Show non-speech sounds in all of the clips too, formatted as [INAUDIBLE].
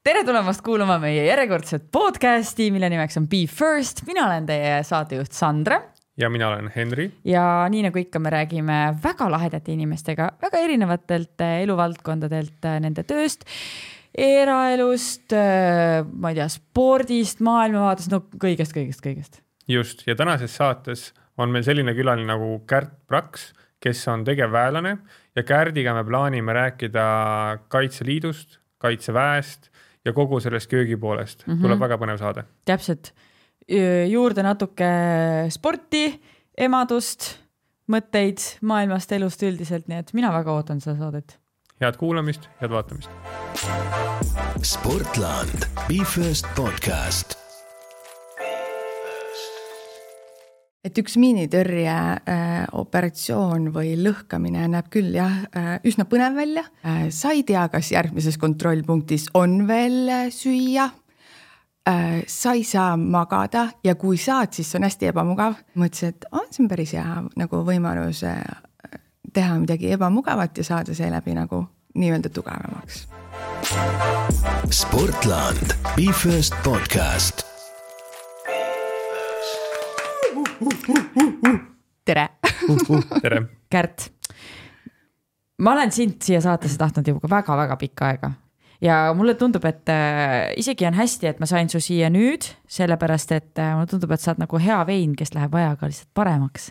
tere tulemast kuulama meie järjekordset podcasti, mille nimeks on Be First. mina olen teie saatejuht Sandra. ja mina olen Henri. ja nii nagu ikka, me räägime väga lahedate inimestega väga erinevatelt eh, eluvaldkondadelt, eh, nende tööst, eraelust, eh, ma ei tea, spordist, maailmavaatest, no kõigest, kõigest, kõigest. just ja tänases saates on meil selline külaline nagu Kärt Praks, kes on tegevväelane ja Kärdiga me plaanime rääkida Kaitseliidust, Kaitseväest ja kogu sellest köögipoolest mm -hmm. tuleb väga põnev saade. täpselt, juurde natuke sporti, emadust, mõtteid maailmast, elust üldiselt, nii et mina väga ootan seda saadet. head kuulamist, head vaatamist. sportland, Be First podcast et üks miinitõrje äh, operatsioon või lõhkamine näeb küll jah äh, üsna põnev välja äh,. sa ei tea, kas järgmises kontrollpunktis on veel süüa sa ei saa magada ja kui saad, siis see on hästi ebamugav. mõtlesin, et oh, see on päris hea nagu võimalus teha midagi ebamugavat ja saada seeläbi nagu nii-öelda tugevamaks. sportland, Be First podcast tere tere. Kärt, ma olen sind siia saatesse tahtnud juba väga-väga pikka aega ja mulle tundub, et äh, isegi on hästi, et ma sain su siia nüüd, sellepärast et äh, mulle tundub, et sa oled nagu hea vein, kes läheb ajaga lihtsalt paremaks.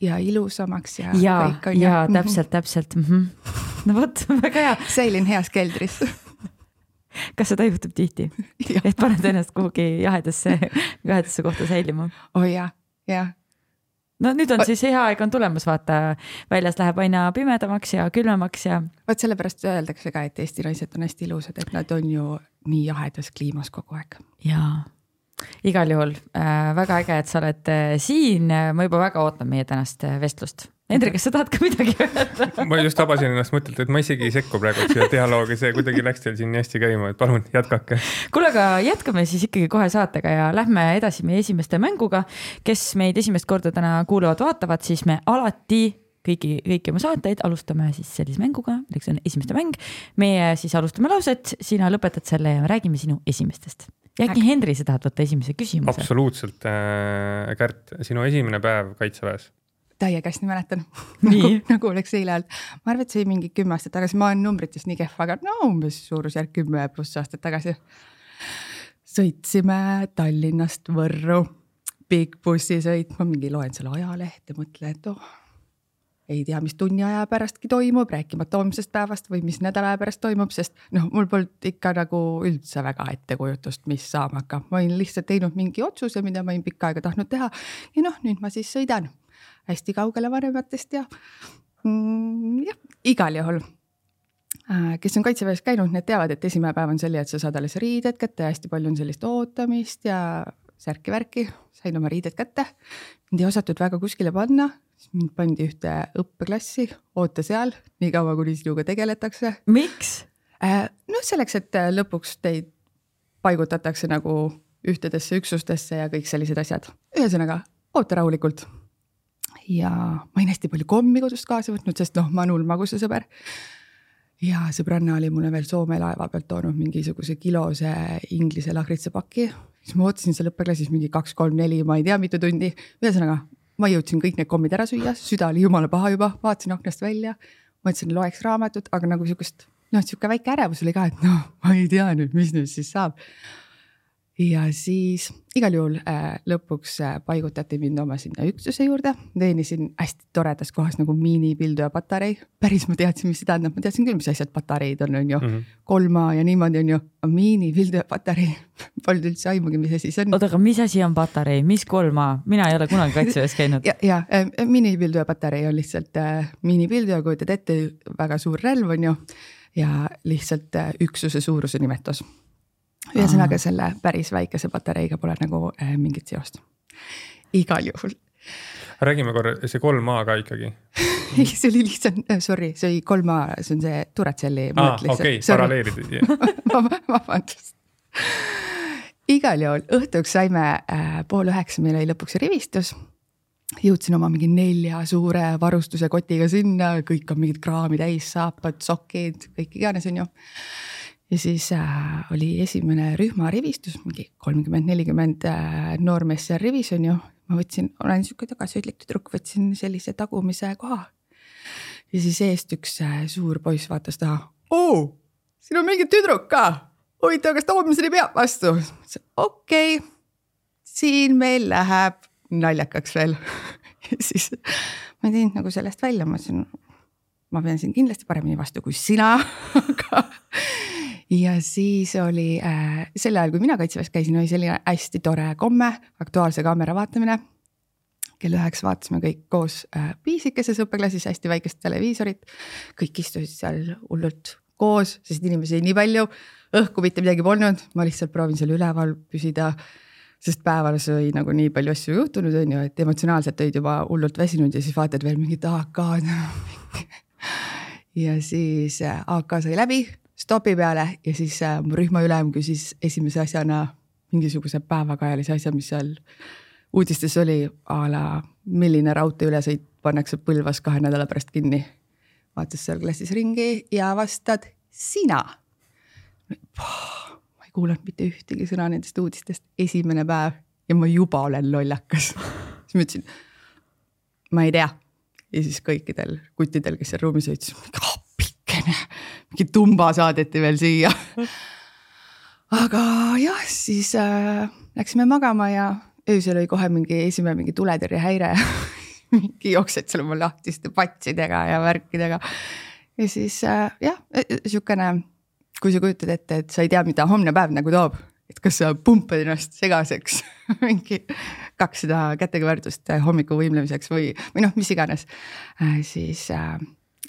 ja ilusamaks ja. ja, ja [LAUGHS] täpselt, täpselt mm. -hmm. no vot, [LAUGHS] väga hea. säilin heas keldris [LAUGHS] kas seda juhtub tihti et paned ennast kuhugi jahedasse, jahedasse kohta säilima? oh jaa jah. no nüüd on siis hea aeg on tulemas, vaata, väljas läheb aina pimedamaks ja külmemaks ja. vot sellepärast öeldakse ka, et Eesti naised on hästi ilusad, et nad on ju nii jahedas kliimas kogu aeg. jaa, igal juhul äh, väga äge, et sa oled äh, siin, ma juba väga ootan meie tänast äh, vestlust Hendrik, kas sa tahad ka midagi öelda [LAUGHS] ma just tabasin ennast mõttelt, et ma isegi ei sekku praegu siia dialoogi, see kuidagi läks teil siin nii hästi käima, et palun jätkake. kuule, aga jätkame siis ikkagi kohe saatega ja lähme edasi meie esimeste mänguga. kes meid esimest korda täna kuulavad-vaatavad, siis me alati kõiki, kõiki oma saateid alustame siis sellise mänguga, milleks on esimeste mäng. meie siis alustame lauset, sina lõpetad selle ja me räägime sinu esimestest. ja äkki Henri, sa tahad võtta esimese küsimuse? absoluutselt äh,, Kärt, sinu esimene päev kaitseväes täiega hästi mäletan. [LAUGHS] Nagu, nagu oleks eile olnud. ma arvan, et see oli mingi kümme aastat tagasi, ma olen numbrites nii kehv, aga no umbes suurusjärk kümme pluss aastat tagasi. sõitsime Tallinnast Võrru, pikk bussisõit, ma mingi loen selle ajalehte, mõtlen, et oh, ei tea, mis tunni aja pärastki toimub, rääkimata homsest päevast või mis nädala aja pärast toimub, sest noh, mul polnud ikka nagu üldse väga ettekujutust, mis saama hakkab, ma olin lihtsalt teinud mingi otsuse, mida ma olin pikka aega tahtnud teha. Ja noh, nüüd ma siis sõidan hästi kaugele vanematest ja mm, jah, igal juhul äh, kes on kaitseväes käinud, need teavad, et esimene päev on selline, et sa saad alles riided kätte ja hästi palju on sellist ootamist ja särki-värki, sain oma riided kätte. mind ei osatud väga kuskile panna, siis mind pandi ühte õppeklassi, oota seal, niikaua kuni sinuga tegeletakse. miks? Äh, noh, selleks, et äh, lõpuks teid paigutatakse nagu ühtedesse üksustesse ja kõik sellised asjad. ühesõnaga, oota rahulikult ja ma olin hästi palju kommi kodust kaasa võtnud, sest noh, ma olen hull magusasõber. ja sõbranna oli mulle veel Soome laeva pealt toonud mingisuguse kilose inglise lahritsapaki. siis ma ootasin seal õppeklassis mingi kaks, kolm, neli, ma ei tea, mitu tundi. ühesõnaga, ma jõudsin kõik need kommid ära süüa, süda oli jumala paha juba, vaatasin aknast välja. mõtlesin, loeks raamatut, aga nagu sihukest, noh, sihuke väike ärevus oli ka, et noh, ma ei tea nüüd, mis nüüd siis saab ja siis igal juhul äh, lõpuks äh, paigutati mind oma sinna üksuse juurde, teenisin hästi toredas kohas nagu miinipilduja patarei. päris ma teadsin, mis see tähendab, ma teadsin küll, mis asjad patareid on, on ju. Mm, -hmm. kolma ja niimoodi on ju, miinipilduja patarei [LAUGHS] polnud üldse aimugi, mis asi see on. oota, aga mis asi on patarei, mis kolma, mina ei ole kunagi kaitseväes käinud. [LAUGHS] ja, ja äh, miinipilduja patarei on lihtsalt äh, miinipilduja, kujutad ette, väga suur relv on ju. Ja lihtsalt äh, üksuse suuruse nimetus ühesõnaga selle päris väikese patareiga pole nagu äh, mingit seost. igal juhul. räägime korra, see kolm A ka ikkagi. Ei, [LAUGHS] see oli lihtsalt, äh, sorry, see oli kolm A, see on see Duratselli. aa, okei, paralleelid [LAUGHS] vabandust. Igal juhul õhtuks saime äh, pool üheksa, meil oli lõpuks rivistus. Jõudsin oma mingi nelja suure varustuse kotiga sinna, kõik on mingid kraami täis, saapad, sokid, kõik iganes, onju ja siis äh, oli esimene rühmarivistus, mingi kolmkümmend, nelikümmend äh, noormeest seal rivis on ju. ma võtsin, olen sihuke tagasihoidlik tüdruk, võtsin sellise tagumise koha. ja siis eest üks äh, suur poiss vaatas taha. oo, siin on mingi tüdruk ka. huvitav, kas ta homseni peab vastu? okei okay., siin meil läheb naljakaks veel [LAUGHS] siis ma ei teinud nagu sellest välja, ma mõtlesin, ma pean siin kindlasti paremini vastu kui sina [LAUGHS] aga ja siis oli äh, sel ajal, kui mina kaitseväes käisin, oli selline hästi tore komme, Aktuaalse kaamera vaatamine. kell üheksa vaatasime kõik koos äh, piisikeses õppeklassis hästi väikest televiisorit. kõik istusid seal hullult koos, sest inimesi oli nii palju, õhku mitte midagi polnud, ma lihtsalt proovin seal üleval püsida sest päeval sai nagu nii palju asju juhtunud, on ju, et emotsionaalselt olid juba hullult väsinud ja siis vaatad veel mingit AK-d [LAUGHS] ja siis äh, AK sai läbi stopi peale ja siis äh, mu rühmaülem küsis esimese asjana mingisuguse päevakajalise asja, mis seal uudistes oli a la milline raudteeülesõit pannakse Põlvas kahe nädala pärast kinni. vaatas seal klassis ringi ja vastad sina ei kuulanud mitte ühtegi sõna nendest uudistest, esimene päev ja ma juba olen lollakas siis ma ütlesin, ma ei tea. ja siis kõikidel kuttidel, kes seal ruumis olid, siis appikene, mingi tumba saadeti veel siia. aga jah, siis äh, läksime magama ja öösel oli kohe mingi esimene mingi tuletõrjehäire [LAUGHS] mingi jooksed seal oma lahtiste patsidega ja värkidega. ja siis äh, jah, sihukene kui sa kujutad ette, et sa ei tea, mida homne päev nagu toob, et kas sa pumpad ennast segaseks [LAUGHS] mingi kakssada kätekõverdust hommiku võimlemiseks või, või noh, mis iganes äh,, siis äh,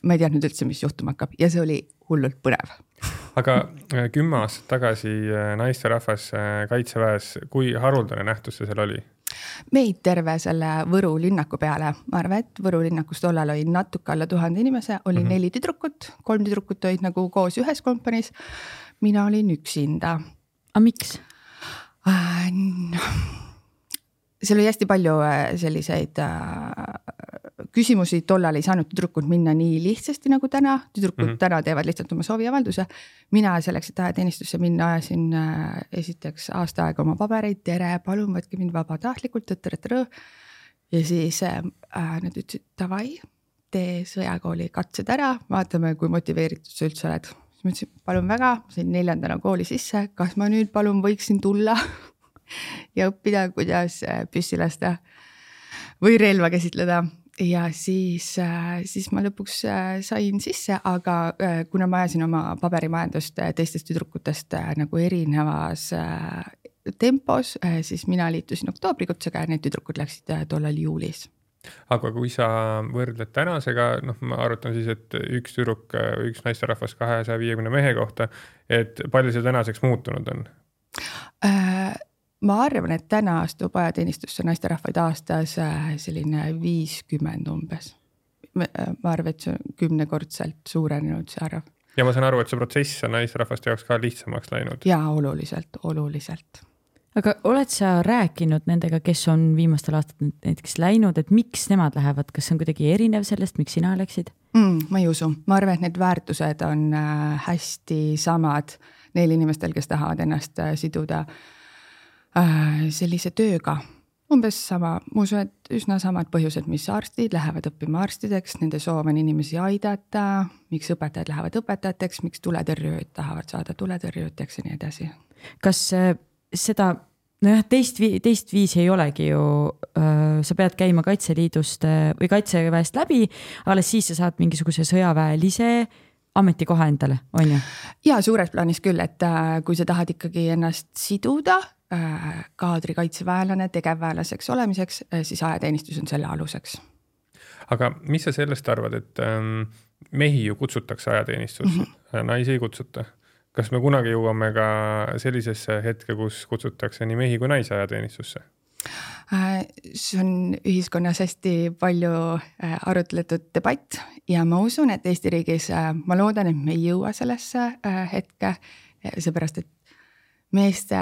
ma ei teadnud üldse, mis juhtuma hakkab ja see oli hullult põnev. aga äh, kümme aastat tagasi äh, naisterahvas äh, kaitseväes, kui haruldane nähtus see seal oli? meid terve selle Võru linnaku peale, ma arvan, et Võru linnakus tollal oli natuke alla tuhande inimese, oli mm -hmm. neli tüdrukut, kolm tüdrukut olid nagu koos ühes kompaniis. mina olin üksinda. aga miks äh,? No, seal oli hästi palju selliseid äh, küsimusi, tollal ei saanud tüdrukud minna nii lihtsasti nagu täna, tüdrukud mm -hmm. täna teevad lihtsalt oma sooviavalduse. mina selleks, et ajateenistusse minna, ajasin äh, esiteks aasta aega oma pabereid, tere, palun võtke mind vabatahtlikult, ja siis äh, nad ütlesid davai, tee sõjakooli katsed ära, vaatame, kui motiveeritud sa üldse oled. siis ma ütlesin, palun väga, sain neljandana kooli sisse, kas ma nüüd palun võiksin tulla [LAUGHS] ja õppida, kuidas äh, püssi lasta või relva käsitleda ja siis, äh, siis ma lõpuks äh, sain sisse, aga kuna ma ajasin oma paberimajandust teistest tüdrukutest nagu erinevas tempos, siis mina liitusin oktoobrikutsega ja need tüdrukud läksid tollal juulis aga kui sa võrdled tänasega, noh, ma arvutan siis, et üks tüdruk, üks naisterahvas kahesaja viiekümne mehe kohta, et palju see tänaseks muutunud on äh,? Ma arvan, et täna astub ajateenistusse naisterahvaid aastas äh, selline viiskümmend umbes. Äh, ma arvan, et see on kümnekordselt suurenenud, see arv. ja ma saan aru, et see protsess on naisterahvaste jaoks ka lihtsamaks läinud. ja oluliselt, oluliselt. aga oled sa rääkinud nendega, kes on viimastel aastatel näiteks läinud, et miks nemad lähevad, kas see on kuidagi erinev sellest, miks sina läksid mm,? ma ei usu, ma arvan, et need väärtused on äh, hästi samad neil inimestel, kes tahavad ennast siduda Äh, sellise tööga. umbes sama, ma usun, et üsna samad põhjused, mis arstid lähevad õppima arstideks, nende soov on inimesi aidata, miks õpetajad lähevad õpetajateks, miks tuletõrjujad tahavad saada tuletõrjujateks ja nii edasi. kas äh, seda nojah, teist, teist viisi ei olegi ju, äh, sa pead käima Kaitseliidust või Kaitseväest läbi, alles siis sa saad mingisuguse sõjaväelise ametikoha endale, on ju? ja suures plaanis küll, et kui sa tahad ikkagi ennast siduda Äh, kaadrikaitseväelane tegevväelaseks olemiseks, äh, siis ajateenistus on selle aluseks. aga mis sa sellest arvad, et ähm, mehi ju kutsutakse ajateenistusse mm, -hmm. naisi ei kutsuta? kas me kunagi jõuame ka sellisesse hetke, kus kutsutakse nii mehi kui naisi ajateenistusse? see on ühiskonnas hästi palju arutletud debatt ja ma usun, et Eesti riigis, ma loodan, et me ei jõua sellesse hetke, seepärast et meeste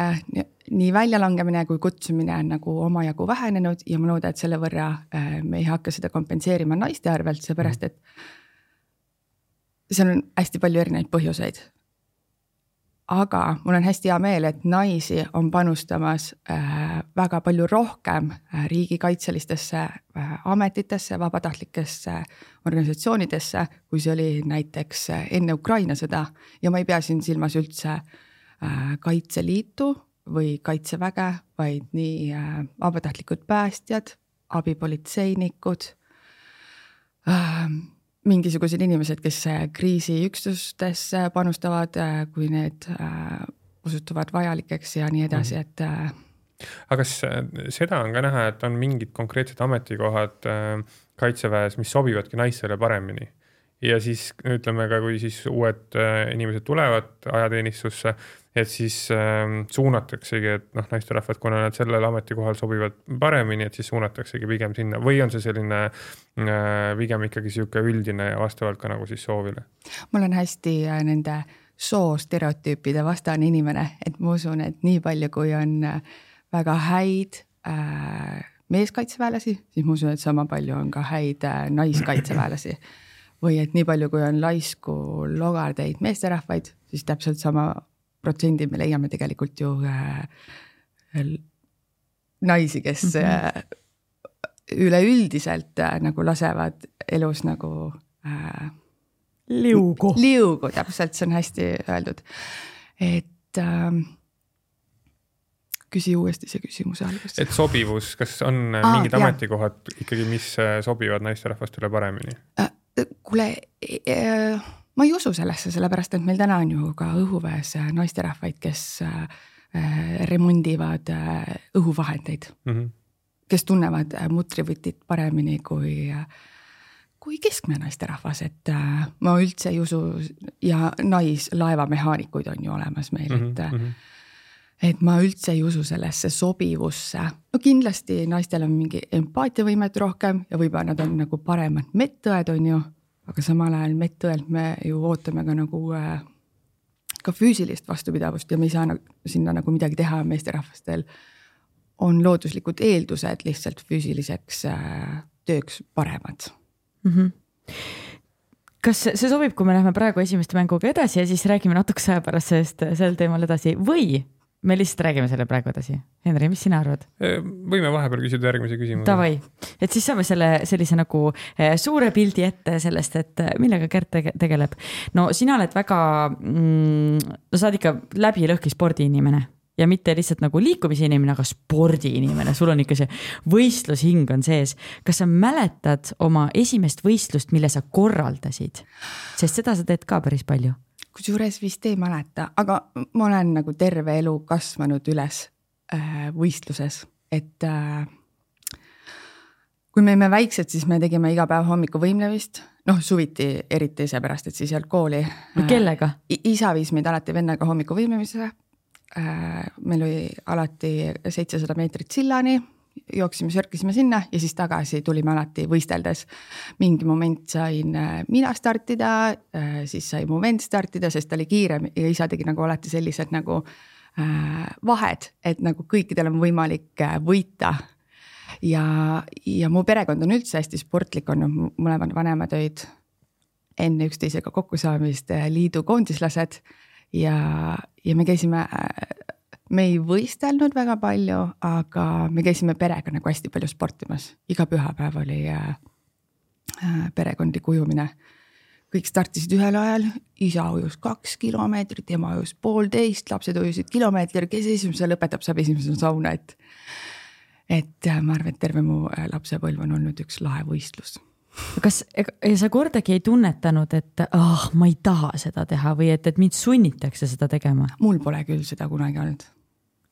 nii väljalangemine kui kutsumine on nagu omajagu vähenenud ja ma loodan, et selle võrra äh, me ei hakka seda kompenseerima naiste arvelt, seepärast et seal on hästi palju erinevaid põhjuseid. aga mul on hästi hea meel, et naisi on panustamas äh, väga palju rohkem äh, riigikaitselistesse äh, ametitesse, vabatahtlikesse organisatsioonidesse, kui see oli näiteks äh, enne Ukraina sõda ja ma ei pea siin silmas üldse äh, Kaitseliitu või Kaitseväge, vaid nii äh, vabatahtlikud päästjad, abipolitseinikud äh,, mingisugused inimesed, kes äh, kriisiüksustesse panustavad, äh, kui need äh, osutuvad vajalikeks ja nii edasi, et aga kas seda on ka näha, et on mingid konkreetsed ametikohad kaitseväes, mis sobivadki naistele paremini? ja siis ütleme ka, kui siis uued inimesed tulevad ajateenistusse, et siis äh, suunataksegi, et noh, naisterahvad, kuna nad sellel ametikohal sobivad paremini, et siis suunataksegi pigem sinna või on see selline äh, pigem ikkagi sihuke üldine ja vastavalt ka nagu siis soovile? ma olen hästi äh, nende soostereotüüpide vastane inimene, et ma usun, et nii palju, kui on äh, väga häid äh, meeskaitseväelasi, siis ma usun, et sama palju on ka häid äh, naiskaitseväelasi. või et nii palju, kui on laisku logardeid meesterahvaid, siis täpselt sama protsendi me leiame tegelikult ju äh, naisi, kes mm -hmm. üleüldiselt äh, nagu lasevad elus nagu äh,. liugu. liugu, täpselt, see on hästi öeldud. et äh, küsi uuesti see küsimuse algus. et sobivus, kas on Aa, mingid jah. ametikohad ikkagi, mis äh, sobivad naisterahvastele paremini äh,? kuule äh, ma ei usu sellesse, sellepärast et meil täna on ju ka õhuväes äh, naisterahvaid, kes äh, äh, remondivad õhuvahendeid mm. -hmm. kes tunnevad mutrivõtit paremini kui, kui keskmine naisterahvas, et ma üldse ei usu ja naislaevamehaanikuid on ju olemas meil -hmm. et mm. -hmm et ma üldse ei usu sellesse sobivusse. no kindlasti naistel on mingi empaatiavõimet rohkem ja võib-olla nad on nagu paremad medõed, on ju aga samal ajal medõelt me ju ootame ka nagu äh, ka füüsilist vastupidavust ja me ei saa nagu, sinna nagu midagi teha, meesterahvastel on looduslikud eeldused lihtsalt füüsiliseks äh, tööks paremad mm. -hmm kas see sobib, kui me läheme praegu esimeste mänguga edasi ja siis räägime natukese aja pärast sellest, sel teemal edasi või me lihtsalt räägime selle praegu edasi. Henri, mis sina arvad? võime vahepeal küsida järgmise küsimuse. Davai, et siis saame selle sellise nagu eh, suure pildi ette sellest, et eh, millega tege tegeleb. no sina oled väga mm,, no sa oled ikka läbi lõhki spordiinimene ja mitte lihtsalt nagu liikumise inimene, aga spordiinimene, sul on ikka see võistlushing on sees. kas sa mäletad oma esimest võistlust, mille sa korraldasid? sest seda sa teed ka päris palju kusjuures vist ei mäleta, aga ma olen nagu terve elu kasvanud üles äh, võistluses, et äh, kui me olime väiksed, siis me tegime iga päev hommikuvõimlemist, noh suviti eriti seepärast, et siis ei olnud kooli. kellega äh,? isa viis meid alati vennaga hommikuvõimlemisele äh,. meil oli alati seitsesada meetrit sillani jooksime, sörkisime sinna ja siis tagasi tulime alati võisteldes. mingi moment sain äh, mina startida, äh, siis sai mu vend startida, sest ta oli kiirem ja isa tegi nagu alati sellised nagu äh, vahed, et nagu kõikidel on võimalik võita. ja, ja mu perekond on üldse hästi sportlik olnud, mõlemad vanemad olid enne üksteisega kokkusaamist liidu koondislased ja, ja me käisime me ei võistelnud väga palju, aga me käisime perega nagu hästi palju sportimas, iga pühapäev oli äh, äh, perekondlik ujumine. kõik startisid ühel ajal, isa ujus kaks kilomeetrit, ema ujus poolteist, lapsed ujusid kilomeetri, kes esimese lõpetab, saab esimesena sauna, et. et äh, ma arvan, et terve mu äh, lapsepõlv on olnud üks lahe võistlus kas sa kordagi ei tunnetanud, et ah oh,, ma ei taha seda teha või et, et mind sunnitakse seda tegema? mul pole küll seda kunagi olnud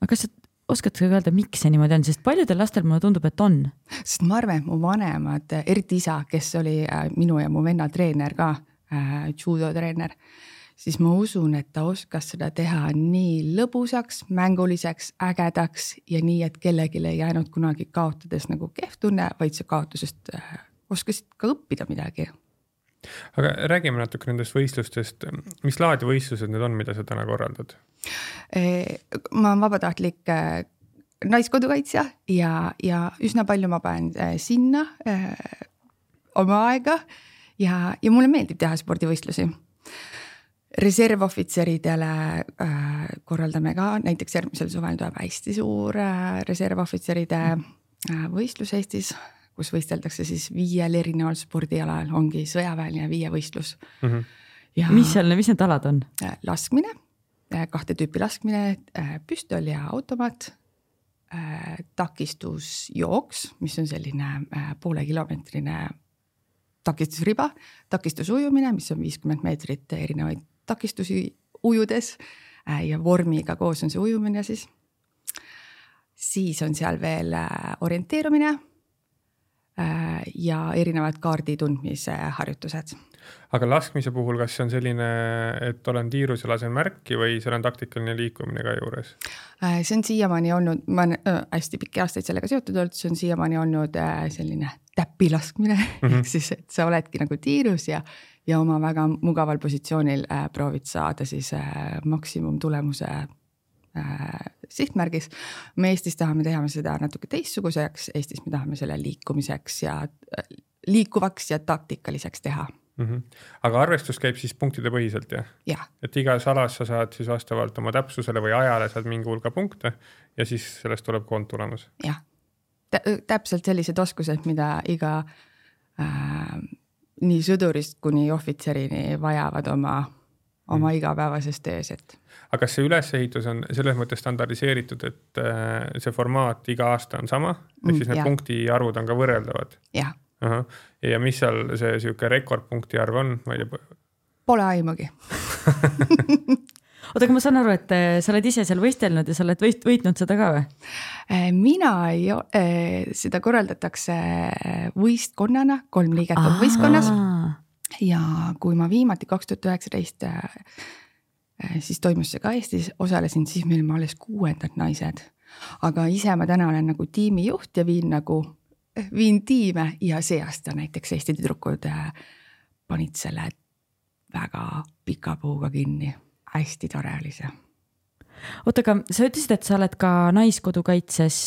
aga kas sa oskad sa öelda, miks see niimoodi on, sest paljudel lastel mulle tundub, et on. sest ma arvan, et mu vanemad, eriti isa, kes oli äh, minu ja mu venna treener ka äh,, judo treener, siis ma usun, et ta oskas seda teha nii lõbusaks, mänguliseks, ägedaks ja nii, et kellelegi ei jäänud kunagi kaotades nagu kehv tunne, vaid sa kaotusest äh, oskasid ka õppida midagi aga räägime natuke nendest võistlustest, mis laadi võistlused need on, mida sa täna korraldad? ma olen vabatahtlik äh, naiskodukaitsja ja, ja üsna palju ma panen äh, sinna oma aega ja, ja mulle meeldib teha spordivõistlusi. Reservohvitseridele äh, korraldame ka, näiteks järgmisel suvel tuleb hästi suur äh, reservohvitseride äh, võistlus Eestis, kus võisteldakse siis viiel erineval spordialal, ongi sõjaväeline viievõistlus mm. -hmm. ja mis seal, mis need alad on? äh, laskmine, kahte tüüpi laskmine, püstol ja automaat, takistusjooks, mis on selline äh, poolekilomeetrine takistusriba, takistusujumine, mis on viiskümmend meetrit erinevaid takistusi ujudes äh, ja vormiga koos on see ujumine siis. siis on seal veel äh, orienteerumine äh, ja erinevad kaardi tundmise harjutused aga laskmise puhul, kas see on selline, et olen tiirus ja lasen märki või seal on taktikaline liikumine ka juures? Äh, see on siiamaani olnud, ma olen äh, hästi pikki aastaid sellega seotud olnud, see on siiamaani olnud äh, selline täpilaskmine mm, Mhm. -hmm. [LAUGHS] ehk siis, et sa oledki nagu tiirus ja, ja oma väga mugaval positsioonil äh, proovid saada siis äh, maksimumtulemuse äh, sihtmärgis. me Eestis tahame teha seda natuke teistsuguseks, Eestis me tahame selle liikumiseks ja äh, liikuvaks ja taktikaliseks teha, Mm -hmm. aga arvestus käib siis punktide põhiselt jah? jah et igas alas sa saad siis vastavalt oma täpsusele või ajale saad mingi hulga punkte ja siis sellest tuleb koondtulemus. jah, täpselt sellised oskused, mida iga äh, nii sõdurist kuni ohvitserini vajavad oma, oma igapäevases töös, et aga kas see ülesehitus on selles mõttes standardiseeritud, et äh, see formaat iga aasta on sama, ehk Mm, siis need jah. punktiarvud on ka võrreldavad? jah, ja mis seal see sihuke rekordpunkti arv on, ma ei tea, pole aimugi. [LAUGHS] oota, aga ma saan aru, et äh, sa oled ise seal võistelnud ja sa oled võit-, võitnud seda ka või? Äh, mina ei, seda korraldatakse võistkonnana, kolm liiget on võistkonnas ja kui ma viimati kaks tuhat üheksateist siis toimus see ka Eestis, osalesin, siis me olime alles kuuendad naised. aga ise ma täna olen nagu tiimijuht ja viin nagu, viin tiime ja see aasta näiteks Eesti tüdrukud äh, panid selle väga pika puuga kinni. hästi tore oli see. oota, aga sa ütlesid, et sa oled ka Naiskodukaitses,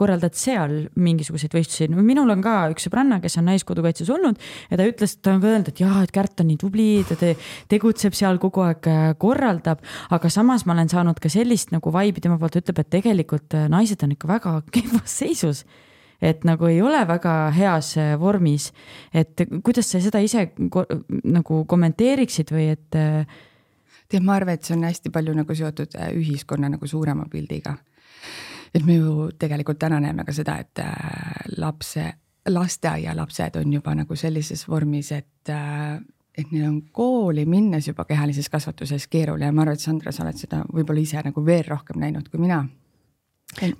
korraldad seal mingisuguseid võistlusi, no minul on ka üks sõbranna, kes on Naiskodukaitses olnud ja ta ütles, ta on öelnud, et jaa, et Kärt on nii tubli, ta te, tegutseb seal kogu aeg, korraldab, aga samas ma olen saanud ka sellist nagu vibe'i tema poolt, ütleb, et tegelikult äh, naised on ikka väga [LAUGHS] kehvas seisus. Et nagu ei ole väga heas äh, vormis, et kuidas sa seda ise nagu kommenteeriksid või et äh, tead, ma arvan, et see on hästi palju nagu seotud äh, ühiskonna nagu suurema pildiga. et me ju tegelikult täna näeme ka seda, et äh, lapse, lasteaialapsed on juba nagu sellises vormis, et, et neil on kooli minnes juba kehalises kasvatuses keeruline ja ma arvan, et Sandra, sa oled seda võib-olla ise nagu veel rohkem näinud kui mina.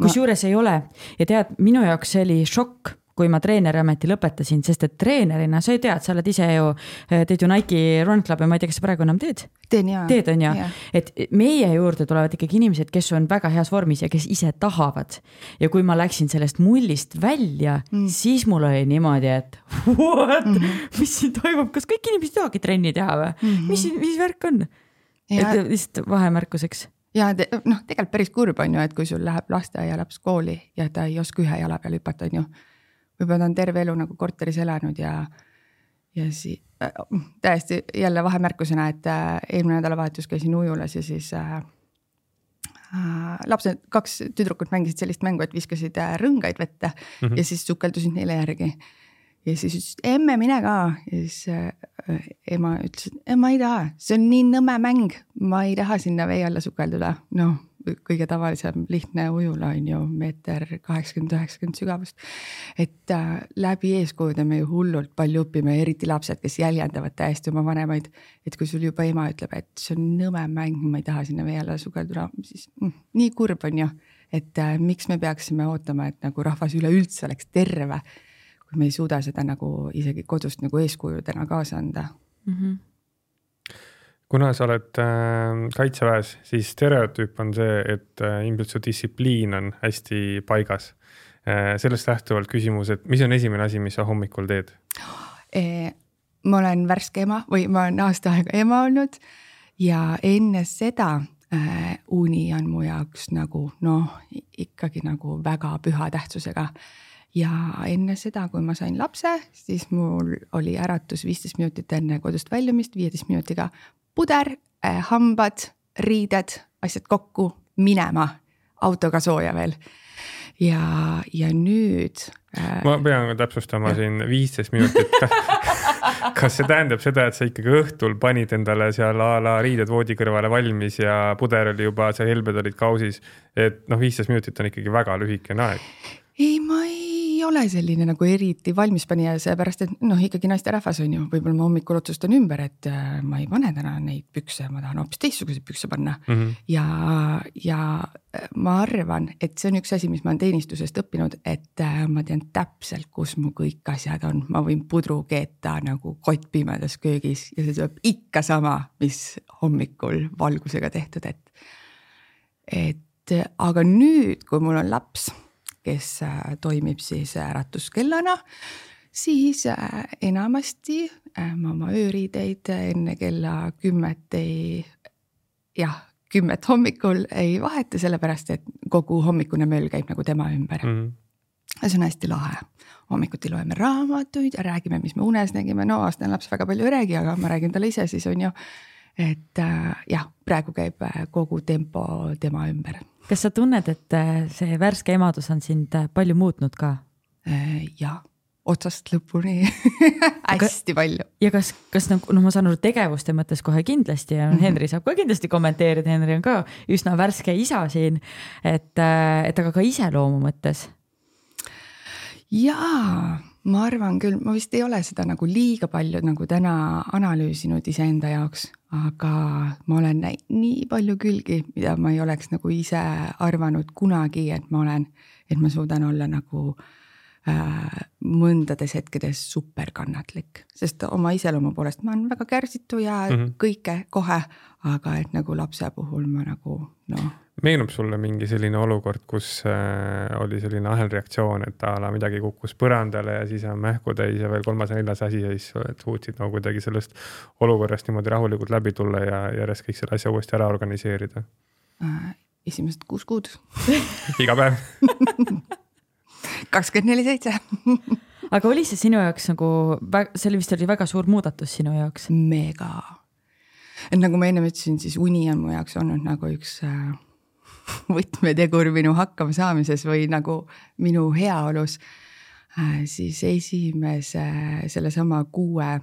kusjuures ei ole ja tead, minu jaoks see oli šokk, kui ma treeneriameti lõpetasin, sest et treenerina sa ju tead, sa oled ise ju, teed ju Nike Run Clubi, ma ei tea, kas sa praegu enam teed? teen ja. teed on ju, et meie juurde tulevad ikkagi inimesed, kes on väga heas vormis ja kes ise tahavad. ja kui ma läksin sellest mullist välja mm., siis mul oli niimoodi, et what mm, -hmm. mis siin toimub, kas kõik inimesed tahagi trenni teha või mm, -hmm. mis, mis värk on? Et lihtsalt vahemärkuseks ja te, noh, tegelikult päris kurb on ju, et kui sul läheb lasteaialaps kooli ja ta ei oska ühe jala peal hüpata, on ju. Võib-olla ta on terve elu nagu korteris elanud ja, ja siis äh, täiesti jälle vahemärkusena, et äh, eelmine nädalavahetus käisin ujulas ja siis äh, äh, lapsed, kaks tüdrukut mängisid sellist mängu, et viskasid äh, rõngaid vette mm. -hmm. ja siis sukeldusid neile järgi. Ja siis ütlesid, emme, mine ka ja siis äh, ema ütles, et ma ei taha, see on nii nõme mäng, ma ei taha sinna vee alla sukelduda. noh, kõige tavalisem lihtne ujula on ju meeter kaheksakümmend, üheksakümmend sügavust. et äh, läbi eeskujude me ju hullult palju õpime, eriti lapsed, kes jäljendavad täiesti oma vanemaid. et kui sul juba ema ütleb, et see on nõme mäng, ma ei taha sinna vee alla sukelduda, siis mm, nii kurb on ju. et äh, miks me peaksime ootama, et nagu rahvas üleüldse oleks terve, kui me ei suuda seda nagu isegi kodust nagu eeskujudena kaasa anda mm. -hmm. kuna sa oled äh, kaitseväes, siis stereotüüp on see, et äh, ilmselt su distsipliin on hästi paigas äh,. sellest lähtuvalt küsimus, et mis on esimene asi, mis sa hommikul teed? Eh, ma olen värske ema või ma olen aasta aega ema olnud ja enne seda äh, uni on mu jaoks nagu noh, ikkagi nagu väga püha tähtsusega. Ja enne seda, kui ma sain lapse, siis mul oli äratus viisteist minutit enne kodust väljumist, viieteist minutiga puder äh, hambad, riided, asjad kokku, minema, autoga sooja veel. ja, ja nüüd äh, ma pean täpsustama siin viisteist minutit. [LAUGHS] kas see tähendab seda, et sa ikkagi õhtul panid endale seal a la riided voodi kõrvale valmis ja puder oli juba, seal helbed olid kausis, et noh, viisteist minutit on ikkagi väga lühikene aeg. ei, ma ei ole selline nagu eriti valmispanija, sellepärast et noh, ikkagi naisterahvas on ju, võib-olla ma hommikul otsustan ümber, et äh, ma ei pane täna neid pükse, ma tahan hoopis teistsuguseid pükse panna mm. -hmm. ja, ja äh, ma arvan, et see on üks asi, mis ma olen teenistusest õppinud, et äh, ma tean täpselt, kus mu kõik asjad on, ma võin pudru keeta nagu kott pimedas köögis ja see tuleb ikka sama, mis hommikul valgusega tehtud, et et aga nüüd, kui mul on laps, kes äh, toimib siis äratuskellana, siis äh, enamasti äh, ma oma ööriideid enne kella kümmet ei, jah, kümmet hommikul ei vaheta, sellepärast et kogu hommikune möll käib nagu tema ümber mm.. Ja see on hästi lahe. hommikuti loeme raamatuid ja räägime, mis me unes nägime, no aastane laps väga palju ei räägi, aga ma räägin talle ise siis on ju. et äh, jah, praegu käib äh, kogu tempo tema ümber kas sa tunned, et äh, see värske emadus on sind äh, palju muutnud ka? Äh, ja otsast lõpuni [LAUGHS] hästi palju. ja kas, kas nagu noh, ma saan aru tegevuste mõttes kohe kindlasti ja mm -hmm. Henri saab ka kindlasti kommenteerida, Henri on ka üsna värske isa siin. et, et aga ka iseloomu mõttes. jaa, ma arvan küll, ma vist ei ole seda nagu liiga palju nagu täna analüüsinud iseenda jaoks, aga ma olen näinud nii palju külgi, mida ma ei oleks nagu ise arvanud kunagi, et ma olen, et ma suudan olla nagu äh, mõndades hetkedes superkannatlik, sest oma iseloomu poolest ma olen väga kärsitu ja mm. -hmm. kõike kohe, aga et nagu lapse puhul ma nagu noh meenub sulle mingi selline olukord, kus äh, oli selline ahelreaktsioon, et a la midagi kukkus põrandale ja siis on mähku täis ja veel kolmas ja neljas asi ja siis suutsid nagu kuidagi sellest olukorrast niimoodi rahulikult läbi tulla ja järjest kõik selle asja uuesti ära organiseerida äh, esimesed kuus kuud, [LAUGHS] iga päev. [LAUGHS] kakskümmend neli seitse. [LAUGHS] aga oli see sinu jaoks nagu, see oli vist oli väga suur muudatus sinu jaoks? mega. et nagu ma ennem ütlesin, siis uni on mu jaoks olnud nagu üks äh, [LAUGHS] võtmetegur minu hakkamasaamises või nagu minu heaolus äh,. siis esimese sellesama kuue,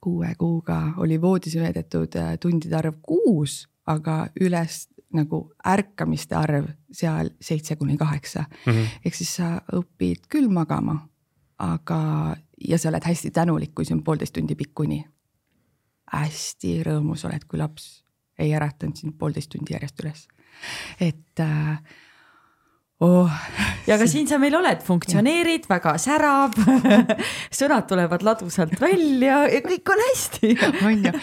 kuue kuuga oli voodis veedetud äh, tundide arv kuus, aga üles nagu ärkamiste arv seal seitse kuni kaheksa ehk siis sa õpid küll magama, aga, ja sa oled hästi tänulik, kui see on poolteist tundi pikk uni. hästi rõõmus oled, kui laps ei äratanud sind poolteist tundi järjest üles. Et äh, oh, ja ka siin sa meil oled, funktsioneerid, väga särab, [LAUGHS] sõnad tulevad ladusalt välja ja kõik on hästi. [LAUGHS] on ju,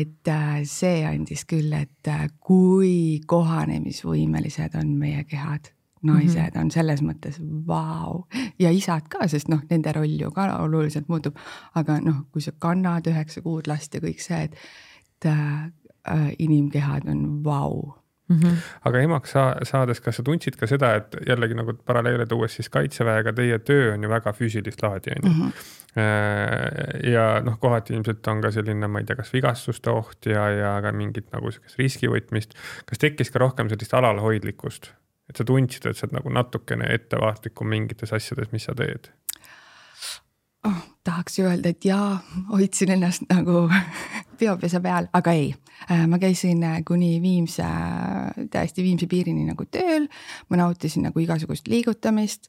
et äh, see andis küll, et äh, kui kohanemisvõimelised on meie kehad naised mm -hmm. on selles mõttes vau ja isad ka, sest noh, nende roll ju ka oluliselt muutub. aga noh, kui sa kannad üheksa kuud last ja kõik see, et, et äh, inimkehad on vau. Aga emaks sa saades, kas sa tundsid ka seda, et jällegi nagu paralleele tuues siis kaitseväega, teie töö on ju väga füüsilist laadi on ju. ja noh, kohati ilmselt on ka selline, ma ei tea, kas vigastuste oht ja, ja ka mingit nagu sihukest riskivõtmist. kas tekkis ka rohkem sellist alalhoidlikkust, et sa tundsid, et sa oled nagu natukene ettevaatlikum mingites asjades, mis sa teed? oh,. tahaks öelda, et jaa, hoidsin ennast nagu [LAUGHS] peopesa peal, aga ei. ma käisin äh, kuni Viimse, täiesti Viimsi piirini nagu tööl, ma nautisin nagu igasugust liigutamist.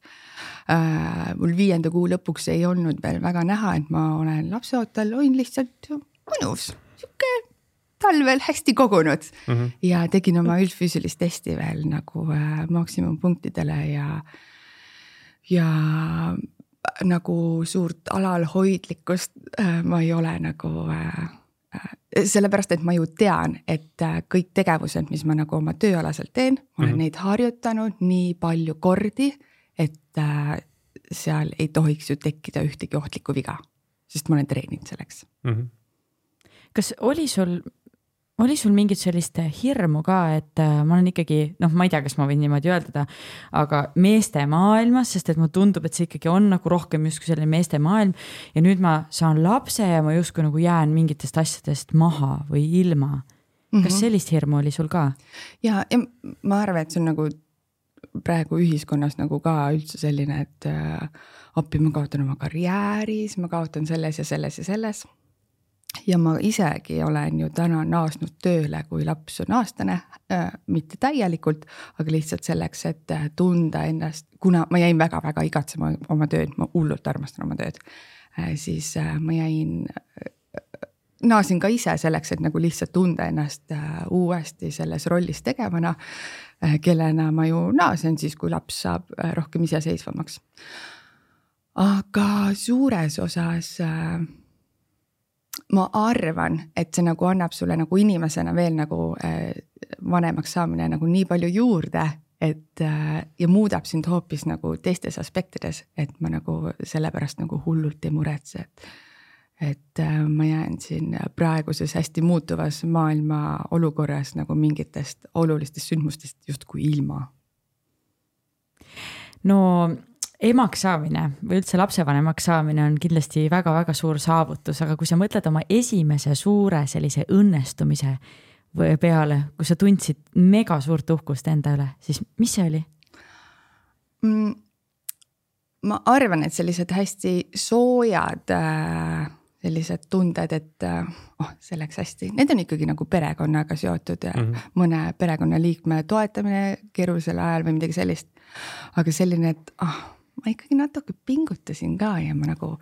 mul viienda kuu lõpuks ei olnud veel väga näha, et ma olen lapseootel, olin lihtsalt mõnus, sihuke talvel hästi kogunud mm -hmm. ja tegin oma üldfüüsilist testi veel nagu äh, maksimumpunktidele ja, ja nagu suurt alalhoidlikkust äh, ma ei ole nagu äh, äh, sellepärast, et ma ju tean, et äh, kõik tegevused, mis ma nagu oma tööalaselt teen, ma olen mm -hmm. neid harjutanud nii palju kordi, et äh, seal ei tohiks ju tekkida ühtegi ohtlikku viga, sest ma olen treeninud selleks mm. -hmm. kas oli sul, oli sul mingit sellist hirmu ka, et äh, ma olen ikkagi noh, ma ei tea, kas ma võin niimoodi öelda, aga meeste maailmas, sest et mulle tundub, et see ikkagi on nagu rohkem justkui selline meeste maailm ja nüüd ma saan lapse ja ma justkui nagu jään mingitest asjadest maha või ilma. -hmm. kas sellist hirmu oli sul ka? ja, ja ma arvan, et see on nagu praegu ühiskonnas nagu ka üldse selline, et äh, appi, ma kaotan oma karjääris, ma kaotan selles ja selles ja selles. Ja ma isegi olen ju täna naasnud tööle, kui laps on aastane äh,, mitte täielikult, aga lihtsalt selleks, et äh, tunda ennast, kuna ma jäin väga-väga igatsema oma tööd, ma hullult armastan oma tööd äh,, siis äh, ma jäin äh, naasin ka ise selleks, et nagu lihtsalt tunda ennast äh, uuesti selles rollis tegevana, äh, kellena ma ju naasen siis, kui laps saab äh, rohkem iseseisvamaks. aga suures osas ma arvan, et see nagu annab sulle nagu inimesena veel nagu vanemaks saamine nagu nii palju juurde, et ja muudab sind hoopis nagu teistes aspektides, et ma nagu sellepärast nagu hullult ei muretse, et et äh, ma jään siin praeguses hästi muutuvas maailma olukorras nagu mingitest olulistest sündmustest justkui ilma. no emaks saamine või üldse lapsevanemaks saamine on kindlasti väga-väga suur saavutus, aga kui sa mõtled oma esimese suure sellise õnnestumise peale, kus sa tundsid mega suurt uhkust enda üle, siis mis see oli mm,? ma arvan, et sellised hästi soojad äh, sellised tunded, et oh, see läks hästi, need on ikkagi nagu perekonnaga seotud ja mm -hmm. mõne perekonnaliikme toetamine keerulisel ajal või midagi sellist. aga selline, et ah oh,, ma ikkagi natuke pingutasin ka ja ma nagu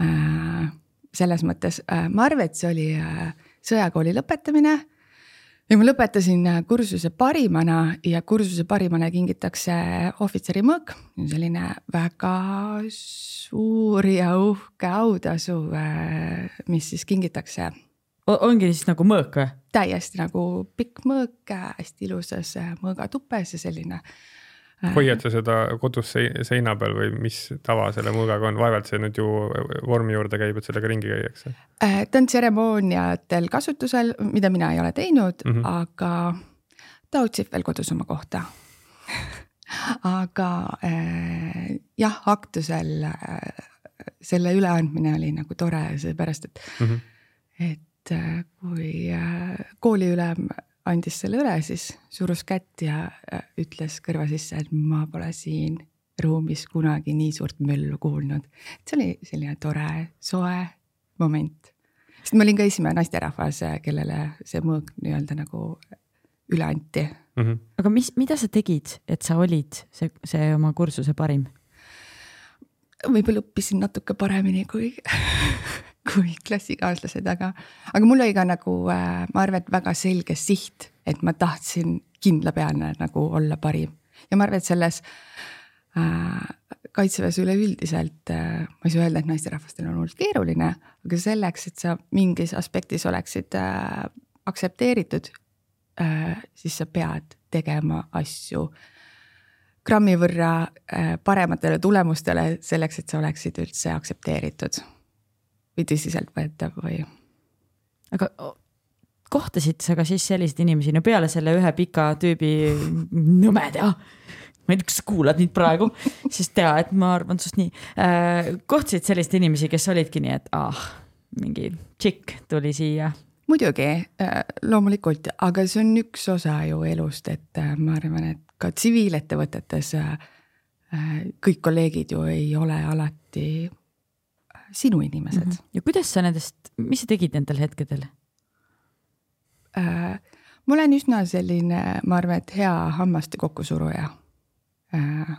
äh, selles mõttes äh,, ma arvan, et see oli äh, sõjakooli lõpetamine ja ma lõpetasin äh, kursuse parimana ja kursuse parimana kingitakse ohvitseri mõõk, selline väga suur ja uhke autasu, äh, mis siis kingitakse. ongi siis nagu mõõk või? täiesti nagu pikk mõõk hästi ilusas äh, mõõgatupes ja selline Äh. Hoiad sa seda kodus seina peal või mis tava selle mõõgaga on, vaevalt see nüüd ju vormi juurde käib, et sellega ringi käiakse? Äh, ta on tseremooniatel kasutusel, mida mina ei ole teinud mm, -hmm. aga ta otsib veel kodus oma kohta [LAUGHS] aga äh, jah, aktusel äh, selle üleandmine oli nagu tore, seepärast et mm, -hmm. et äh, kui äh, kooliülem andis selle üle, siis surus kätt ja ütles kõrva sisse, et ma pole siin ruumis kunagi nii suurt möllu kuulnud. see oli selline tore, soe moment. sest ma olin ka esimene naisterahvas, kellele see mõõk nii-öelda nagu üle anti mm. -hmm. aga mis, mida sa tegid, et sa olid see, see oma kursuse parim? võib-olla õppisin natuke paremini kui [LAUGHS] kui klassikaaslased, aga, aga mul oli ka nagu äh, ma arvan, et väga selge siht, et ma tahtsin kindlapealne nagu olla parim. Ja ma arvan, et selles äh, kaitseväes üleüldiselt äh, ma ei saa öelda, et naisterahvastel on olnud keeruline, aga selleks, et sa mingis aspektis oleksid äh, aktsepteeritud äh,, siis sa pead tegema asju grammi võrra äh, parematele tulemustele selleks, et sa oleksid üldse aktsepteeritud või tõsiseltvõetav või. aga kohtasid sa ka siis selliseid inimesi, no peale selle ühe pika tüübi nõmeda, ma ei tea, kas sa kuulad mind praegu, siis tea, et ma arvan sinust nii äh,. kohtasid selliseid inimesi, kes olidki nii, et ah, mingi tšikk tuli siia muidugi, äh, loomulikult, aga see on üks osa ju elust, et äh, ma arvan, et ka tsiviilettevõtetes kõik kolleegid ju ei ole alati sinu inimesed mm. -hmm. ja kuidas sa nendest, mis sa tegid nendel hetkedel äh,? ma olen üsna selline, ma arvan, et hea hammaste kokkusuruja äh,.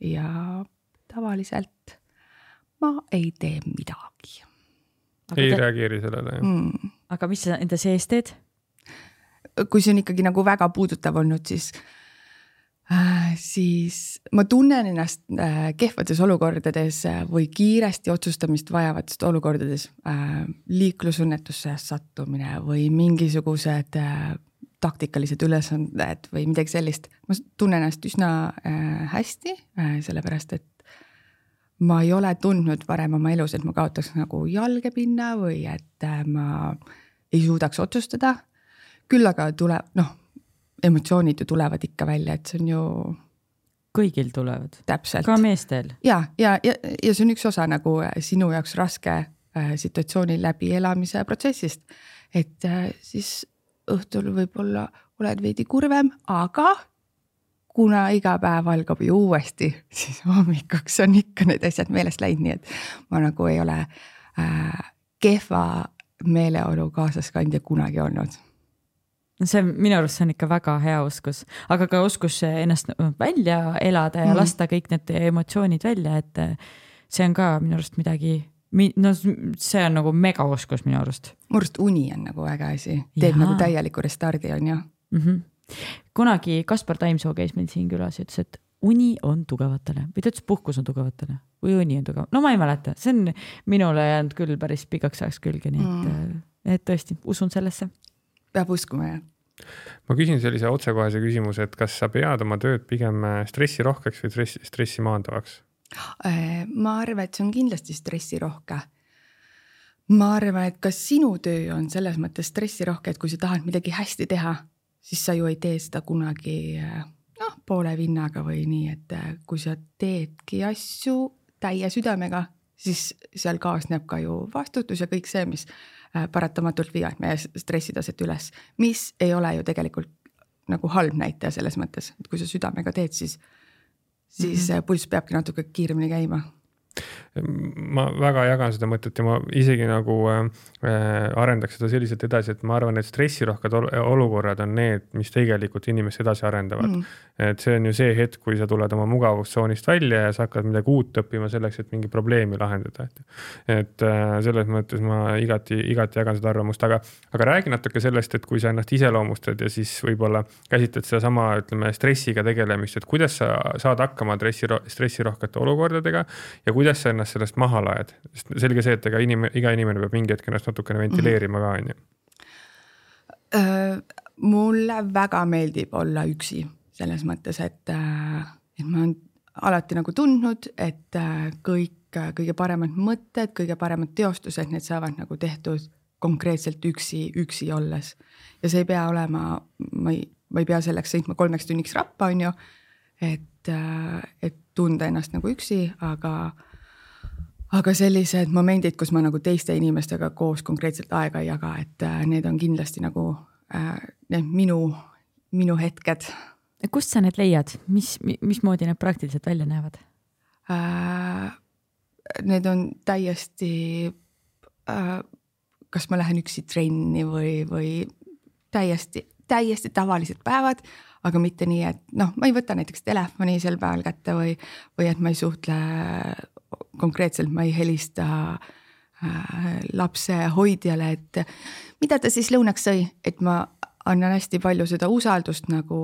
ja tavaliselt ma ei tee midagi. ei te... reageeri sellele, jah mm.? aga mis sa enda sees teed? kui see on ikkagi nagu väga puudutav olnud, siis Äh, siis ma tunnen ennast äh, kehvades olukordades äh, või kiiresti otsustamist vajavates olukordades, liiklusõnnetusse sattumine või mingisugused taktikalised ülesanded või midagi sellist. ma tunnen ennast üsna hästi, sellepärast et ma ei ole tundnud varem oma elus, et ma kaotaks nagu jalgepinna või et ma ei suudaks otsustada. küll aga tuleb, noh emotsioonid ju tulevad ikka välja, et see on ju. kõigil tulevad. ka meestel. ja, ja, ja, ja see on üks osa nagu äh, sinu jaoks raske äh, situatsiooni läbielamise protsessist. et äh, siis õhtul võib-olla oled veidi kurvem, aga kuna iga päev algab ju uuesti, [LAUGHS] siis hommikuks on ikka need asjad meelest läinud, nii et ma nagu ei ole äh, kehva meeleolu kaasaskandja kunagi olnud see minu arust see on ikka väga hea oskus, aga ka oskus ennast välja elada ja mm. lasta kõik need emotsioonid välja, et see on ka minu arust midagi, no see on nagu megaoskus minu arust. mu arust uni on nagu äge asi, teeb nagu täieliku restardi on ju mm. -hmm. kunagi Kaspar Taimsoo käis meil siin külas ja ütles, et uni on tugevatele või ta ütles, puhkus on tugevatele või uni on tugev, no ma ei mäleta, see on minule jäänud küll päris pikaks ajaks külge, nii et mm., et tõesti usun sellesse peab uskuma, jah ma küsin sellise otsekohese küsimuse, et kas sa pead oma tööd pigem äh, stressirohkeks või stressi, stressi maandavaks? Äh, ma arvan, et see on kindlasti stressirohke. ma arvan, et ka sinu töö on selles mõttes stressirohke, et kui sa tahad midagi hästi teha, siis sa ju ei tee seda kunagi äh, noh, poole vinnaga või nii, et kui sa teedki asju täie südamega, siis seal kaasneb ka ju vastutus ja kõik see, mis paratamatult viivad meie stressitaset üles, mis ei ole ju tegelikult nagu halb näitaja selles mõttes, et kui sa südamega teed, siis, siis mm -hmm. pulss peabki natuke kiiremini käima ma väga jagan seda mõtet ja ma isegi nagu äh, äh, arendaks seda selliselt edasi, et ma arvan, et stressirohked olukorrad on need, mis tegelikult inimest edasi arendavad mm. et see on ju see hetk, kui sa tuled oma mugavustsoonist välja ja sa hakkad midagi uut õppima selleks, et mingi probleemi lahendada, et. et äh, selles mõttes ma igati, igati jagan seda arvamust, aga, aga räägi natuke sellest, et kui sa ennast iseloomustad ja siis võib-olla käsitled sedasama, ütleme stressiga tegelemist, et kuidas sa saad hakkama stressi, stressirohkete olukordadega ja kuidas sa ennast sellest maha laed, sest selge see, et ega inimene, iga inimene peab mingi hetk ennast natukene ventileerima ka, on ju. mulle väga meeldib olla üksi selles mõttes, et, äh, et ma olen alati nagu tundnud, et äh, kõik äh, kõige paremad mõtted, kõige paremad teostused, need saavad nagu tehtud konkreetselt üksi, üksi olles. ja see ei pea olema, ma ei, ma ei pea selleks sõitma kolmeks tunniks rappa, on ju. et, et tunda ennast nagu üksi, aga aga sellised momendid, kus ma nagu teiste inimestega koos konkreetselt aega ei jaga, et äh, need on kindlasti nagu äh, need minu, minu hetked. kust sa need leiad, mis, mismoodi need praktiliselt välja näevad äh,? Need on täiesti äh,, kas ma lähen üksi trenni või, või täiesti, täiesti tavalised päevad, aga mitte nii, et noh, ma ei võta näiteks telefoni sel päeval kätte või, või et ma ei suhtle konkreetselt ma ei helista äh, lapse hoidjale, et mida ta siis lõunaks sõi, et ma annan hästi palju seda usaldust nagu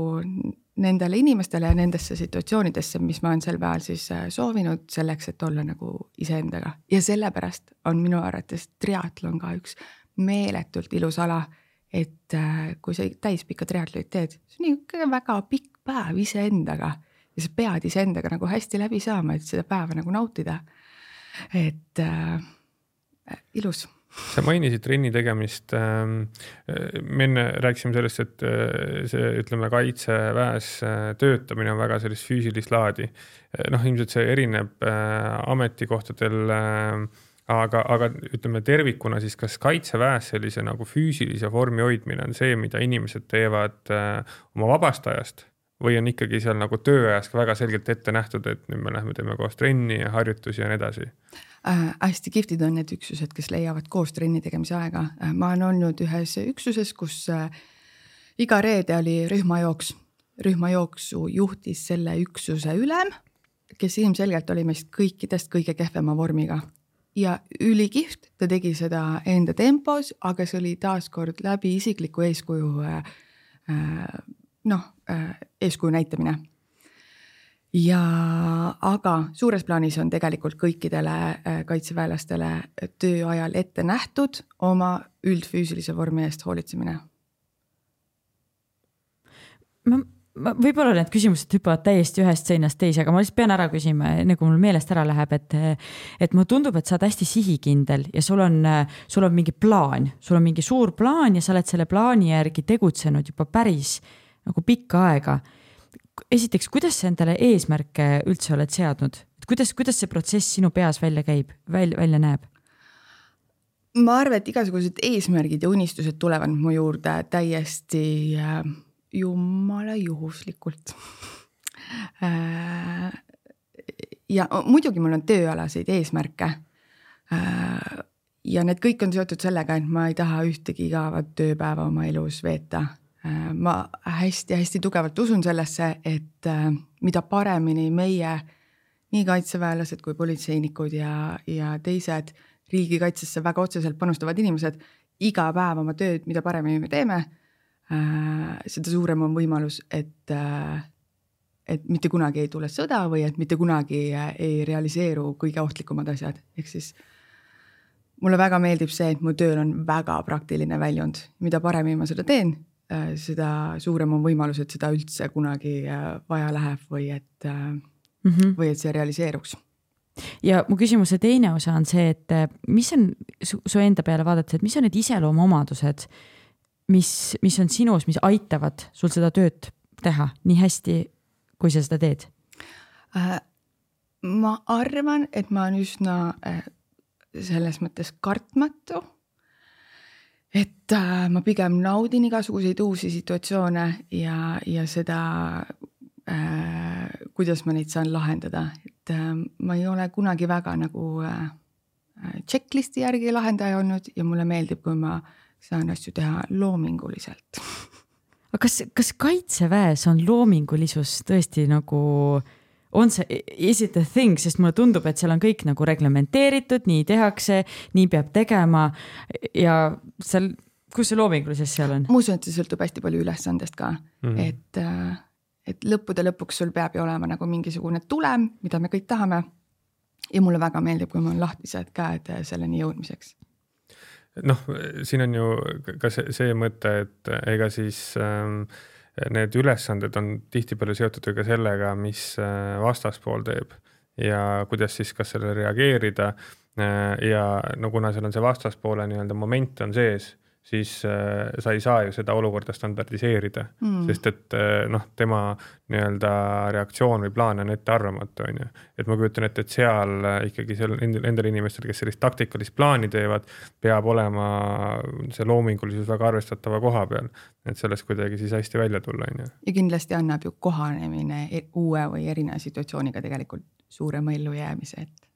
nendele inimestele ja nendesse situatsioonidesse, mis ma olen sel päeval siis äh, soovinud selleks, et olla nagu iseendaga. ja sellepärast on minu arvates triatlon ka üks meeletult ilus ala. et äh, kui sa täispikka triatlonit teed, see on ikka väga pikk päev iseendaga ja sa pead iseendaga nagu hästi läbi saama, et seda päeva nagu nautida et äh, ilus sa mainisid trenni tegemist. Ähm, me enne rääkisime sellest, et äh, see, ütleme, kaitseväes äh, töötamine on väga sellist füüsilist laadi. noh, ilmselt see erineb ametikohtadel. aga, aga ütleme tervikuna siis, kas kaitseväes sellise nagu füüsilise vormi hoidmine on see, mida inimesed teevad oma vabast ajast või on ikkagi seal nagu tööajas ka väga selgelt ette nähtud, et nüüd me lähme teeme koos trenni ja harjutusi ja nii edasi äh,? hästi kihvtid on need üksused, kes leiavad koos trenni tegemise aega äh,. ma olen olnud ühes üksuses, kus äh, iga reede oli rühmajooks. rühmajooksu juhtis selle üksuse ülem, kes ilmselgelt oli meist kõikidest kõige kehvema vormiga ja ülikihvt, ta tegi seda enda tempos, aga see oli taaskord läbi isikliku eeskuju äh, äh noh, äh, eeskuju näitamine. ja aga suures plaanis on tegelikult kõikidele äh, kaitseväelastele töö ajal ette nähtud oma üldfüüsilise vormi eest hoolitsemine. ma ma, võib-olla need küsimused hüppavad täiesti ühest seinast teise, aga ma lihtsalt pean ära küsima, enne kui mul meelest ära läheb, et, et mulle tundub, et sa oled hästi sihikindel ja sul on, sul on mingi plaan, sul on mingi suur plaan ja sa oled selle plaani järgi tegutsenud juba päris nagu pikka aega. esiteks, kuidas sa endale eesmärke üldse oled seadnud, et kuidas, kuidas see protsess sinu peas välja käib, välja, välja näeb? ma arvan, et igasugused eesmärgid ja unistused tulevad mu juurde täiesti äh, jumala juhuslikult äh,. ja muidugi mul on tööalaseid eesmärke äh,. ja need kõik on seotud sellega, et ma ei taha ühtegi igavat tööpäeva oma elus veeta. Ma hästi-hästi tugevalt usun sellesse, et äh, mida paremini meie, nii kaitseväelased kui politseinikud ja, ja teised riigikaitsesse väga otseselt panustavad inimesed iga päev oma tööd, mida paremini me teeme äh,, seda suurem on võimalus, et äh, et mitte kunagi ei tule sõda või et mitte kunagi äh, ei realiseeru kõige ohtlikumad asjad, ehk siis mulle väga meeldib see, et mu tööl on väga praktiline väljund, mida paremini ma seda teen, äh, seda suurem on võimalus, et seda üldse kunagi äh, vaja läheb või et mm, -hmm. või et see realiseeruks ja mu küsimuse teine osa on see, et mis on su, su enda peale vaadates, et mis on need iseloomuomadused, mis, mis on sinus, mis aitavad sul seda tööd teha nii hästi, kui sa seda teed äh,? ma arvan, et ma olen üsna äh, selles mõttes kartmatu. Et äh, ma pigem naudin igasuguseid uusi situatsioone ja, ja seda äh,, kuidas ma neid saan lahendada, et äh, ma ei ole kunagi väga nagu äh, checklist'i järgi lahendaja olnud ja mulle meeldib, kui ma saan asju teha loominguliselt. [LAUGHS] Aga kas, kas kaitseväes on loomingulisus tõesti nagu, on see, is it a thing, sest mulle tundub, et seal on kõik nagu reglementeeritud, nii tehakse, nii peab tegema ja seal, kus see loomingulisus seal on? ma usun, et see sõltub hästi palju ülesandest ka mm, -hmm. et, äh, et lõppude lõpuks sul peab ju olema nagu mingisugune tulem, mida me kõik tahame. ja mulle väga meeldib, kui mul on lahtised käed selleni jõudmiseks noh, siin on ju ka see, see mõte, et ega siis ähm, need ülesanded on tihtipeale seotud ju ka sellega, mis äh, vastaspool teeb ja kuidas siis kas sellele reageerida. Äh, ja no kuna seal on see vastaspoole nii-öelda moment on sees siis äh, sa ei saa ju seda olukorda standardiseerida mm., sest et äh, noh, tema nii-öelda reaktsioon või plaan on ettearvamatu, on ju. et ma kujutan ette, et seal äh, ikkagi seal nendel, nendel inimestel, kes sellist taktikalist plaani teevad, peab olema see loomingulisus väga arvestatava koha peal, et sellest kuidagi siis hästi välja tulla, on ju. ja kindlasti annab ju kohanemine e-, uue või erineva situatsiooniga tegelikult suurema ellujäämise, et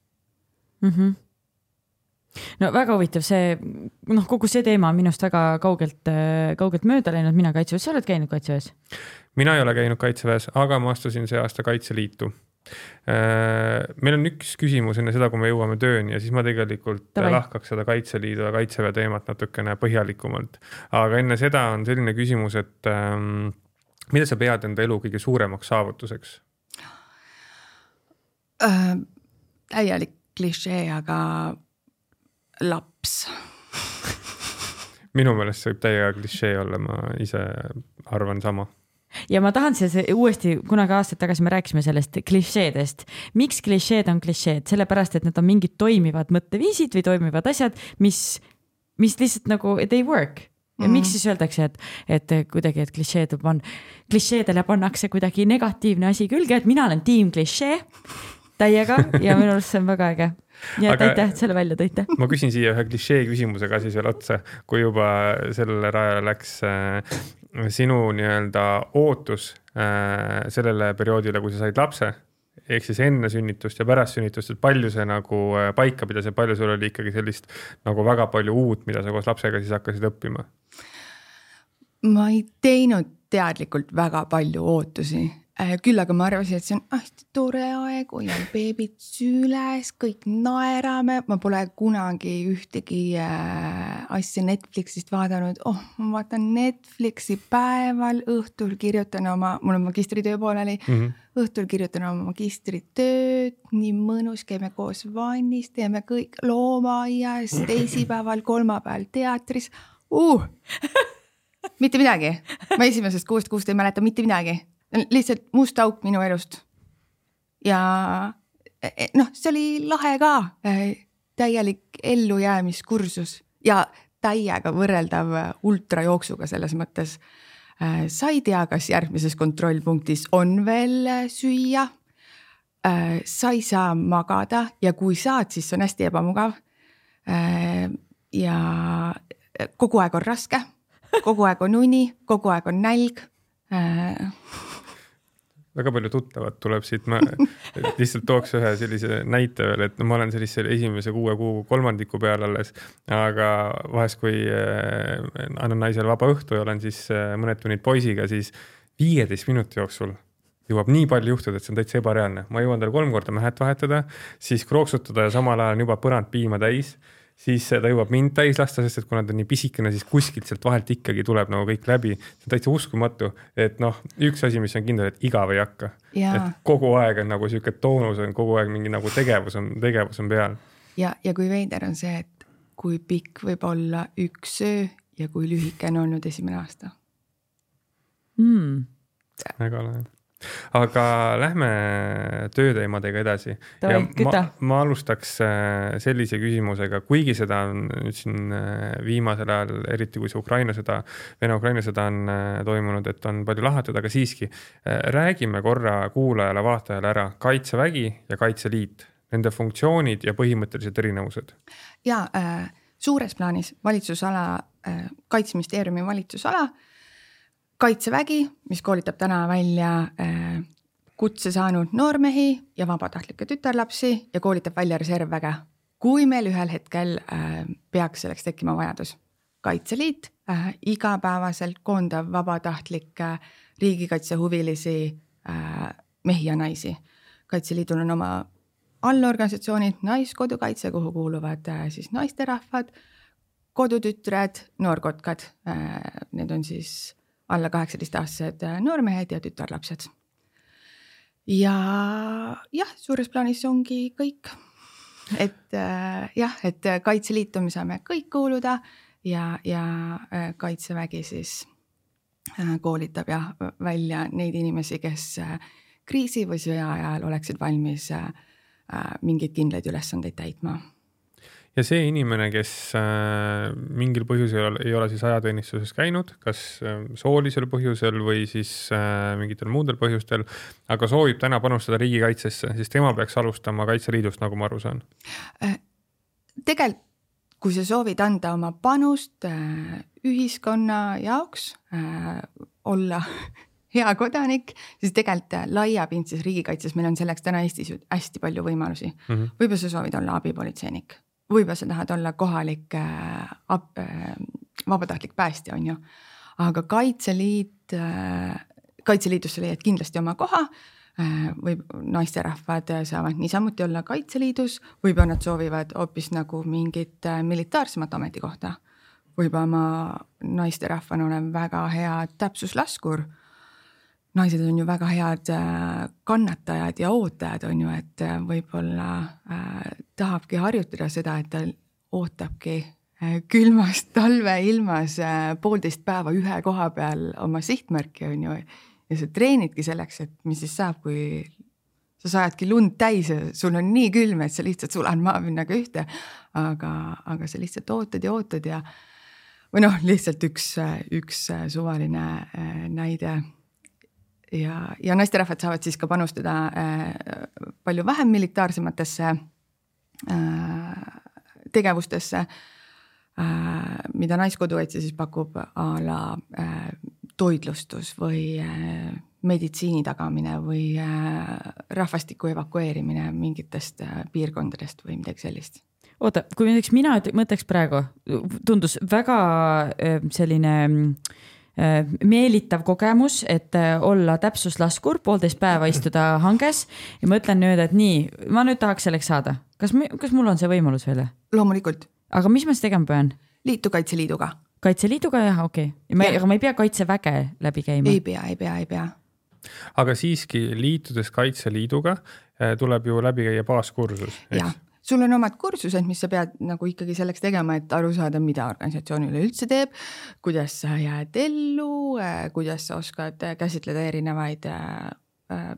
mm. -hmm no väga huvitav see, noh, kogu see teema on minust väga kaugelt, kaugelt mööda läinud, mina kaitseväes, sa oled käinud kaitseväes? mina ei ole käinud kaitseväes, aga ma astusin see aasta Kaitseliitu. Äh, meil on üks küsimus enne seda, kui me jõuame tööni ja siis ma tegelikult Tavai. lahkaks seda Kaitseliidu ja Kaitseväe teemat natukene põhjalikumalt. aga enne seda on selline küsimus, et ähm, mida sa pead enda elu kõige suuremaks saavutuseks äh,? täielik klišee, aga laps. Minu meelest see võib täiega klišee olla, ma ise arvan sama. Ja ma tahan siis uuesti, kunagi aastaid tagasi me rääkisime sellest klišeedest. miks klišeed on klišeed, sellepärast et need on mingid toimivad mõtteviisid või toimivad asjad, mis, mis lihtsalt nagu they work. Ja mm -hmm. miks siis öeldakse, et, et kuidagi, et klišeed on, klišeedele pannakse kuidagi negatiivne asi külge, et mina olen tiim klišee täiega ja minu arust see on väga äge ja Aga aitäh, et selle välja tõite. ma küsin siia ühe klišee küsimuse ka siis veel otsa, kui juba sellele rajale läks äh, sinu nii-öelda ootus äh, sellele perioodile, kui sa said lapse ehk siis enne sünnitust ja pärast sünnitust, et palju see nagu äh, paika pidas ja palju sul oli ikkagi sellist nagu väga palju uut, mida sa koos lapsega siis hakkasid õppima? ma ei teinud teadlikult väga palju ootusi, küll aga ma arvasin, et see on hästi tore aeg, hoian beebit süles, kõik naerame, ma pole kunagi ühtegi äh, asja Netflixist vaadanud, oh, ma vaatan Netflixi päeval, õhtul kirjutan oma, mul on magistritöö pooleli mm, -hmm. õhtul kirjutan oma magistritööd, nii mõnus, käime koos vannis, teeme kõik loomaaias, teisipäeval, kolmapäeval teatris. Uh! [LAUGHS] mitte midagi, ma esimesest kuust kuust ei mäleta mitte midagi lihtsalt must auk minu elust. ja e, e, noh, see oli lahe ka, e, täielik ellujäämiskursus ja täiega võrreldav ultrajooksuga selles mõttes. sa ei tea, kas järgmises kontrollpunktis on veel süüa. sa ei saa magada ja kui saad, siis see on hästi ebamugav. ja kogu aeg on raske, kogu aeg on uni, kogu aeg on nälg väga palju tuttavat tuleb siit, ma [LAUGHS] lihtsalt tooks ühe sellise näite veel, et ma olen sellise esimese kuue kuu kolmandiku peal alles, aga vahest, kui äh, annan naisele vaba õhtu ja olen siis äh, mõned tunnid poisiga, siis viieteist minuti jooksul jõuab nii palju juhtuda, et see on täitsa ebareaalne, ma jõuan tal kolm korda mähet vahetada, siis krooksutada ja samal ajal on juba põrand piima täis siis ta jõuab mind täis lasta, sest et kuna ta on nii pisikene, siis kuskilt sealt vahelt ikkagi tuleb nagu kõik läbi. see on täitsa uskumatu, et noh, üks asi, mis on kindel, et igav ei hakka. et kogu aeg on nagu sihuke toonus on kogu aeg mingi nagu tegevus on, tegevus on peal. ja, ja kui veider on see, et kui pikk võib olla üks öö ja kui lühike on olnud esimene aasta mm.. väga lahe aga lähme tööteemadega edasi. Ma, ma alustaks äh, sellise küsimusega, kuigi seda on nüüd siin äh, viimasel ajal, eriti kui see Ukraina sõda, Vene-Ukraina sõda on äh, toimunud, et on palju lahatud, aga siiski räägime korra kuulajale-vaatajale ära Kaitsevägi ja Kaitseliit, nende funktsioonid ja põhimõttelised erinevused. ja äh, suures plaanis valitsusala äh,, kaitseministeeriumi valitsusala äh, kaitsevägi, mis koolitab täna välja äh, kutse saanud noormehi ja vabatahtlikke tütarlapsi ja koolitab välja reservväge. kui meil ühel hetkel äh, peaks selleks tekkima vajadus. kaitseliit äh, igapäevaselt koondab vabatahtlikke riigikaitsehuvilisi mehi ja naisi. kaitseliidul on oma allorganisatsioonid, Naiskodukaitse, kuhu kuuluvad siis naisterahvad, kodutütred, noorkotkad. Need on siis alla kaheksateistaastased noormehed ja tütarlapsed. ja jah, suures plaanis ongi kõik. et äh, jah, et Kaitseliitu me saame kõik kuuluda ja, ja äh, Kaitsevägi siis äh, koolitab jah välja neid inimesi, kes kriisi või sõja ajal oleksid valmis mingeid kindlaid ülesandeid täitma ja see inimene, kes äh, mingil põhjusel ei ole siis ajateenistuses käinud, kas äh, soolisel põhjusel või siis äh, mingitel muudel põhjustel, aga soovib täna panustada riigikaitsesse, siis tema peaks alustama Kaitseliidust, nagu ma aru saan. tegelikult, kui sa soovid anda oma panust ühiskonna jaoks, olla [LAUGHS] hea kodanik, siis tegelikult laiapindses riigikaitses meil on selleks täna Eestis hästi palju võimalusi. Mm -hmm.. võib-olla sa soovid olla abipolitseinik võib-olla sa tahad olla kohalik äh, äh, vabatahtlik päästja, on ju. aga Kaitseliit äh,, Kaitseliidus sa leiad kindlasti oma koha äh,. võib, naisterahvad saavad niisamuti olla Kaitseliidus, võib-olla nad soovivad hoopis nagu mingit äh, militaarsemat ametikohta. võib-olla ma naisterahvana olen väga hea täpsuslaskur naised on ju väga head äh, kannatajad ja ootajad, on ju, et äh, võib-olla äh, tahabki harjutada seda, et ta ootabki äh, külmas talveilmas poolteist päeva ühe koha peal oma sihtmärki, on ju. ja sa treenidki selleks, et mis siis saab, kui sa sajadki lund täis ja sul on nii külm, et sa lihtsalt sulad maapinnaga ühte. aga, aga sa lihtsalt ootad ja ootad ja või noh, lihtsalt üks, üks suvaline näide ja, ja naisterahvad saavad siis ka panustada äh, palju vähem militaarsematesse äh, tegevustesse äh,, mida Naiskodukaitse siis pakub a la toitlustus või meditsiini tagamine või rahvastiku evakueerimine mingitest piirkondadest või midagi sellist. Oota, kui näiteks mina mõtleks praegu, tundus väga selline Äh, meelitav kogemus, et äh, olla täpsuslaskur, poolteist päeva [CLEARS THROAT] istuda hanges ja mõtlen nüüd, et nii, ma nüüd tahaks selleks saada. kas, kas mul on see võimalus veel? loomulikult. aga mis ma siis tegema pean? liitu Kaitseliiduga. kaitseliiduga jah, okei okay.. aga ma ei pea kaitseväge läbi käima? ei pea, ei pea, ei pea. aga siiski liitudes Kaitseliiduga äh, tuleb ju läbi käia baaskursus. jah sul on omad kursused, mis sa pead nagu ikkagi selleks tegema, et aru saada, mida organisatsioon üleüldse teeb, kuidas sa jääd ellu, äh, kuidas sa oskad käsitleda erinevaid äh,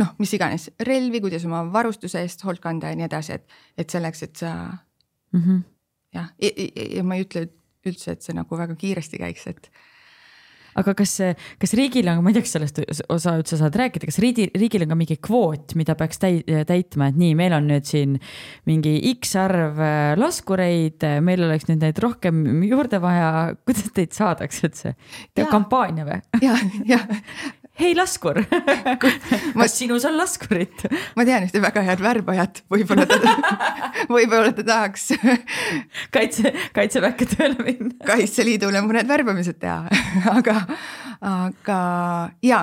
noh, mis iganes relvi, kuidas oma varustuse eest hoolt kanda ja nii edasi, et, et selleks, et sa mm -hmm. jah, ja ma ei ütle üldse, et see nagu väga kiiresti käiks, et aga kas, kas riigil on, ma ei tea, kas sellest osa üldse saad rääkida, kas riigi, riigil on ka mingi kvoot, mida peaks täi, täitma, et nii, meil on nüüd siin mingi X arv äh, laskureid, meil oleks nüüd neid rohkem juurde vaja, [LAUGHS] kuidas teid saadakse üldse? kampaania või? ja, ja hei laskur [LAUGHS] [LAUGHS] kas sinus on laskurit? ma tean ühte väga head värbajat, võib-olla ta, [LAUGHS] võib-olla ta tahaks kaitse, kaitseväkke tööle minna. kaitseliidule mõned värbamised teha aga, aga ja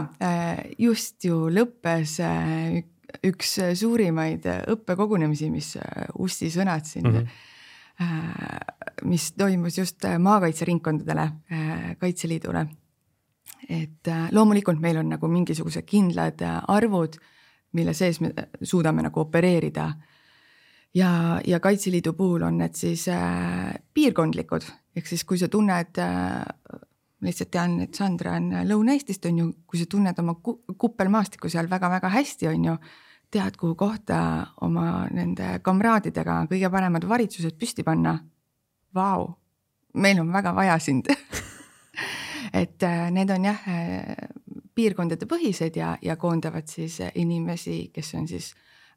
just ju lõppes üks suurimaid õppekogunemisi, mis Ussi sõnad siin mm. -hmm mis toimus just maakaitseringkondadele, Kaitseliidule et äh, loomulikult meil on nagu mingisugused kindlad äh, arvud, mille sees me suudame nagu opereerida. ja, ja Kaitseliidu puhul on need siis äh, piirkondlikud, ehk siis kui sa tunned äh,, lihtsalt tean, et Sandra on Lõuna-Eestist, on ju, kui sa tunned oma kuppelmaastikku seal väga-väga hästi, on ju, tead, kuhu kohta oma nende kamraadidega kõige paremad varitsused püsti panna. Vau, meil on väga vaja sind [LAUGHS] et äh, need on jah äh, piirkondade põhised ja, ja koondavad siis inimesi, kes on siis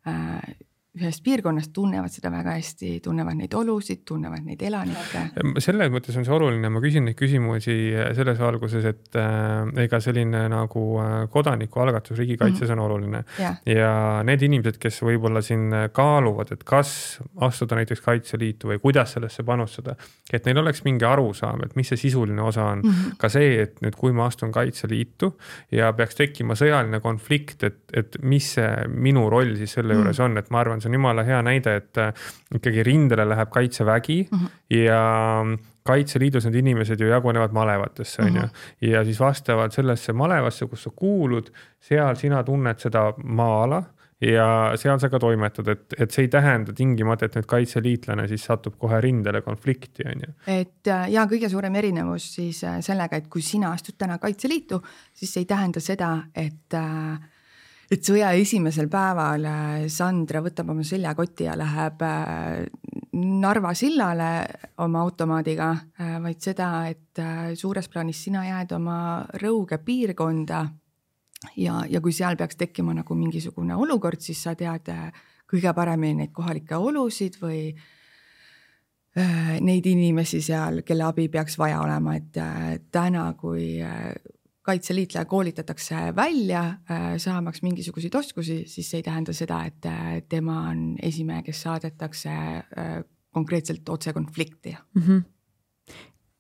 äh, ühest piirkonnast tunnevad seda väga hästi, tunnevad neid olusid, tunnevad neid elanikke. selles mõttes on see oluline, ma küsin neid küsimusi selles valguses, et äh, ega selline nagu äh, kodanikualgatus riigikaitses mm -hmm. on oluline yeah. ja need inimesed, kes võib-olla siin kaaluvad, et kas astuda näiteks Kaitseliitu või kuidas sellesse panustada, et neil oleks mingi arusaam, et mis see sisuline osa on mm. -hmm. ka see, et nüüd, kui ma astun Kaitseliitu ja peaks tekkima sõjaline konflikt, et, et mis see minu roll siis selle mm -hmm. juures on, et ma arvan, see on jumala hea näide, et äh, ikkagi rindele läheb kaitsevägi mm -hmm. ja Kaitseliidus need inimesed ju jagunevad malevatesse, on ju. Mhm. ja siis vastavalt sellesse malevasse, kus sa kuulud, seal sina tunned seda maa-ala ja seal sa ka toimetad, et, et see ei tähenda tingimata, et nüüd kaitseliitlane siis satub kohe rindele konflikti, on ju. et äh, ja kõige suurem erinevus siis äh, sellega, et kui sina astud täna Kaitseliitu, siis see ei tähenda seda, et äh, et sõja esimesel päeval äh, Sandra võtab oma seljakoti ja läheb äh, Narva sillale oma automaadiga, äh, vaid seda, et suures plaanis sina jääd oma Rõuge piirkonda. ja, ja kui seal peaks tekkima nagu mingisugune olukord, siis sa tead kõige paremini neid kohalikke olusid või neid inimesi seal, kelle abi peaks vaja olema, et täna, kui kaitseliitlaja koolitatakse välja äh, saamaks mingisuguseid oskusi, siis see ei tähenda seda, et äh, tema on esimene, kes saadetakse äh, konkreetselt otse konflikti mm. -hmm.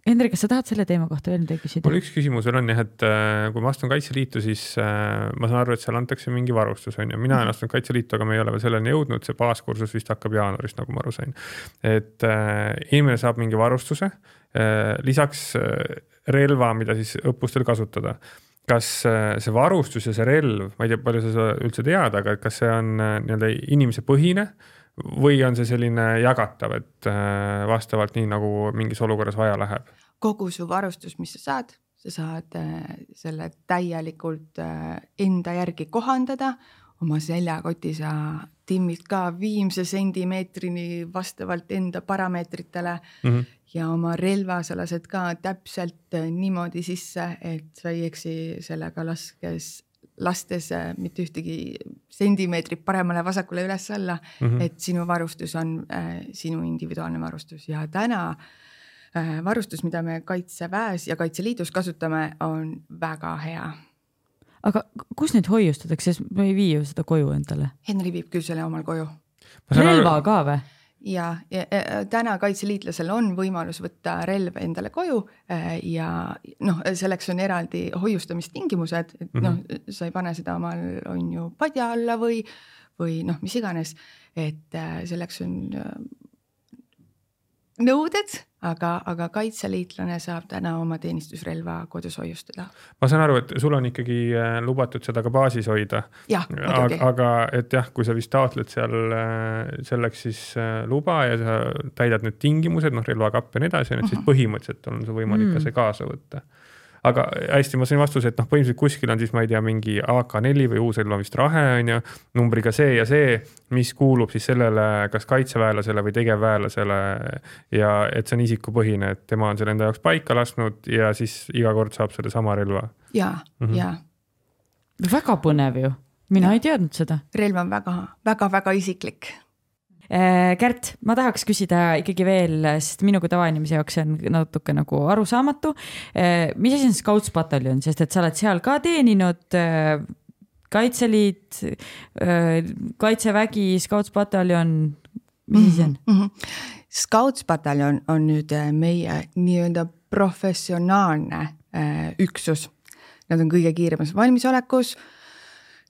Hendrik, kas sa tahad selle teema kohta veel midagi küsida? mul üks küsimus veel on jah, et kui ma astun Kaitseliitu, siis ma saan aru, et seal antakse mingi varustus, on ju, mina olen astunud Kaitseliitu, aga me ei ole veel selleni jõudnud, see baaskursus vist hakkab jaanuaris, nagu ma aru sain. et inimene saab mingi varustuse, lisaks relva, mida siis õppustel kasutada. kas äh, see varustus ja see relv, ma ei tea, palju sa seda üldse tead, aga kas see on äh, nii-öelda inimese põhine või on see selline jagatav, et äh, vastavalt nii, nagu mingis olukorras vaja läheb? kogu su varustus, mis sa saad, sa saad selle täielikult enda järgi kohandada, oma seljakoti sa timmid ka viimse sentimeetrini vastavalt enda parameetritele mm. -hmm ja oma relva sa lased ka täpselt äh, niimoodi sisse, et sa ei eksi sellega laskes, lastes äh, mitte ühtegi sentimeetrit paremale-vasakule üles-alla mm, -hmm. et sinu varustus on äh, sinu individuaalne varustus ja täna äh, varustus, mida me Kaitseväes ja Kaitseliidus kasutame, on väga hea aga kus neid hoiustatakse, sest me ei vii ju seda koju endale? Henri viib küll selle omal koju. relva ka või? Ja, ja, ja täna kaitseliitlasel on võimalus võtta relv endale koju äh, ja noh, selleks on eraldi hoiustamistingimused, et mm -hmm. noh, sa ei pane seda omal on ju padja alla või, või noh, mis iganes, et äh, selleks on äh, nõuded aga, aga kaitseliitlane saab täna oma teenistusrelva kodus hoiustada. ma saan aru, et sul on ikkagi äh, lubatud seda ka baasis hoida. aga, aga et jah, kui sa vist taotled seal äh, selleks siis äh, luba ja sa täidad need tingimused, noh relvakapp ja nii edasi, ju, siis mhm. põhimõtteliselt on sul võimalik mm. ka see kaasa võtta aga hästi, ma sain vastuse, et noh, põhimõtteliselt kuskil on siis, ma ei tea, mingi AK4 või uus relv on vist Rahe on ju, numbriga see ja see, mis kuulub siis sellele, kas kaitseväelasele või tegevväelasele. ja et see on isikupõhine, et tema on selle enda jaoks paika lasknud ja siis iga kord saab sedasama relva. ja mm, -hmm. ja. väga põnev ju, mina ja. ei teadnud seda. relv on väga, väga, väga isiklik Kärt, ma tahaks küsida ikkagi veel, sest minu kui tavainimese jaoks see on natuke nagu arusaamatu. Äh, mis asi on Scoutspataljon, sest et sa oled seal ka teeninud äh, Kaitseliit, Kaitsevägi, Scoutspataljon, mis asi see on mm? -hmm. Scoutspataljon on nüüd meie nii-öelda professionaalne üksus. Nad on kõige kiiremas valmisolekus.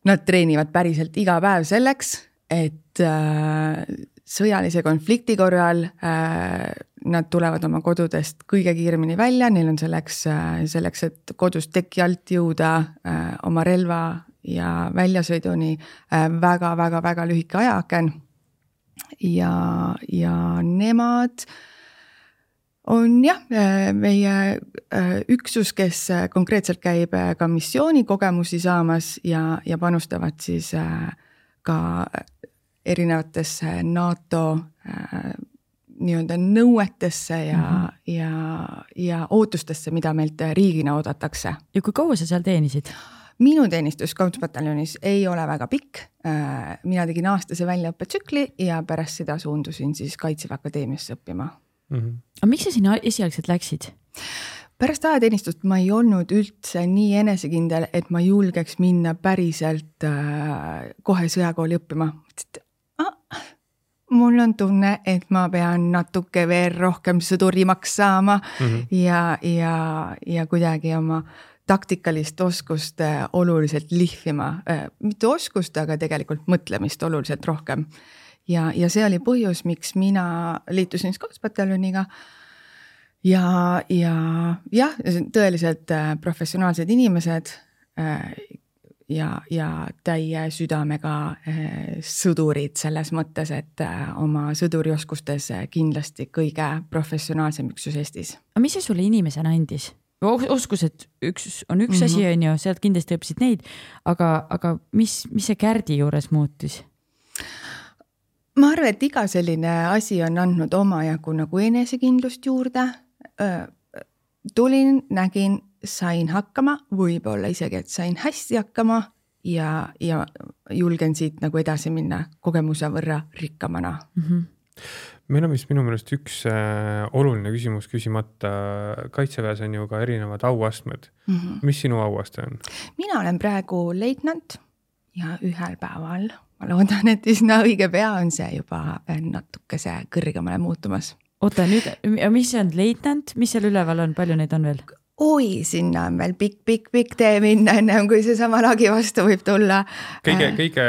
Nad treenivad päriselt iga päev selleks et äh, sõjalise konflikti korral äh, nad tulevad oma kodudest kõige kiiremini välja, neil on selleks äh,, selleks, et kodust teki alt jõuda oma relva ja väljasõiduni väga-väga-väga lühike ajaaken. ja, ja nemad on jah, meie üksus, kes konkreetselt käib ka missioonikogemusi saamas ja, ja panustavad siis ka erinevatesse NATO äh, nii-öelda nõuetesse ja mm, -hmm. ja, ja ootustesse, mida meilt riigina oodatakse. ja kui kaua sa seal teenisid? minu teenistus Scoutspataljonis ei ole väga pikk. Äh, mina tegin aastase väljaõppetsükli ja pärast seda suundusin siis Kaitseväe Akadeemiasse õppima mm. -hmm. aga miks sa sinna esialgselt läksid? pärast ajateenistust ma ei olnud üldse nii enesekindel, et ma julgeks minna päriselt äh, kohe sõjakooli õppima. et mul on tunne, et ma pean natuke veel rohkem sõdurimaks saama mm -hmm. ja, ja, ja kuidagi oma taktikalist oskust äh, oluliselt lihvima, äh, mitte oskust, aga tegelikult mõtlemist oluliselt rohkem. ja, ja see oli põhjus, miks mina liitusin Scoutspataljooniga. ja, ja jah, tõeliselt äh, professionaalsed inimesed ja, ja täie südamega eh, sõdurid selles mõttes, et eh, oma sõdurioskustes kindlasti kõige professionaalsem üksus Eestis. aga mis see sulle inimesena andis? oskused üks on üks mm -hmm. asi, on ju, sealt kindlasti õppisid neid, aga, aga mis, mis see Kärdi juures muutus? ma arvan, et iga selline asi on andnud omajagu nagu enesekindlust juurde. tulin, nägin, sain hakkama, võib-olla isegi, et sain hästi hakkama ja, ja julgen siit nagu edasi minna kogemuse võrra rikkamana mm. -hmm meil on vist minu meelest üks äh, oluline küsimus küsimata. kaitseväes on ju ka erinevad auastmed mm. -hmm. mis sinu auaste on? mina olen praegu leitnant ja ühel päeval, ma loodan, et üsna õige pea on see juba natukese kõrgemale muutumas. oota nüüd, mis see on leitnant, mis seal üleval on, palju neid on veel? Oi, sinna on veel pikk-pikk-pikk tee minna, ennem kui seesama lagi vastu võib tulla. kõige, äh. kõige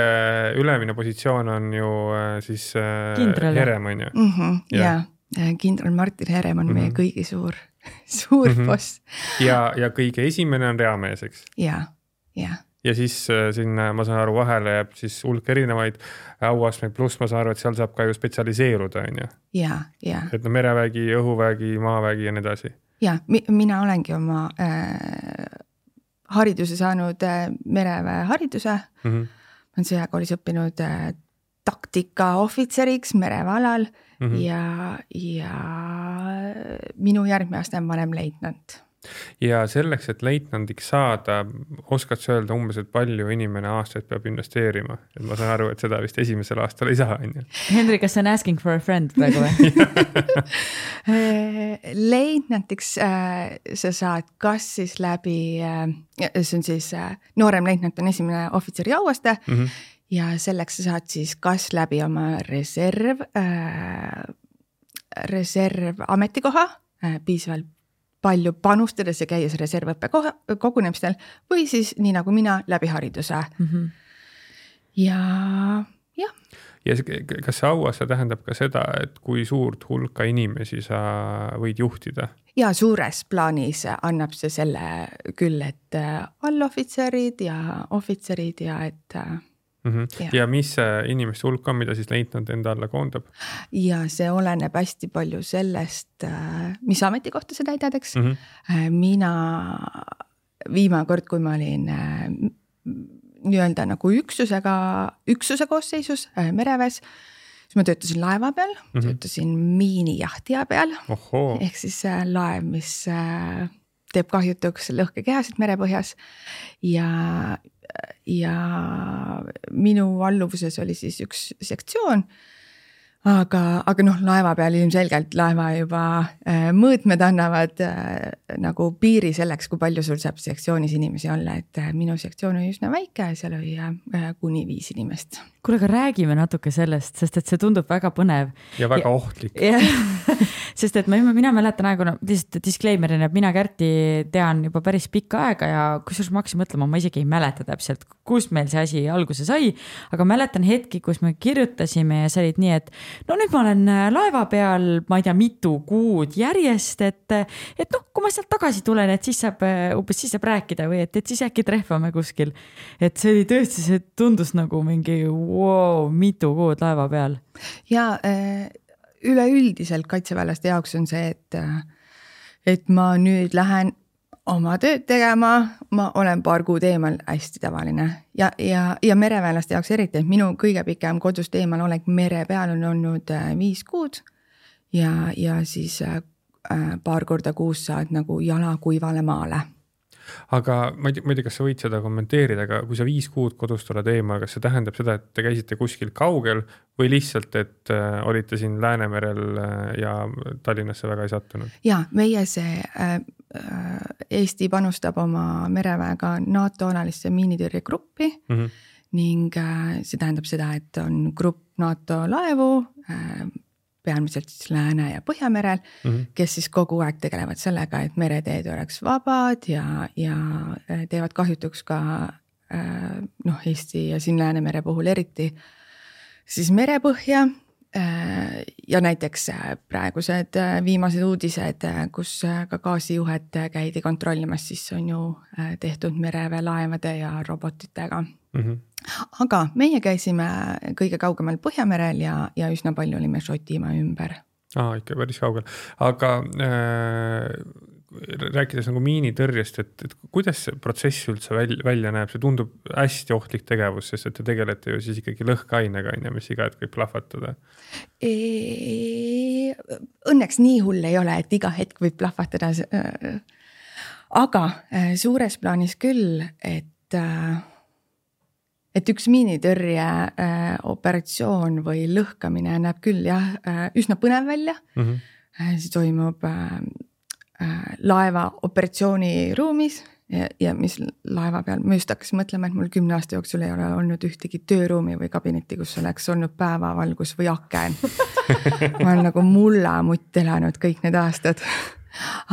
ülemine positsioon on ju äh, siis äh, kindral. Herem on ju mm. -hmm, ja, ja kindral Martin Herem on mm -hmm. meie mhm. kõigi suur, [LAUGHS] suur mm -hmm. boss. ja, ja kõige esimene on reamees, eks? ja, ja ja siis sinna, ma saan aru, vahele jääb siis hulk erinevaid auastmeid, pluss ma saan aru, et seal saab ka ju spetsialiseeruda, on ju. ja, ja. et no merevägi, õhuvägi, maavägi ja nii edasi ja mi, mina olengi oma äh, hariduse saanud äh, mereväe hariduse mm. -hmm. ma olen sõjakoolis õppinud äh, taktikaohvitseriks mereväealal mm -hmm. ja, ja minu järgmine aste on vanemleitnant ja selleks, et leitnandiks saada, oskad sa öelda umbes, et palju inimene aastaid peab investeerima, et ma saan aru, et seda vist esimesel aastal ei saa, on ju. Henri, kas see on asking for a friend praegu või [LAUGHS] leitnandiks äh, sa saad kas siis läbi äh,, see on siis äh, noorem leitnant on esimene ohvitseri auaste mm. -hmm. ja selleks sa saad siis kas läbi oma reserv äh,, reservametikoha äh, piisavalt palju panustades ja käies reservõppe kogunemistel või siis nii nagu mina läbi hariduse mm. -hmm. ja jah. ja kas see auaste tähendab ka seda, et kui suurt hulka inimesi sa võid juhtida? ja suures plaanis annab see selle küll, et äh, allohvitserid ja ohvitserid ja et mm mm. -hmm. Jah. ja mis inimeste hulk on, mida siis leitnant enda alla koondab ja see oleneb hästi palju sellest, mis ametikohta sa täidad, eks mm? -hmm. mina viimane kord, kui ma olin äh, nii-öelda nagu üksusega, üksuse koosseisus äh, mereväes, siis ma töötasin laeva peal mm. -hmm. töötasin miinijahtija peal ehk siis äh, laev, mis äh, teeb kahjutuks lõhkekehasid merepõhjas. Ja, ja minu alluvuses oli siis üks sektsioon aga, aga noh, laeva peal ilmselgelt laeva juba äh, mõõtmed annavad äh, nagu piiri selleks, kui palju sul saab sektsioonis inimesi olla, et äh, minu sektsioon oli üsna väike, seal oli äh, kuni viis inimest. kuule, aga räägime natuke sellest, sest et see tundub väga põnev. ja väga Ja- ohtlik. jah, sest et ma, mina mäletan aegu, no lihtsalt disclaimer'ina, et mina Kärti tean juba päris pikka aega ja kusjuures ma hakkasin mõtlema, ma isegi ei mäleta täpselt, kust meil see asi alguse sai. aga mäletan hetki, kus me kirjutasime ja sa olid nii, et no nüüd ma olen äh, laeva peal, ma ei tea, mitu kuud järjest, et, et noh, kui ma sealt tagasi tulen, et siis saab äh, umbes siis saab rääkida või et, et siis äkki trehvame kuskil. et see oli tõesti, see tundus nagu mingi wow, mitu kuud laeva peal. ja äh, üleüldiselt kaitseväelaste jaoks on see, et, äh, et ma nüüd lähen oma tööd tegema, ma olen paar kuud eemal, hästi tavaline. Ja, ja, ja mereväelaste jaoks eriti, et minu kõige pikem kodust eemalolek mere peal on olnud äh, viis kuud. ja, ja siis äh, äh, paar korda kuus saad nagu jala kuivale maale aga ma ei tea, ma ei tea, kas sa võid seda kommenteerida, aga kui sa viis kuud kodust oled eemal, kas see tähendab seda, et te käisite kuskil kaugel või lihtsalt, et äh, olite siin Läänemerel äh, ja Tallinnasse väga ei sattunud ja meie see äh, äh, Eesti panustab oma mereväega NATO alalisse miinitõrjegruppi mm? -hmm. ning äh, see tähendab seda, et on grupp NATO laevu peamiselt siis Lääne- ja Põhjamerel Mm -hmm. kes siis kogu aeg tegelevad sellega, et mereteed oleks vabad ja, ja äh, teevad kahjutuks ka äh, noh, Eesti ja siin Läänemere puhul eriti siis merepõhja. ja näiteks äh, praegused äh, viimased uudised, kus äh, ka gaasijuhet äh, käidi kontrollimas, siis on ju äh, tehtud mereväelaevade ja robotitega Mm -hmm. aga meie käisime kõige kaugemal Põhjamerel ja, ja üsna palju olime Šotimaa ümber aa, ikka päris kaugel, aga äh, rääkides nagu miinitõrjest, et, et kuidas see protsess üldse välja, välja näeb, see tundub hästi ohtlik tegevus, sest et te tegelete ju siis ikkagi lõhkeainega on ju, mis iga hetk võib plahvatada. e. Õnneks nii hull ei ole, et iga hetk võib plahvatada. aga äh, suures plaanis küll, et äh, et üks miinitõrje äh, operatsioon või lõhkamine näeb küll jah äh, üsna põnev välja Mm -hmm. Äh, see toimub laeva operatsiooniruumis ja, ja mis laeva peal, ma just hakkasin mõtlema, et mul kümne aasta jooksul ei ole olnud ühtegi tööruumi või kabinetti, kus oleks olnud päevavalgus või aken [LAUGHS] ma olen nagu mullamutt elanud kõik need aastad.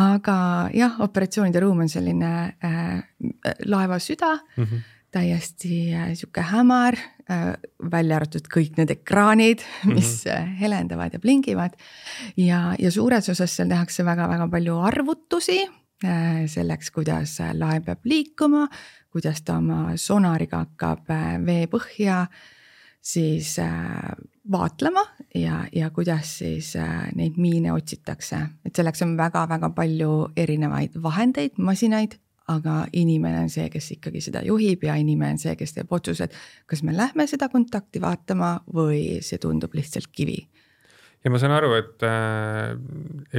aga jah, operatsioonide ruum on selline äh, laeva süda Mm -hmm. Täiesti äh, sihuke hämar äh,, välja arvatud kõik need ekraanid, mis mm -hmm. helendavad ja blingivad. ja, ja suures osas seal tehakse väga-väga palju arvutusi selleks, kuidas laev peab liikuma, kuidas ta oma sonariga hakkab äh, veepõhja siis vaatlema ja, ja kuidas siis neid miine otsitakse, et selleks on väga-väga palju erinevaid vahendeid, masinaid aga inimene on see, kes ikkagi seda juhib ja inimene on see, kes teeb otsused, kas me lähme seda kontakti vaatama või see tundub lihtsalt kivi. ja ma saan aru, et äh,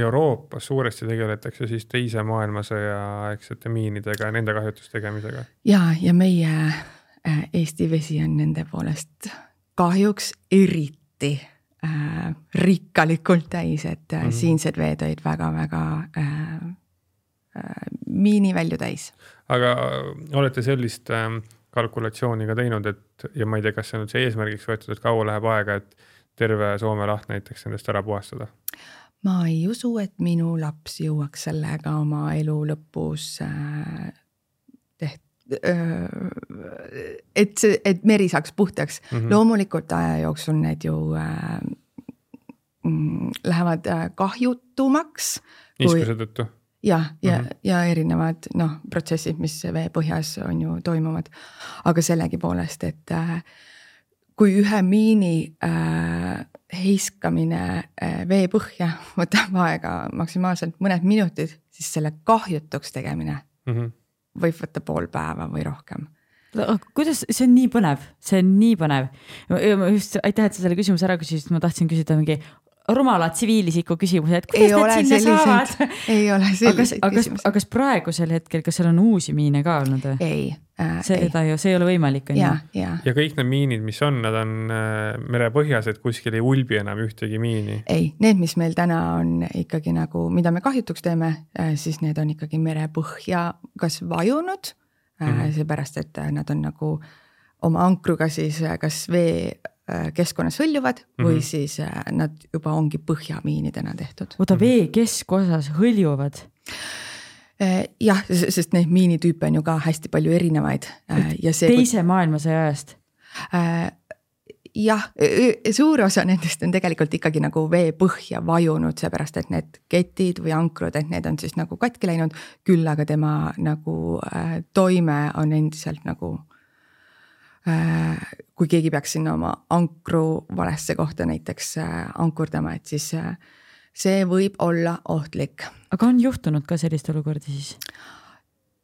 Euroopas suuresti tegeletakse siis teise maailmasõja aegsete miinidega ja nende kahjutuste tegemisega. ja, ja meie äh, Eesti vesi on nende poolest kahjuks eriti äh, rikkalikult täis, et mm -hmm. siinsed veed olid väga-väga äh, miinivälju täis. aga olete sellist ähm, kalkulatsiooni ka teinud, et ja ma ei tea, kas see on nüüd see eesmärgiks võetud, et kaua läheb aega, et terve Soome laht näiteks nendest ära puhastada? ma ei usu, et minu laps jõuaks sellega oma elu lõpus äh, teht- äh,, et see, et meri saaks puhtaks mm. -hmm. loomulikult aja jooksul need ju äh, mm, lähevad äh, kahjutumaks. niiskuse tõttu? Jah, ja, ja, mm -hmm. ja erinevad noh, protsessid, mis vee põhjas on ju toimuvad. aga sellegipoolest, et äh, kui ühe miini äh, heiskamine äh, veepõhja [LAUGHS] võtab aega maksimaalselt mõned minutid, siis selle kahjutuks tegemine mm. -hmm. võib võtta pool päeva või rohkem kuidas, see on nii põnev, see on nii põnev. just aitäh, et sa selle küsimuse ära küsisid, ma tahtsin küsida mingi rumala tsiviilisiku küsimuse, et kuidas ei nad sinna selliseid, saavad? ei ole selliseid aga küsimusi. aga kas praegusel hetkel, kas seal on uusi miine ka olnud või? ei äh,, ei seda ju, see ei ole võimalik, on ja ju?, ja kõik need miinid, mis on, nad on äh, merepõhjas, et kuskil ei ulbi enam ühtegi miini. ei, need, mis meil täna on ikkagi nagu, mida me kahjutuks teeme, siis need on ikkagi merepõhja kas vajunud mm Mhm. -hmm. seepärast, et äh, nad on nagu oma ankruga siis äh, kas vee äh, keskkonnas hõljuvad mm -hmm. või Mhm. siis äh, nad juba ongi põhjamiinidena tehtud. oota, vee keskosas hõljuvad? Äh, jah, sest neid miinitüüpe on ju ka hästi palju erinevaid äh, ja see. teise maailmasõja ajast? Äh, jah, suur osa nendest on tegelikult ikkagi nagu veepõhja vajunud, seepärast et need ketid või ankrud, et need on siis nagu katki läinud. küll aga tema nagu äh, toime on endiselt nagu äh,. Kui keegi peaks sinna oma ankru valesse kohta näiteks äh, ankurdama, et siis äh, see võib olla ohtlik aga on juhtunud ka sellist olukorda siis?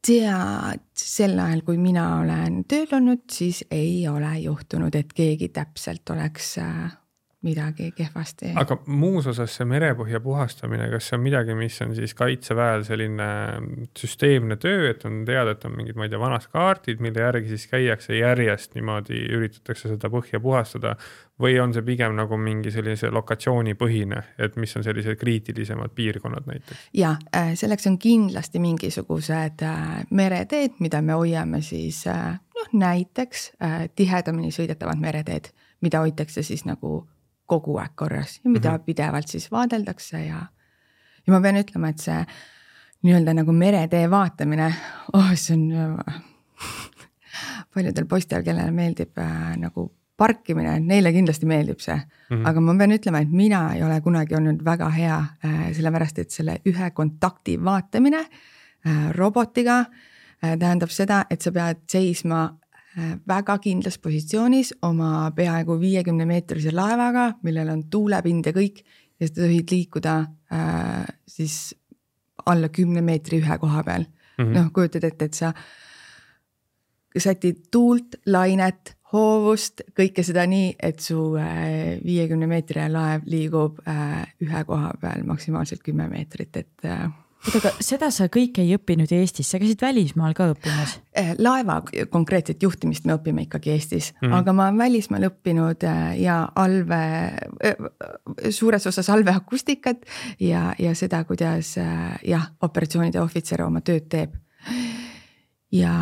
tead, sel ajal, kui mina olen tööl olnud, siis ei ole juhtunud, et keegi täpselt oleks äh, midagi kehvasti. aga muus osas see merepõhja puhastamine, kas see on midagi, mis on siis kaitseväel selline süsteemne töö, et on teada, et on mingid, ma ei tea, vanad kaardid, mille järgi siis käiakse järjest niimoodi, üritatakse seda põhja puhastada. või on see pigem nagu mingi sellise lokatsioonipõhine, et mis on sellised kriitilisemad piirkonnad näiteks? ja äh, selleks on kindlasti mingisugused äh, mereteed, mida me hoiame siis äh, noh, näiteks tihedamini sõidetavad mereteed, mida hoitakse siis nagu kogu aeg korras ja mida mm -hmm. pidevalt siis vaadeldakse ja. ja ma pean ütlema, et see nii-öelda nagu meretee vaatamine, oh see on [LAUGHS] paljudel poistel, kellele meeldib äh, nagu parkimine, neile kindlasti meeldib see mm. -hmm. aga ma pean ütlema, et mina ei ole kunagi olnud väga hea äh,, sellepärast et selle ühe kontakti vaatamine äh, robotiga äh, tähendab seda, et sa pead seisma väga kindlas positsioonis oma peaaegu viiekümne meetrise laevaga, millel on tuulepind ja kõik ja sa tohid liikuda äh, siis alla kümne meetri ühe koha peal mm -hmm. noh, kujutad ette, et sa sätid tuult, lainet, hoovust, kõike seda nii, et su viiekümne meetrine laev liigub äh, ühe koha peal maksimaalselt kümme meetrit, et äh, oota, aga seda sa kõike ei õppinud Eestis, sa käisid välismaal ka õppimas? äh, laeva konkreetset juhtimist me õpime ikkagi Eestis mm, -hmm. aga ma olen välismaal õppinud ja allvee, suures osas allveeakustikat ja, ja seda, kuidas jah, operatsioonide ohvitser oma tööd teeb ja.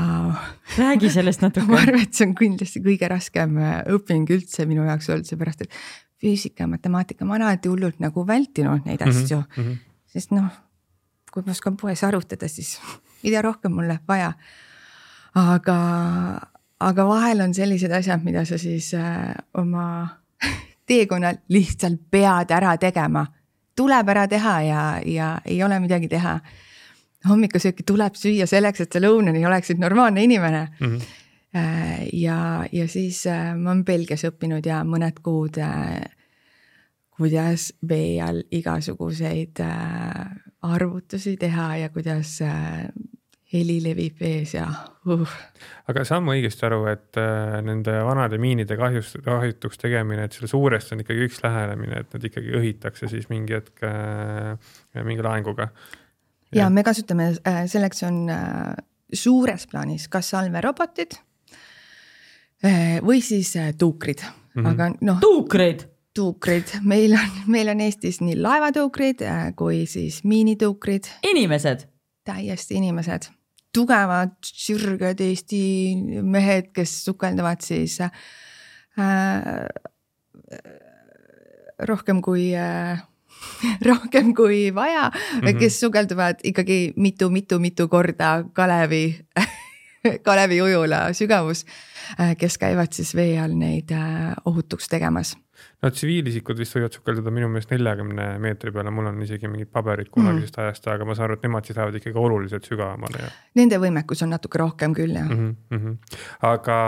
räägi sellest natuke. [LAUGHS] ma arvan, et see on kindlasti kõige raskem õping üldse minu jaoks olnud, seepärast et füüsika ja matemaatika, ma olen alati hullult nagu vältinud neid Mhm, asju mm, -hmm. sest noh, kui ma oskan poes arvutada, siis [LAUGHS] mida rohkem mul läheb vaja. aga, aga vahel on sellised asjad, mida sa siis äh, oma [LAUGHS] teekonnal lihtsalt pead ära tegema. tuleb ära teha ja, ja ei ole midagi teha hommikusööki tuleb süüa selleks, et sa lõunani oleksid normaalne inimene mm. -hmm. ja, ja siis äh, ma olen Belgias õppinud ja mõned kuud, äh, kuidas vee all igasuguseid äh, arvutusi teha ja kuidas heli levib vees ja uh. aga saan ma õigesti aru, et nende vanade miinide kahjust, kahjutuks tegemine, et selle suurest on ikkagi üks lähenemine, et nad ikkagi õhitakse siis mingi hetk mingi laenguga ja me kasutame, selleks on suures plaanis kas salverobotid või siis tuukrid mm, -hmm. aga noh. tuukreid? Tuukrid, meil on, meil on Eestis nii laevatuukrid kui siis miinituukrid. inimesed? täiesti inimesed, tugevad, sürged Eesti mehed, kes sukelduvad siis äh, rohkem kui äh, [LAUGHS] rohkem kui vaja mm, -hmm. kes sukelduvad ikkagi mitu-mitu-mitu korda Kalevi [LAUGHS] Kalevi ujula sügavus, kes käivad siis vee all neid ohutuks tegemas. No tsiviilisikud vist võivad sukelduda minu meelest neljakümne meetri peale, mul on isegi mingid paberid kunagisest mm. ajast, aga ma saan aru, et nemad siis lähevad ikkagi oluliselt sügavamale ja. Nende võimekus on natuke rohkem küll jah mm. -hmm. aga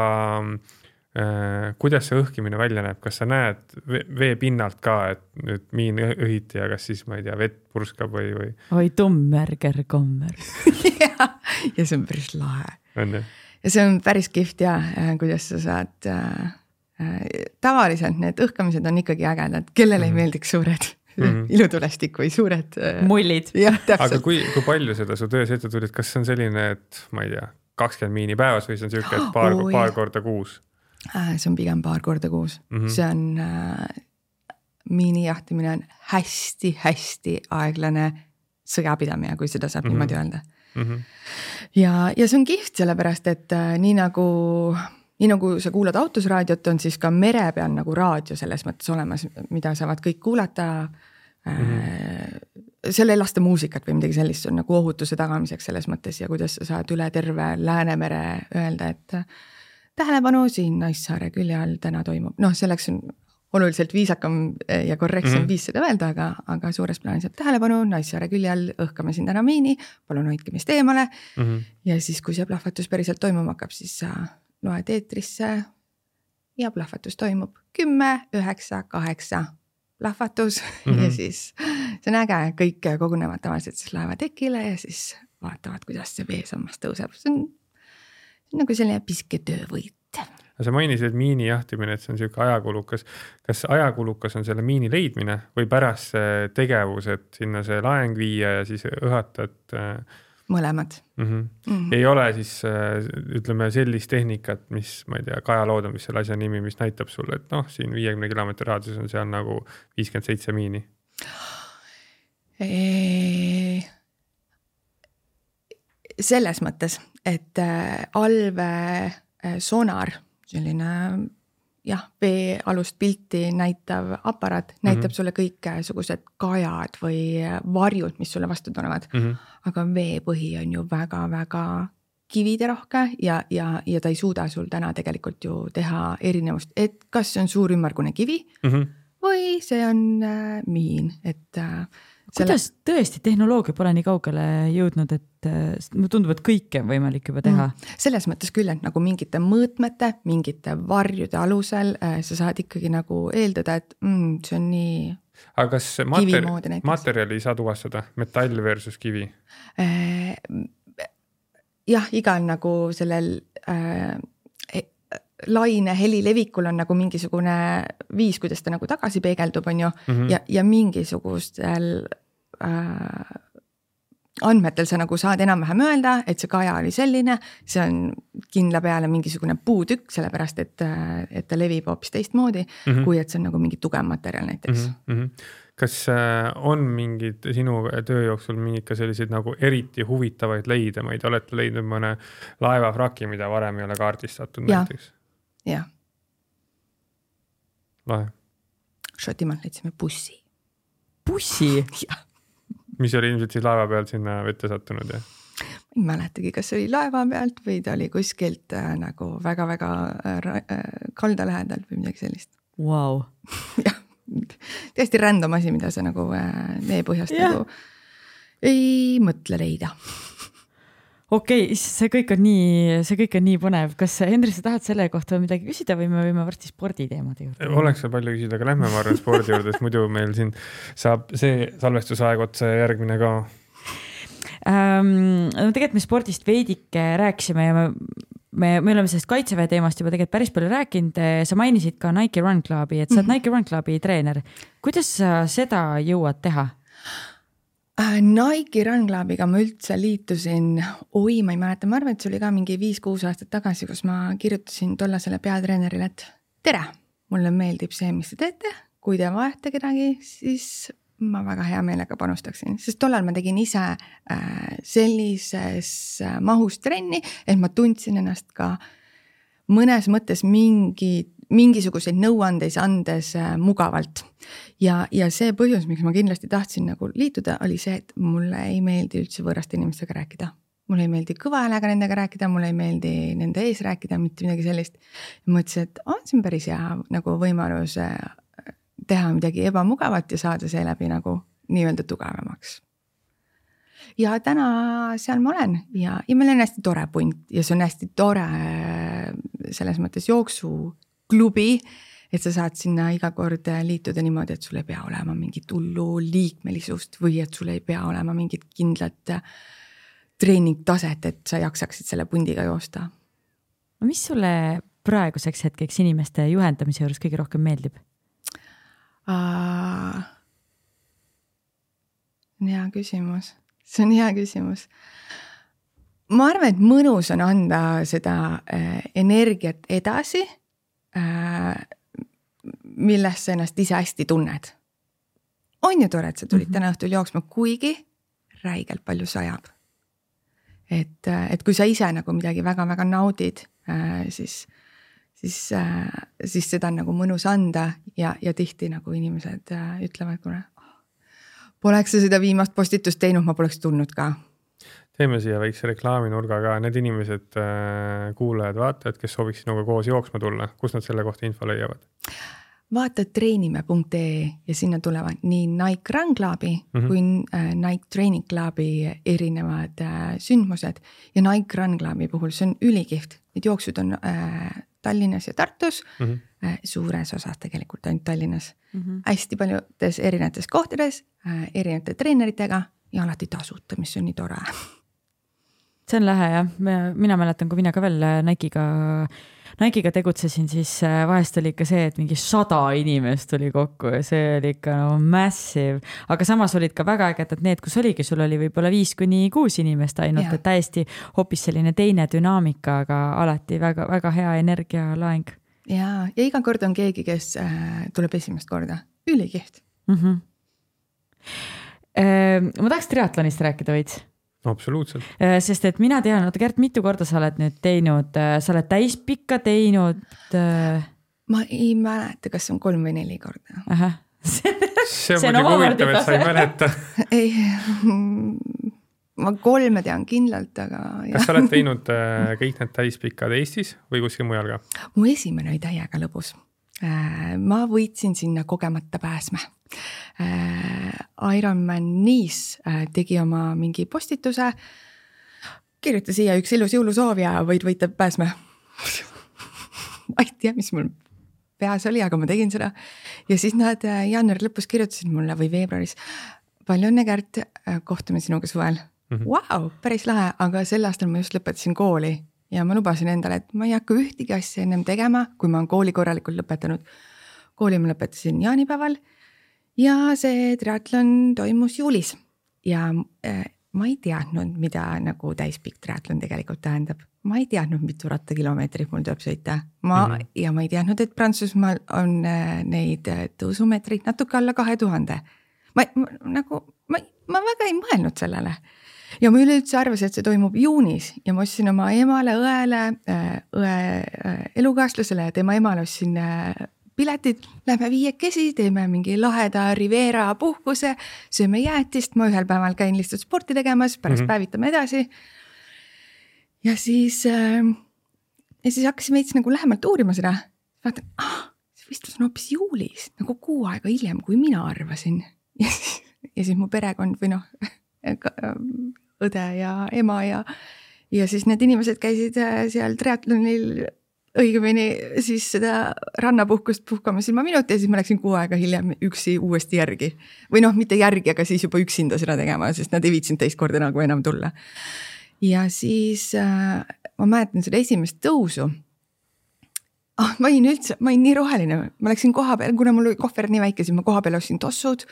kuidas see õhkimine välja näeb, kas sa näed ve- vee pinnalt ka, et nüüd miin õhiti ja kas siis ma ei tea, vett purskab või, või oi tummärger kommer. [LAUGHS] ja, ja see on päris lahe on ju? ja see on päris kihvt ja kuidas sa saad äh,. Tavaliselt need õhkamised on ikkagi ägedad, kellele ei Mhm. meeldiks suured [LAUGHS] mm. -hmm. ilutulestik või suured äh,. mullid. aga kui, kui palju seda su töös ette tuli, et kas see on selline, et ma ei tea, kakskümmend miini päevas või see on sihuke, et [GASPS] paar Oo,, paar korda kuus Äh, see on pigem paar korda kuus mm. -hmm. see on äh,, miinijahtimine on hästi-hästi aeglane sõjapidamine, kui seda saab mm. -hmm. niimoodi öelda mm? -hmm. ja, ja see on kihvt, sellepärast et äh, nii nagu, nii nagu sa kuulad autos raadiot, on siis ka mere peal nagu raadio selles mõttes olemas, mida saavad kõik kuulata mm. -hmm. seal ei lasta muusikat või midagi sellist, see on nagu ohutuse tagamiseks selles mõttes ja kuidas sa saad üle terve Läänemere öelda, et äh, tähelepanu, siin Naissaare külje all täna toimub, noh, selleks on oluliselt viisakam ja korrektsem mm. -hmm. viis seda öelda, aga, aga suures plaanis, et tähelepanu, Naissaare külje all õhkame siin täna miini, palun hoidke meist eemale Mm -hmm. ja siis, kui see plahvatus päriselt toimuma hakkab, siis sa loed eetrisse ja plahvatus toimub kümme, üheksa, kaheksa plahvatus [LAUGHS] mm Mhm. -hmm. ja siis see on äge, kõik kogunevad tavaliselt siis laevatekile ja siis vaatavad, kuidas see veesammas tõuseb, see on nagu selline piske töövõit. sa mainisid miini jahtimine, et see on sihuke ajakulukas. kas ajakulukas on selle miini leidmine või pärast see tegevus, et sinna see laeng viia ja siis õhata, et äh, mõlemad mm? -hmm. mm. -hmm. ei ole siis äh, ütleme sellist tehnikat, mis ma ei tea, Kaja Lood on vist selle asja nimi, mis näitab sulle, et noh, siin viiekümne kilomeetri raadiuses on seal nagu viiskümmend seitse miini. selles mõttes, et äh, allvee äh, sonar, selline jah, veealust pilti näitav aparaat näitab mm. -hmm. sulle kõiksugused kajad või varjud, mis sulle vastu tulevad, Mm -hmm. aga veepõhi on ju väga-väga kividerohke ja, ja, ja ta ei suuda sul täna tegelikult ju teha erinevust, et kas see on suur ümmargune kivi Mm -hmm. või see on äh, miin, et äh,. Kuidas tõesti tehnoloogia pole nii kaugele jõudnud, et äh, mulle tundub, et kõike on võimalik juba teha mm.. selles mõttes küll, et nagu mingite mõõtmete, mingite varjude alusel äh, sa saad ikkagi nagu eeldada, et mm, see on nii aga kas mater- materjali ei saa tuvastada, metall versus kivi? äh,. jah, igal nagu sellel äh, he- laine heli levikul on nagu mingisugune viis, kuidas ta nagu tagasi peegeldub, on ju mm. -hmm. ja, ja mingisugustel äh, andmetel sa nagu saad enam-vähem öelda, et see kaja oli selline, see on kindla peale mingisugune puutükk, sellepärast et, et ta levib hoopis teistmoodi mm. -hmm. kui et see on nagu mingi tugev materjal näiteks mm. mm. -hmm. kas äh, on mingid sinu töö jooksul mingeid ka selliseid nagu eriti huvitavaid leide, ma ei tea, olete leidnud mõne laevafraki, mida varem ei ole kaardistatud Jaa. näiteks? jah, lahe, Šotimaalt leidsime bussi. bussi, jah, mis oli ilmselt siis laeva peal sinna vette sattunud ja ma ei mäletagi, kas see oli laeva pealt või ta oli kuskilt äh, nagu väga-väga äh, äh, kalda lähedal või midagi sellist. vau. [LAUGHS] jah, täiesti random asi, mida sa nagu äh, veepõhjast Jah. nagu ei mõtle leida. Okei okay,, see kõik on nii, see kõik on nii põnev, kas Henri, sa tahad selle kohta midagi küsida või me võime varsti sporditeemade juurde? oleks veel palju küsida, aga lähme, ma arvan, spordi juurde, sest muidu meil siin saab see salvestusaeg otsa ja järgmine ka. ähm,. no tegelikult me spordist veidike rääkisime ja me, me, me oleme sellest kaitseväe teemast juba tegelikult päris palju rääkinud. sa mainisid ka Nike Run Clubi, et sa oled mm -hmm. Nike Run Clubi treener. kuidas sa seda jõuad teha? Äh, Nike Run Clubiga ma üldse liitusin, oi, ma ei mäleta, ma arvan, et see oli ka mingi viis-kuus aastat tagasi, kus ma kirjutasin tollasele peatreenerile, et tere, mulle meeldib see, mis te teete, kui te vajate kedagi, siis ma väga hea meelega panustaksin, sest tollal ma tegin ise äh, sellises äh, mahus trenni, et ma tundsin ennast ka mõnes mõttes mingi, mingisuguseid nõuandeid andes äh, mugavalt. ja, ja see põhjus, miks ma kindlasti tahtsin nagu liituda, oli see, et mulle ei meeldi üldse võõraste inimestega rääkida. mulle ei meeldi kõva häälega nendega rääkida, mulle ei meeldi nende ees rääkida, mitte midagi sellist. mõtlesin, et on päris hea nagu võimalus äh, teha midagi ebamugavat ja saada seeläbi nagu nii-öelda tugevamaks ja täna seal ma olen ja, ja meil on hästi tore punt ja see on hästi tore äh, selles mõttes jooksu klubi et sa saad sinna iga kord äh, liituda niimoodi, et sul ei pea olema mingit hullu liikmelisust või et sul ei pea olema mingit kindlat äh, treeningtaset, et sa jaksaksid selle pundiga joosta. no mis sulle praeguseks hetkeks inimeste juhendamise juures kõige rohkem meeldib? on hea küsimus, see on hea küsimus. ma arvan, et mõnus on anda seda äh, energiat edasi milles sa ennast ise hästi tunned. on ju tore, et sa tulid mm -hmm. täna õhtul jooksma, kuigi räigelt palju sajab. et, et kui sa ise nagu midagi väga-väga naudid, äh, siis, siis, äh, siis seda on nagu mõnus anda ja, ja tihti nagu inimesed äh, ütlevad, kuule. Poleks sa seda viimast postitust teinud, ma poleks tulnud ka teeme siia väikse reklaaminurga ka, need inimesed, kuulajad-vaatajad, kes sooviks sinuga koos jooksma tulla, kus nad selle kohta info leiavad? vaata treenime.ee ja sinna tulevad nii Nike Run Clubi mm -hmm. kui äh, Nike Training Clubi erinevad äh, sündmused. ja Nike Run Clubi puhul see on ülikihvt, need jooksud on äh, Tallinnas ja Tartus mm, -hmm. äh, suures osas tegelikult ainult Tallinnas mm. -hmm. hästi paljudes erinevates kohtades äh,, erinevate treeneritega ja alati tasuta, mis on nii tore see on lahe jah, mina mäletan, kui mina ka veel äh, Nike'iga, Nike'iga tegutsesin, siis äh, vahest oli ikka see, et mingi sada inimest tuli kokku ja see oli ikka no massive. aga samas olid ka väga ägedad need, kus oligi, sul oli võib-olla viis kuni kuus inimest ainult, et täiesti hoopis selline teine dünaamika, aga alati väga-väga hea energialaeng. ja, ja iga kord on keegi, kes äh, tuleb esimest korda, ülikihvt mm. -hmm. Ma tahaks triatlonist rääkida veits absoluutselt. Äh, sest et mina tean, oota Kärt, mitu korda sa oled nüüd teinud, äh, sa oled täispikka teinud? Ma ei mäleta, kas see on kolm või neli korda. see on muidugi huvitav, et sa ei mäleta [LAUGHS] ei, ma kolme tean kindlalt, aga. kas sa oled teinud kõik need täispikad Eestis või kuskil mujal ka? mu esimene oli täiega lõbus. Ma võitsin sinna kogemata pääsma äh, Ironman Nice äh, tegi oma mingi postituse. kirjuta siia üks ilus jõulusoov ja võid võita pääsme [LAUGHS] ma ei tea, mis mul peas oli, aga ma tegin seda. ja siis nad äh, jaanuari lõpus kirjutasid mulle või veebruaris. palju õnne, Kärt, äh, kohtume sinuga suvel. -hmm. Vau, peris lahe, aga sel aastal ma just lõpetasin kooli ja ma lubasin endale, et ma ei hakka ühtegi asja ennem tegema, kui ma olen kooli korralikult lõpetanud. kooli ma lõpetasin jaanipäeval ja see triatlon toimus juulis ja äh, ma ei teadnud, mida nagu täispikk triatlon tegelikult tähendab. ma ei teadnud, mitu rattakilomeetrit mul tuleb sõita, ma mm -hmm. ja ma ei teadnud, et Prantsusmaal on äh, neid äh, tõusumeetreid natuke alla kahe tuhande. ma, ma nagu, ma, ma väga ei mõelnud sellele ja ma üleüldse arvasin, et see toimub juunis ja ma ostsin oma emale, õele, õe elukaaslasele ja tema emale ostsin piletid, lähme viiekesi, teeme mingi laheda Rivera puhkuse, sööme jäätist, ma ühel päeval käin lihtsalt sporti tegemas, pärast mm -hmm. päevitame edasi. ja siis äh,, ja siis hakkasin veits nagu lähemalt uurima seda, vaatan, ah, see võistlus on hoopis juulis, nagu kuu aega hiljem, kui mina arvasin. [LAUGHS] ja siis, ja siis mu perekond või noh, õde ja ema ja, ja siis need inimesed käisid äh, seal triatlonil õigemini siis seda rannapuhkust puhkamas ilma minuta ja siis ma läksin kuu aega hiljem üksi uuesti järgi. või noh, mitte järgi, aga siis juba üksinda seda tegema, sest nad ei viitsinud teist korda nagu enam tulla. ja siis äh, ma mäletan seda esimest tõusu ah,. ma olin üldse, ma olin nii roheline, ma läksin koha peale, kuna mul oli kohver nii väike, siis ma koha peal ostsin tossud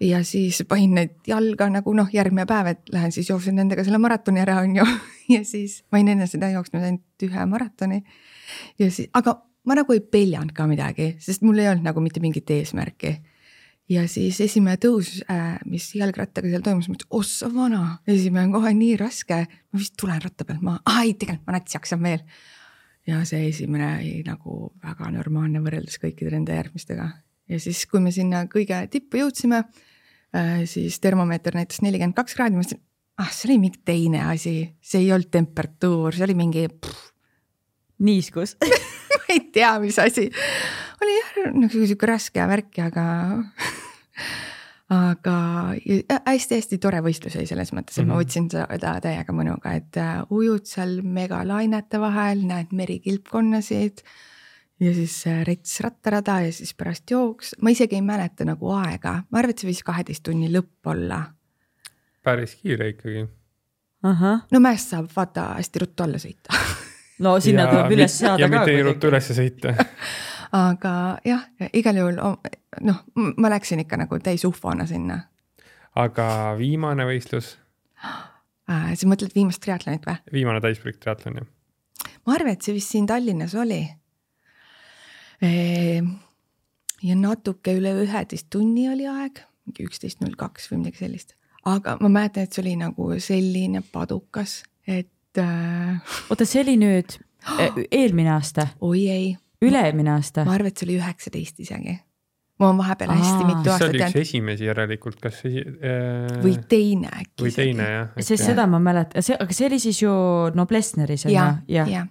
ja siis panin need jalga nagu noh, järgmine päev, et lähen siis jooksen nendega selle maratoni ära, on ju. [LAUGHS] ja siis ma olin enne seda jooksnud ainult ühe maratoni ja siis, aga ma nagu ei peljanud ka midagi, sest mul ei olnud nagu mitte mingit eesmärki. ja siis esimene tõus äh,, mis jalgrattaga seal toimus, ma mõtlesin, ossa vana, esimene on kohe nii raske, ma vist tulen ratta pealt maha, aa ei, tegelikult ma nats jaksan veel. ja see esimene oli nagu väga normaalne võrreldes kõikide nende järgmistega ja siis, kui me sinna kõige tippu jõudsime siis termomeeter näitas nelikümmend kaks kraadi, ma mõtlesin, ah, see oli mingi teine asi, see ei olnud temperatuur, see oli mingi niiskus [LAUGHS] ma ei tea, mis asi, oli jah nagu sihuke raske värk, aga [LAUGHS] aga hästi-hästi tore võistlus oli selles mõttes, et mm -hmm. ma mhm. võtsin seda täiega mõnuga, et äh, ujud seal megalainete vahel, näed merikilpkonnasid. Ja siis äh, rets rattarada ja siis pärast jooks, ma isegi ei mäleta nagu aega, ma arvan, et see võis kaheteist tunni lõpp olla. päris kiire ikkagi. no mäest saab vaata hästi ruttu alla sõita [LAUGHS] no sinna Ja tuleb üles saada ja ka mitte nii ruttu ülesse sõita [LAUGHS] aga jah, igal juhul noh, ma läksin ikka nagu täis ufona sinna aga viimane võistlus, [GASPS] äh,. sa mõtled viimast triatlonit või? viimane täispikk triatlon jah? ma arvan, et see vist siin Tallinnas oli. Ja natuke üle üheteist tunni oli aeg, mingi üksteist null kaks või midagi sellist, aga ma mäletan, et see oli nagu selline padukas, et äh, oota, see oli nüüd [GASPS] eh, eelmine aasta, oi ei, üle-eelmine aasta? Ma arvan, et see oli üheksateist isegi. ma olen vahepeal hästi mitu see aastat oli üks jäänud. esimesi järelikult, kas esi- äh, või teine äkki. või teine jah? sest seda ma mäletan, see, aga see oli siis ju Noblessneris on ju? Ja, ja, ja.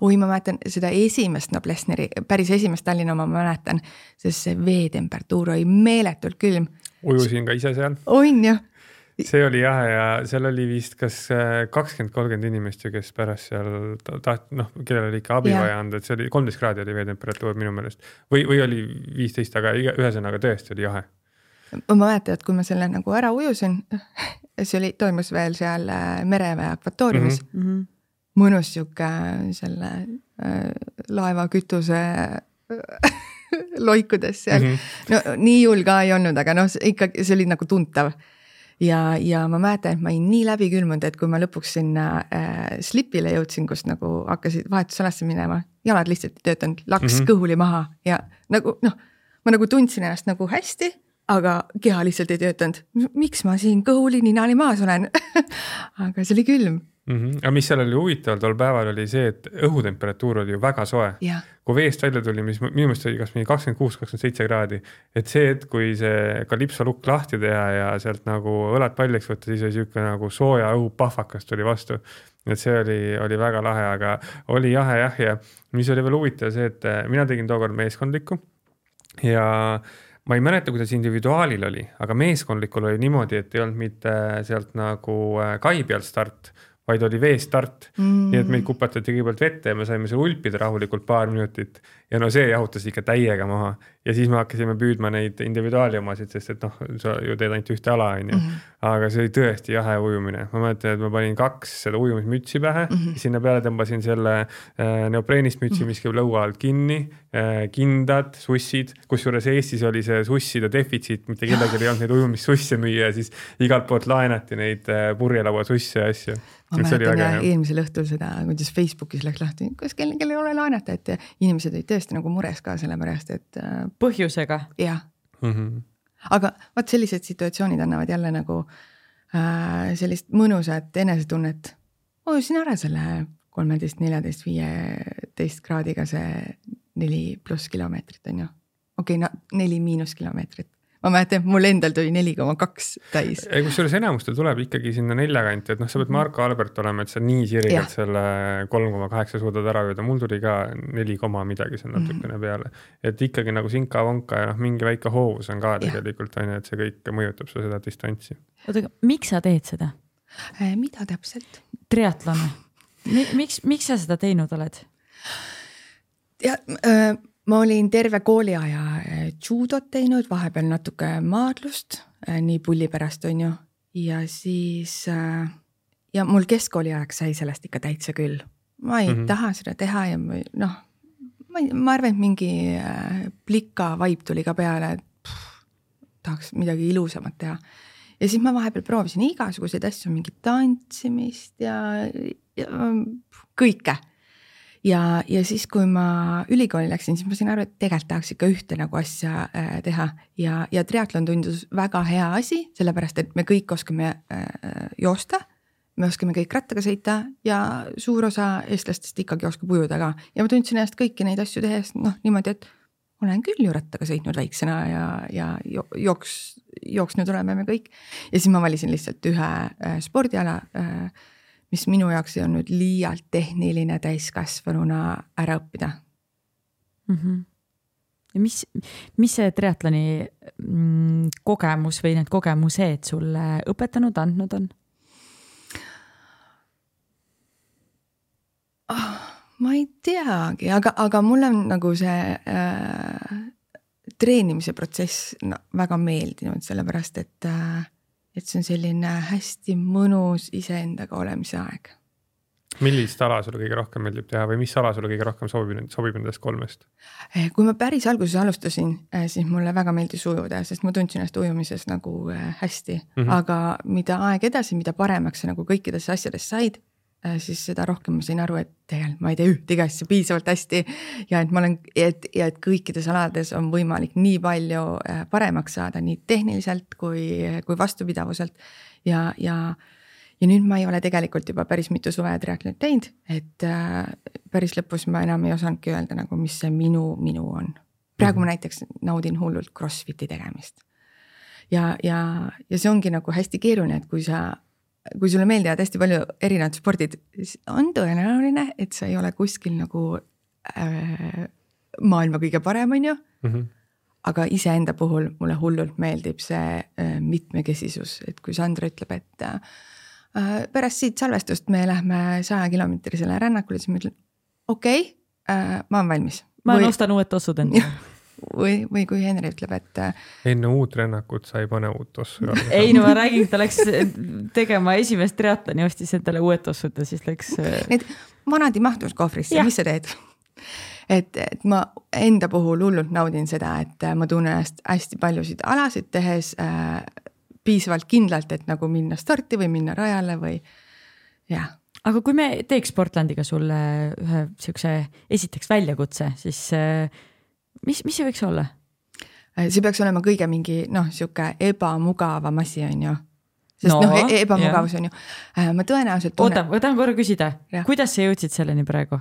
oi, ma mäletan seda esimest Noblessneri, päris esimest Tallinna oma ma mäletan, sest see veetemperatuur oli meeletult külm. ujusin ka ise seal, on ju, see oli jah, ja seal oli vist kas äh, kakskümmend, kolmkümmend inimest ju, kes pärast seal ta- taht-, noh, kellel oli ikka abi Jah. vaja anda, et see oli kolmteist kraadi oli veetemperatuur minu meelest või, või oli viisteist, aga iga- ühesõnaga tõesti oli jahe. ma mäletan, et kui ma selle nagu ära ujusin, [LAUGHS] see oli, toimus veel seal äh, mereväe akvatooriumis mm, mm. -hmm. Mõnus sihuke selle äh, laeva kütuse äh, [LAUGHS] loikudes seal mm. -hmm. no nii hull ka ei olnud, aga noh, ikkagi see oli nagu tuntav ja, ja ma mäletan, et ma olin nii läbi külmunud, et kui ma lõpuks sinna äh, slipile jõudsin, kus nagu hakkasid vahetusalasse minema, jalad lihtsalt ei töötanud, laks mm. -hmm. kõhuli maha ja nagu noh, ma nagu tundsin ennast nagu hästi, aga keha lihtsalt ei töötanud. miks ma siin kõhuli ninani maas olen [LAUGHS] aga see oli külm, Mm -hmm. aga mis seal oli huvitav tol päeval oli see, et õhutemperatuur oli ju väga soe. jah, kui veest välja tuli, mis minu meelest oli kas mingi kakskümmend kuus, kakskümmend seitse kraadi, et see hetk, kui see kalipso lukk lahti teha ja sealt nagu õlad paljaks võtta, siis oli sihuke nagu sooja õhupahvakas tuli vastu. et see oli, oli väga lahe, aga oli jahe jah, ja mis oli veel huvitav, see, et äh, mina tegin tookord meeskondlikku ja ma ei mäleta, kuidas individuaalil oli, aga meeskondlikul oli niimoodi, et ei olnud mitte sealt nagu äh, kai pealt start, vaid oli veestart mm.. nii et meid kupatati kõigepealt vette ja me saime seal ulpida rahulikult paar minutit ja no see jahutas ikka täiega maha ja siis me hakkasime püüdma neid individuaali omasid, sest et noh, sa ju teed ainult ühte ala, onju. aga see oli tõesti jahe ujumine, ma mäletan, et ma panin kaks seda ujumismütsi pähe mm, -hmm. sinna peale tõmbasin selle äh, neopreenist mütsi, mis käib lõua alt kinni äh,, kindad, sussid, kusjuures Eestis oli see susside defitsiit, mitte kellelgi ei olnud neid ujumissusse müüa ja siis igalt poolt laenati neid äh, purjelauasusse ja asju. Ma mäletan jah eelmisel õhtul seda, kuidas Facebookis läks lahti, kas kellelgi ei ole laenata, et inimesed olid tõesti nagu mures ka sellepärast, et äh, põhjusega. jah, Mm -hmm. aga vot sellised situatsioonid annavad jälle nagu äh, sellist mõnusat enesetunnet. ujusin ära selle kolmeteist, neljateist, viieteist kraadiga see neli pluss kilomeetrit on ju. okei okay,, no neli miinus kilomeetrit, ma mäletan, et mul endal tuli neli koma kaks täis. kusjuures enamustel tuleb ikkagi sinna nelja kanti, et noh, sa pead Marko Albert olema, et sa nii sirgelt selle kolm koma kaheksa suudad ära ujuda, mul tuli ka neli koma midagi seal natukene peale. et ikkagi nagu sinka-vonka ja noh, mingi väike hoovus on ka tegelikult on ju, et see kõik mõjutab su seda distantsi. oota, aga miks sa teed seda? Äh, mida täpselt? triatlone. miks, miks sa seda teinud oled? ja äh, ma olin terve kooliaja äh, judot teinud, vahepeal natuke maadlust äh, nii pulli pärast on ju ja siis äh, ja mul keskkooli ajaks sai sellest ikka täitsa küll. ma ei mm. -hmm. taha seda teha ja noh, ma ei, ma arvan, et mingi plika vibe tuli ka peale, et pff, tahaks midagi ilusamat teha. ja siis ma vahepeal proovisin igasuguseid asju, mingit tantsimist ja, ja kõike ja, ja siis, kui ma ülikooli läksin, siis ma sain aru, et tegelikult tahaks ikka ühte nagu asja äh, teha ja, ja triatlon tundus väga hea asi, sellepärast et me kõik oskame äh, joosta. me oskame kõik rattaga sõita ja suur osa eestlastest ikkagi oskab ujuda ka ja ma tundsin ennast kõiki neid asju tehes noh, niimoodi, et olen küll ju rattaga sõitnud väiksena ja, ja jo- jooks, jooksnud oleme me kõik. ja siis ma valisin lihtsalt ühe äh, spordiala äh, mis minu jaoks ei olnud liialt tehniline täiskasvanuna ära õppida. mm. -hmm. ja mis, mis see triatloni mm, kogemus või need kogemused sulle õpetanud, andnud on? ma ei teagi, aga, aga mulle on nagu see äh, treenimise protsess no, väga meeldinud, sellepärast et äh,, et see on selline hästi mõnus iseendaga olemise aeg. millist ala sulle kõige rohkem meeldib teha või mis ala sulle kõige rohkem sobib, sobib nendest kolmest? Eh, kui ma päris alguses alustasin, eh, siis mulle väga meeldis ujuda, sest ma tundsin ennast ujumises nagu eh, hästi mm, -hmm. aga mida aeg edasi, mida paremaks sa nagu kõikidesse asjadesse said, siis seda rohkem ma sain aru, et tegelikult ma ei tee ühtegi asja piisavalt hästi ja et ma olen, et, ja et kõikides alades on võimalik nii palju paremaks saada nii tehniliselt kui, kui vastupidavuselt ja, ja ja nüüd ma ei ole tegelikult juba päris mitu suve triatlonit teinud, et äh, päris lõpus ma enam ei osanudki öelda nagu, mis see minu, minu on. praegu ma mhm. näiteks naudin hullult Crossfiti tegemist. ja, ja, ja see ongi nagu hästi keeruline, et kui sa, kui sulle meeldivad hästi palju erinevad spordid, siis on tõenäoline, et sa ei ole kuskil nagu äh, maailma kõige parem, on ju mm. -hmm aga iseenda puhul mulle hullult meeldib see äh, mitmekesisus, et kui Sandra ütleb, et äh, pärast siit salvestust me lähme sajakilomeetrisele rännakule, siis ma ütlen okei okay,, äh, ma olen valmis. ma või... ostan uued tossud endale [LAUGHS] või, või kui Henri ütleb, et. Äh, enne uut rännakut sa ei pane uut tossu jalga ei no ma räägin, ta läks tegema esimest triatloni, ostis endale uued tossud ja siis läks. Need vanad ei mahtunud kohvrisse, mis sa teed? et, et ma enda puhul hullult naudin seda, et ma tunnen ennast hästi paljusid alasid tehes äh, piisavalt kindlalt, et nagu minna starti või minna rajale või jah. aga kui me teeks Portlandiga sulle ühe siukse esiteks väljakutse, siis äh, mis, mis see võiks olla? Äh, see peaks olema kõige mingi noh, sihuke ebamugavam asi, on ju sest noh no, no, e, ebamugavus on ju, äh, ma tõenäoliselt tunnen.... oota, ma tahan korra küsida, kuidas sa jõudsid selleni praegu?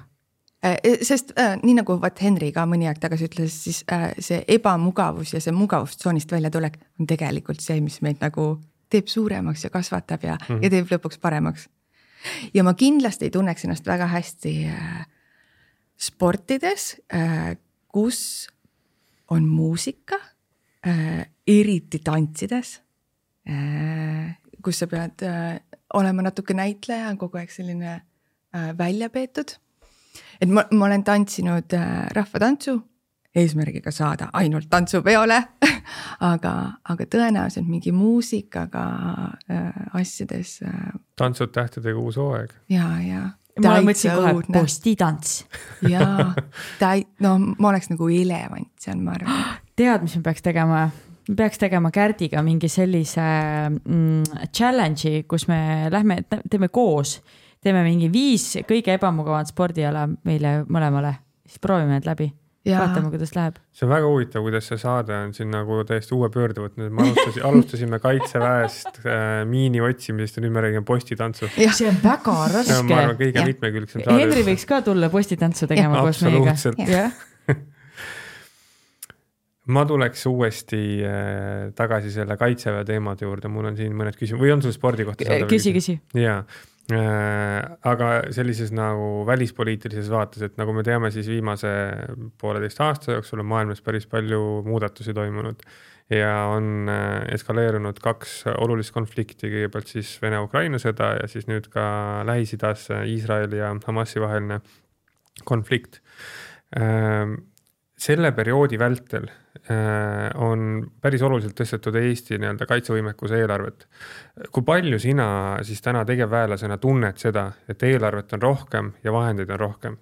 Äh, sest äh, nii nagu vaat Henri ka mõni aeg tagasi ütles, siis äh, see ebamugavus ja see mugavustsoonist väljatulek on tegelikult see, mis meid nagu teeb suuremaks ja kasvatab ja mm, -hmm. ja teeb lõpuks paremaks. ja ma kindlasti ei tunneks ennast väga hästi äh, sportides äh,, kus on muusika äh,, eriti tantsides äh,, kus sa pead äh, olema natuke näitleja, kogu aeg selline äh, välja peetud et ma, ma olen tantsinud äh, rahvatantsu eesmärgiga saada ainult tantsupeole [LAUGHS] aga, aga tõenäoliselt mingi muusikaga äh, asjades äh,. tantsud tähtedega uus hooaeg. ja, ja. Ma mõtlesin kohe postitants jaa, ta ei, no ma oleks nagu elevant seal, ma arvan. [GASPS] tead, mis me peaks tegema? me peaks tegema Kärdiga mingi sellise mm, challenge'i, kus me lähme, teeme koos teeme mingi viis kõige ebamugavat spordiala meile mõlemale, siis proovime need läbi. Vaatame, kuidas läheb. see on väga huvitav, kuidas see saade on siin nagu täiesti uue pöörde võtnud, me alustasime, [LAUGHS] alustasime kaitseväest äh, miini otsimisest ja nüüd me räägime postitantsust. see on väga raske. see on, ma arvan, kõige mitmekülgsem saade. Henri võiks ka tulla postitantsu tegema koos meiega. [LAUGHS] ma tuleks uuesti äh, tagasi selle kaitseväe teemade juurde, mul on siin mõned küsimused või on sul spordi kohta? küsi, küsi. jaa aga sellises nagu välispoliitilises vaates, et nagu me teame, siis viimase pooleteist aasta jooksul on maailmas päris palju muudatusi toimunud. Ja on äh, eskaleerunud kaks olulist konflikti, kõigepealt siis Vene-Ukraina sõda ja siis nüüd ka Lähis-Idas Iisraeli ja Hamasi vaheline konflikt. Äh, selle perioodi vältel äh, on päris oluliselt tõstetud Eesti nii-öelda kaitsevõimekuse eelarvet. kui palju sina siis täna tegevväelasena tunned seda, et eelarvet on rohkem ja vahendeid on rohkem?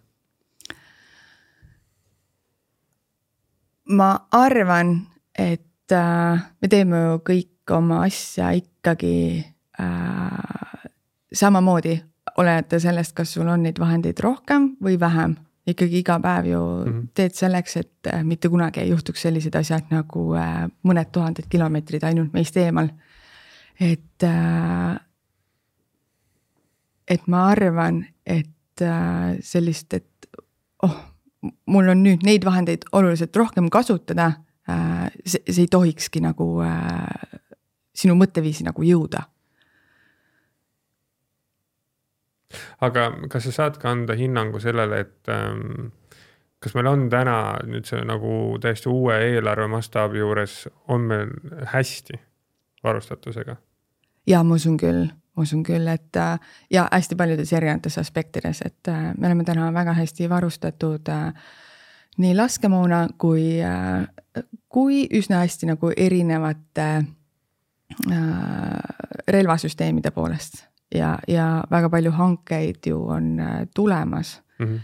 ma arvan, et äh, me teeme ju kõik oma asja ikkagi äh, samamoodi, oleneta sellest, kas sul on neid vahendeid rohkem või vähem ikkagi iga päev ju mm -hmm. teed selleks, et äh, mitte kunagi ei juhtuks sellised asjad nagu äh, mõned tuhanded kilomeetrid ainult meist eemal. et, äh, et ma arvan, et sellist, et oh, mul on nüüd neid vahendeid oluliselt rohkem kasutada. see, see ei tohikski nagu sinu mõtteviisi nagu jõuda aga kas sa saad ka anda hinnangu sellele, et ähm, kas meil on täna nüüd see nagu täiesti uue eelarve mastaabi juures, on meil hästi varustatusega? ja ma usun küll, ma usun küll, et äh, ja hästi paljudes erinevates aspektides, et äh, me oleme täna väga hästi varustatud äh, nii laskemoona kui, kui üsna hästi nagu erinevate relvasüsteemide poolest ja, ja väga palju hankeid ju on tulemas mm. -hmm.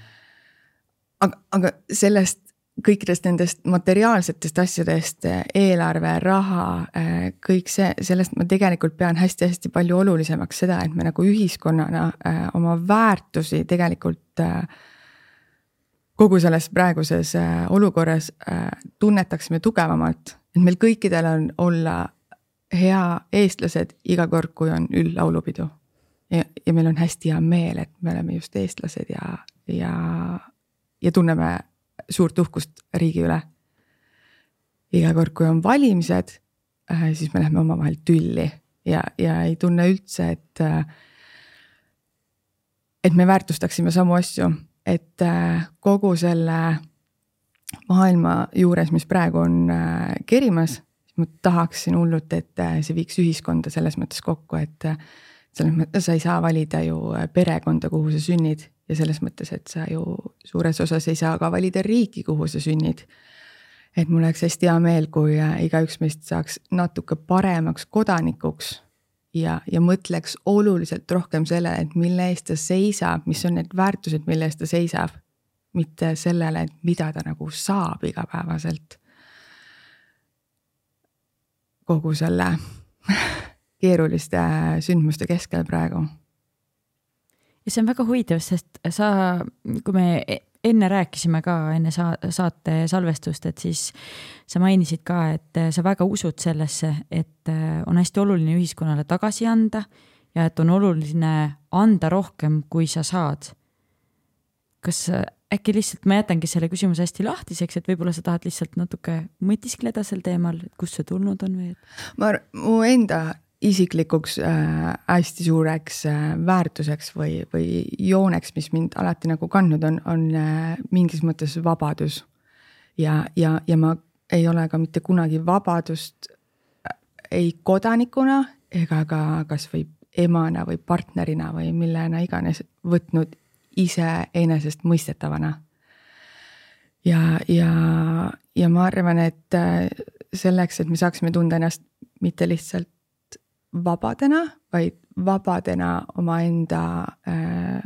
aga, aga sellest kõikidest nendest materiaalsetest asjadest, eelarve, raha, kõik see, sellest ma tegelikult pean hästi-hästi palju olulisemaks seda, et me nagu ühiskonnana äh, oma väärtusi tegelikult äh, kogu selles praeguses äh, olukorras tunnetaksime tugevamalt, et meil kõikidel on olla hea eestlased iga kord, kui on üldlaulupidu. Ja, ja meil on hästi hea meel, et me oleme just eestlased ja, ja, ja tunneme suurt uhkust riigi üle. iga kord, kui on valimised, äh, siis me läheme omavahel tülli ja, ja ei tunne üldse, et. Äh, et me väärtustaksime samu asju, et äh, kogu selle maailma juures, mis praegu on kerimas, ma tahaksin hullult, et see viiks ühiskonda selles mõttes kokku, et selles mõttes sa ei saa valida ju perekonda, kuhu sa sünnid ja selles mõttes, et sa ju suures osas ei saa ka valida riiki, kuhu sa sünnid. et mul oleks hästi hea meel, kui äh, igaüks meist saaks natuke paremaks kodanikuks ja, ja mõtleks oluliselt rohkem selle, et mille eest ta seisab, mis on need väärtused, mille eest ta seisab. mitte sellele, et mida ta nagu saab igapäevaselt. kogu selle [LAUGHS] keeruliste sündmuste keskel praegu ja see on väga huvitav, sest sa, kui me e-, enne rääkisime ka enne sa saate salvestust, et siis sa mainisid ka, et sa väga usud sellesse, et äh, on hästi oluline ühiskonnale tagasi anda ja et on oluline anda rohkem, kui sa saad. kas äkki lihtsalt ma jätangi selle küsimuse hästi lahtiseks, et võib-olla sa tahad lihtsalt natuke mõtiskleda sel teemal, kust see tulnud on või? ma, mu enda isiklikuks äh, hästi suureks äh, väärtuseks või, või jooneks, mis mind alati nagu kandnud on, on äh, mingis mõttes vabadus. ja, ja, ja ma ei ole ka mitte kunagi vabadust äh, ei kodanikuna ega ka kasvõi emana või partnerina või millena iganes võtnud iseenesestmõistetavana. ja, ja, ja ma arvan, et äh, selleks, et me saaksime tunda ennast mitte lihtsalt vabadena, vaid vabadena omaenda äh,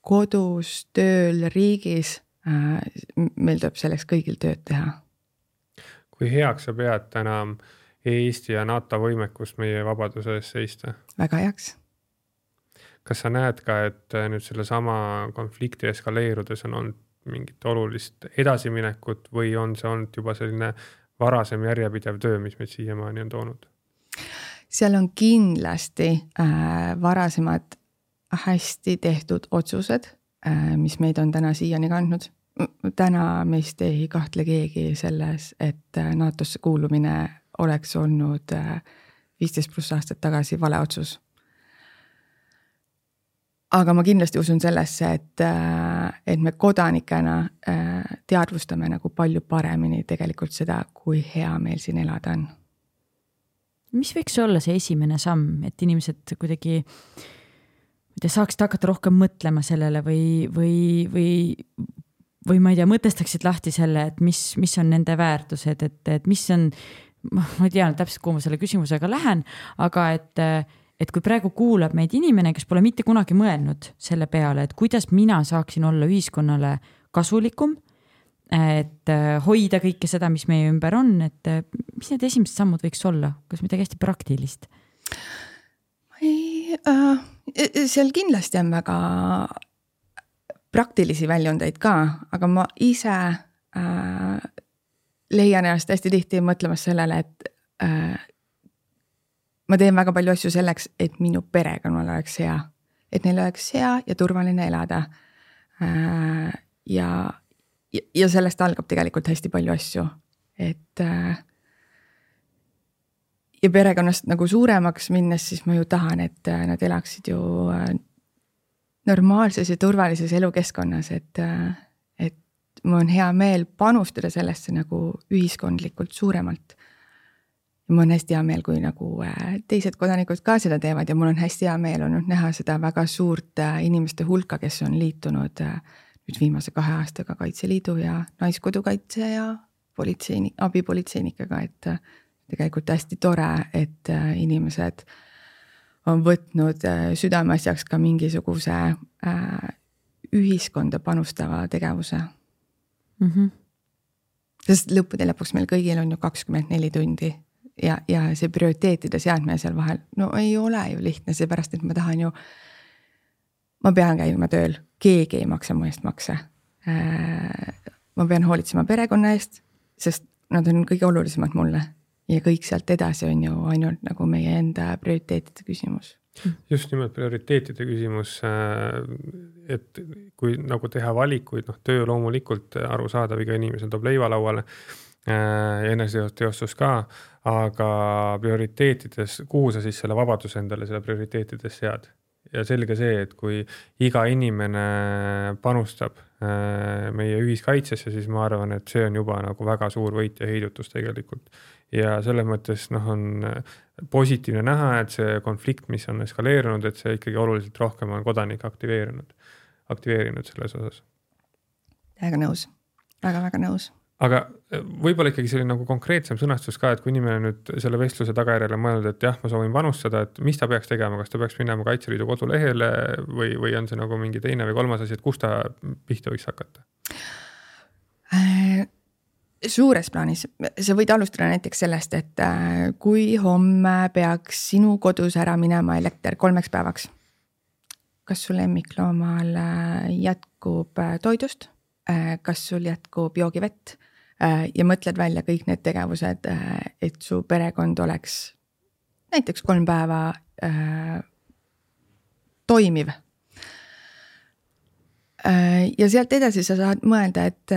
kodus, tööl, riigis äh,. meil tuleb selleks kõigil tööd teha. kui heaks sa pead täna Eesti ja NATO võimekust meie vabaduse eest seista? väga heaks. kas sa näed ka, et nüüd sellesama konflikti eskaleerudes on olnud mingit olulist edasiminekut või on see olnud juba selline varasem järjepidev töö, mis meid siiamaani on toonud? Seal on kindlasti äh, varasemad hästi tehtud otsused äh,, mis meid on täna siiani kandnud. täna meist ei kahtle keegi selles, et äh, NATO-sse kuulumine oleks olnud äh, viisteist pluss aastat tagasi vale otsus. aga ma kindlasti usun sellesse, et, äh, et me kodanikena teadvustame nagu palju paremini tegelikult seda, kui hea meil siin elada on mis võiks olla see esimene samm, et inimesed kuidagi ma ei tea, saaksid hakata rohkem mõtlema sellele või, või, või, või ma ei tea, mõtestaksid lahti selle, et mis, mis on nende väärtused, et, et mis on, ma ei tea täpselt, kuhu ma selle küsimusega lähen, aga et, et kui praegu kuulab meid inimene, kes pole mitte kunagi mõelnud selle peale, et kuidas mina saaksin olla ühiskonnale kasulikum et äh, hoida kõike seda, mis meie ümber on, et äh, mis need esimesed sammud võiks olla, kas midagi hästi praktilist? ei äh,, seal kindlasti on väga praktilisi väljundeid ka, aga ma ise äh, leian ennast hästi tihti mõtlemas sellele, et äh, ma teen väga palju asju selleks, et minu perekonnal oleks hea, et neil oleks hea ja turvaline elada äh,. ja ja sellest algab tegelikult hästi palju asju, et äh,. ja perekonnast nagu suuremaks minnes, siis ma ju tahan, et äh, nad elaksid ju äh, normaalses ja turvalises elukeskkonnas, et äh,, et mul on hea meel panustada sellesse nagu ühiskondlikult suuremalt. mul on hästi hea meel, kui nagu teised kodanikud ka seda teevad ja mul on hästi hea meel olnud näha seda väga suurt inimeste hulka, kes on liitunud äh, nüüd viimase kahe aastaga Kaitseliidu ja Naiskodukaitse ja politseinik, abipolitseinikega, et tegelikult hästi tore, et inimesed on võtnud südameasjaks ka mingisuguse ühiskonda panustava tegevuse mm. -hmm. sest lõppude lõpuks meil kõigil on ju kakskümmend neli tundi ja, ja see prioriteetide seadmine seal vahel, no ei ole ju lihtne, seepärast et ma tahan ju. Ma pean käima tööl, keegi ei maksa mu eest makse. Äh, ma pean hoolitsema perekonna eest, sest nad on kõige olulisemad mulle ja kõik sealt edasi on ju ainult nagu meie enda prioriteetide küsimus just nimelt prioriteetide küsimus. Äh, et kui nagu teha valikuid, noh, töö loomulikult arusaadav, iga inimesel toob leiva lauale äh, eneseteostus ka, aga prioriteetides, kuhu sa siis selle vabaduse endale selle prioriteetides sead? Ja selge see, et kui iga inimene panustab äh, meie ühiskaitsesse, siis ma arvan, et see on juba nagu väga suur võit ja heidutus tegelikult. ja selles mõttes noh, on positiivne näha, et see konflikt, mis on eskaleerunud, et see ikkagi oluliselt rohkem on kodanikke aktiveerinud, aktiveerinud selles osas. täiega nõus väga,, väga-väga nõus aga e, võib-olla ikkagi selline nagu konkreetsem sõnastus ka, et kui inimene nüüd selle vestluse tagajärjel on mõelnud, et jah, ma soovin panustada, et mis ta peaks tegema, kas ta peaks minema Kaitseliidu kodulehele või, või on see nagu mingi teine või kolmas asi, et kust ta pihta võiks hakata? Äh, suures plaanis, sa võid alustada näiteks sellest, et äh, kui homme peaks sinu kodus ära minema elekter kolmeks päevaks. kas su lemmikloomal äh, jätkub toidust? kas sul jätkub joogivett? Äh, ja mõtled välja kõik need tegevused, äh, et su perekond oleks näiteks kolm päeva äh, toimiv äh,. ja sealt edasi sa saad mõelda, et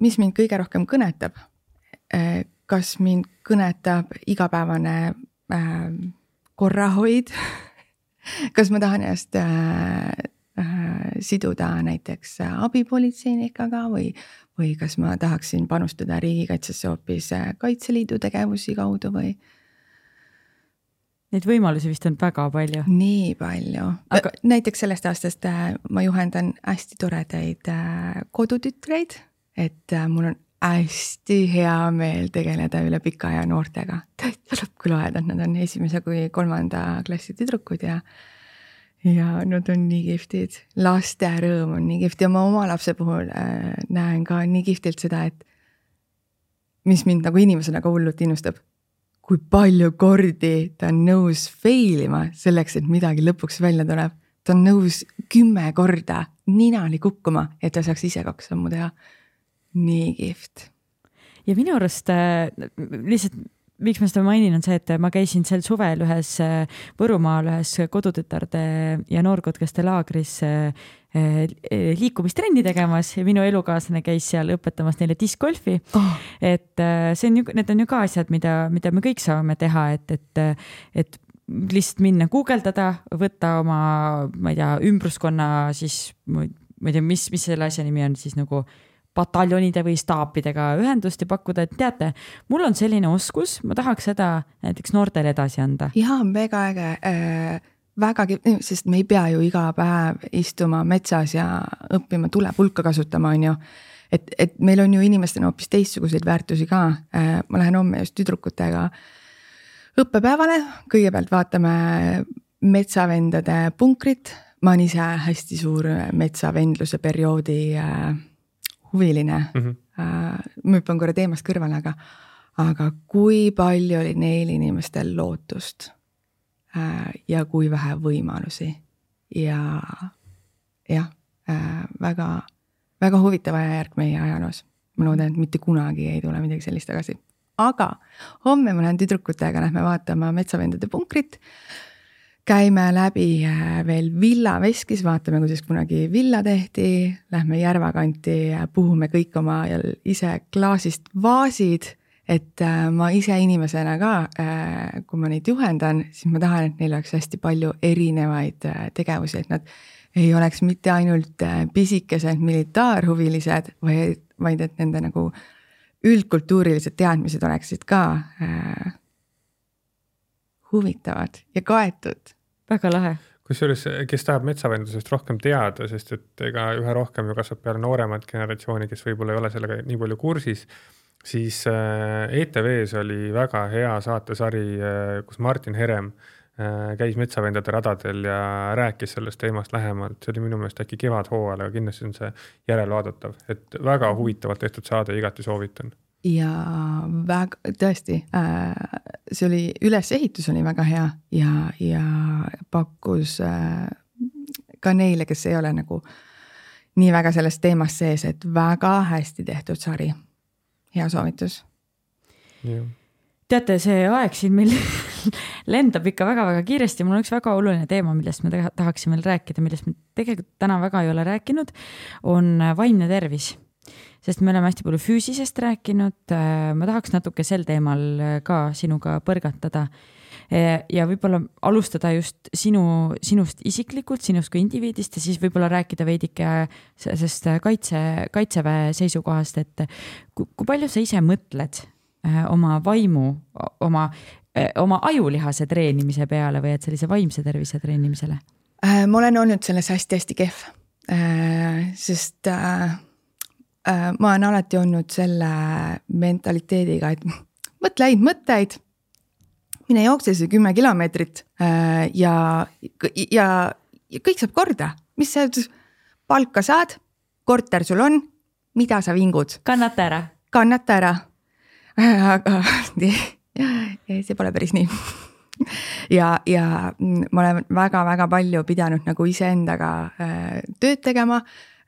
mis mind kõige rohkem kõnetab kas mind kõnetab igapäevane äh, korrahoid [LAUGHS] kas ma tahan ennast äh, siduda näiteks abipolitseinikega või, või kas ma tahaksin panustada riigikaitsesse hoopis äh, Kaitseliidu tegevusi kaudu või? Neid võimalusi vist on väga palju. nii palju Aga..., näiteks sellest aastast äh, ma juhendan hästi toredaid äh, kodutütreid, et mul on hästi hea meel tegeleda üle pika aja noortega. täitsa lõppkülaajad, nad on esimese kui kolmanda klassi tüdrukud ja ja nad on nii kihvtid, laste rõõm on nii kihvt ja ma oma lapse puhul äh, näen ka nii kihvtilt seda, et mis mind nagu inimesena ka hullult innustab. kui palju kordi ta on nõus fail ima selleks, et midagi lõpuks välja tuleb. ta on nõus kümme korda ninani kukkuma, et ta saaks ise kaks sammu teha. nii kihvt. ja minu arust äh, lihtsalt miks ma seda mainin, on see, et ma käisin sel suvel ühes äh, Võrumaal ühes kodutütarde ja noorkotkaste laagris äh, äh, liikumistrenni tegemas ja minu elukaaslane käis seal õpetamas neile diskgolfi oh.. et see on ju, need on ju ka asjad, mida, mida me kõik saame teha, et, et, et lihtsalt minna guugeldada, võtta oma, ma ei tea, ümbruskonna siis, ma ei tea, mis, mis selle asja nimi on siis nagu pataljonide või staapidega ühendust ja pakkuda, et teate, mul on selline oskus, ma tahaks seda näiteks noortele edasi anda. ja väga äge äh,, vägagi, sest me ei pea ju iga päev istuma metsas ja õppima tulepulka kasutama, on ju. et, et meil on ju inimestena hoopis teistsuguseid väärtusi ka äh,. ma lähen homme just tüdrukutega õppepäevale, kõigepealt vaatame metsavendade punkrit ma olen ise hästi suur metsavendluse perioodi äh, huviline mm. -hmm. ma hüppan korra teemast kõrvale, aga, aga kui palju oli neil inimestel lootust äh, ja kui vähe võimalusi ja jah, äh, väga, väga huvitav ajajärk meie ajaloos. ma loodan, et mitte kunagi ei tule midagi sellist tagasi. aga homme ma lähen tüdrukutega, lähme vaatama metsavendade punkrit käime läbi äh, veel villa veskis, vaatame, kuidas kunagi villa tehti, lähme järva kanti, puhume kõik oma ise klaasist vaasid. et äh, ma ise inimesena ka, äh, kui ma neid juhendan, siis ma tahan, et neil oleks hästi palju erinevaid tegevusi, et nad ei oleks mitte ainult pisikesed militaarhuvilised, vaid, vaid et nende nagu üldkultuurilised teadmised oleksid ka huvitavad ja kaetud. Väga lahe. Kusjuures, kes tahab metsavendlusest rohkem teada, sest et ega üha rohkem ju kasvab peale nooremat generatsiooni, kes võib-olla ei ole sellega nii palju kursis, siis äh, ETV-s oli väga hea saatesari, äh, kus Martin Herem äh, käis metsavendade radadel ja rääkis sellest teemast lähemalt, see oli minu meelest äkki kevadhooajal, aga kindlasti on see järelvaadatav, et väga huvitavalt tehtud saade, igati soovitan ja väga, tõesti äh,, see oli, ülesehitus oli väga hea ja, ja pakkus äh, ka neile, kes ei ole nagu nii väga selles teemas sees, et väga hästi tehtud sari. hea soovitus. teate, see aeg siin meil [LAUGHS] lendab ikka väga-väga kiiresti, mul on üks väga oluline teema, millest me tahaksime veel rääkida, millest me tegelikult täna väga ei ole rääkinud, on vaimne tervis sest me oleme hästi palju füüsisest rääkinud. Äh, ma tahaks natuke sel teemal äh, ka sinuga põrgatada. Äh, ja võib-olla alustada just sinu, sinust isiklikult, sinust kui indiviidist ja siis võib-olla rääkida veidike sellest kaitse, kaitseväe seisukohast, et kui, kui palju sa ise mõtled oma vaimu, oma, oma ajulihase treenimise peale või et sellise vaimse tervise treenimisele? ma olen olnud selles hästi-hästi kehv, sest ma olen alati olnud selle mentaliteediga, et [LAUGHS] mõtle häid mõtteid. mine jookse see kümme kilomeetrit äh, ja, ja, ja kõik saab korda, mis sa palka saad, korter sul on, mida sa vingud. kannata ära. kannata ära. aga [LAUGHS] see pole päris nii [LAUGHS] ja, ja ma olen väga-väga palju pidanud nagu iseendaga äh, tööd tegema Äh,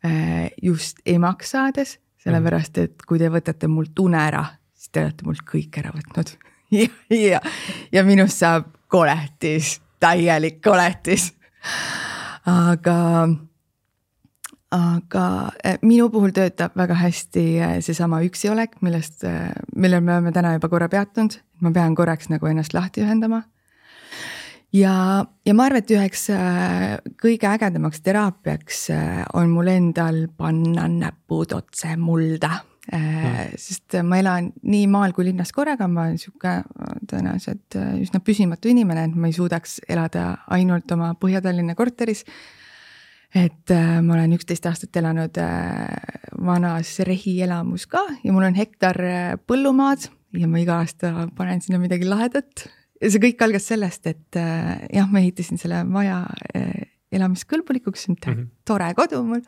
just emaks saades, sellepärast et kui te võtate mult une ära, siis te olete mult kõik ära võtnud. [LAUGHS] Ja, ja, ja minust saab koletis, täielik koletis. aga, aga äh, minu puhul töötab väga hästi äh, seesama üksiolek, millest, millel me oleme täna juba korra peatunud, ma pean korraks nagu ennast lahti ühendama ja, ja ma arvan, et üheks äh, kõige ägedamaks teraapiaks äh, on mul endal panna näpud otse mulda. Mm.. sest ma elan nii maal kui linnas korraga, ma olen sihuke tõenäoliselt üsna püsimatu inimene, et ma ei suudaks elada ainult oma Põhja-Tallinna korteris. et ma olen üksteist aastat elanud vanas rehielamus ka ja mul on hektar põllumaad ja ma iga aasta panen sinna midagi lahedat see kõik algas sellest, et äh, jah, ma ehitasin selle maja äh, elamiskõlbulikuks, mm -hmm. tore kodu mul.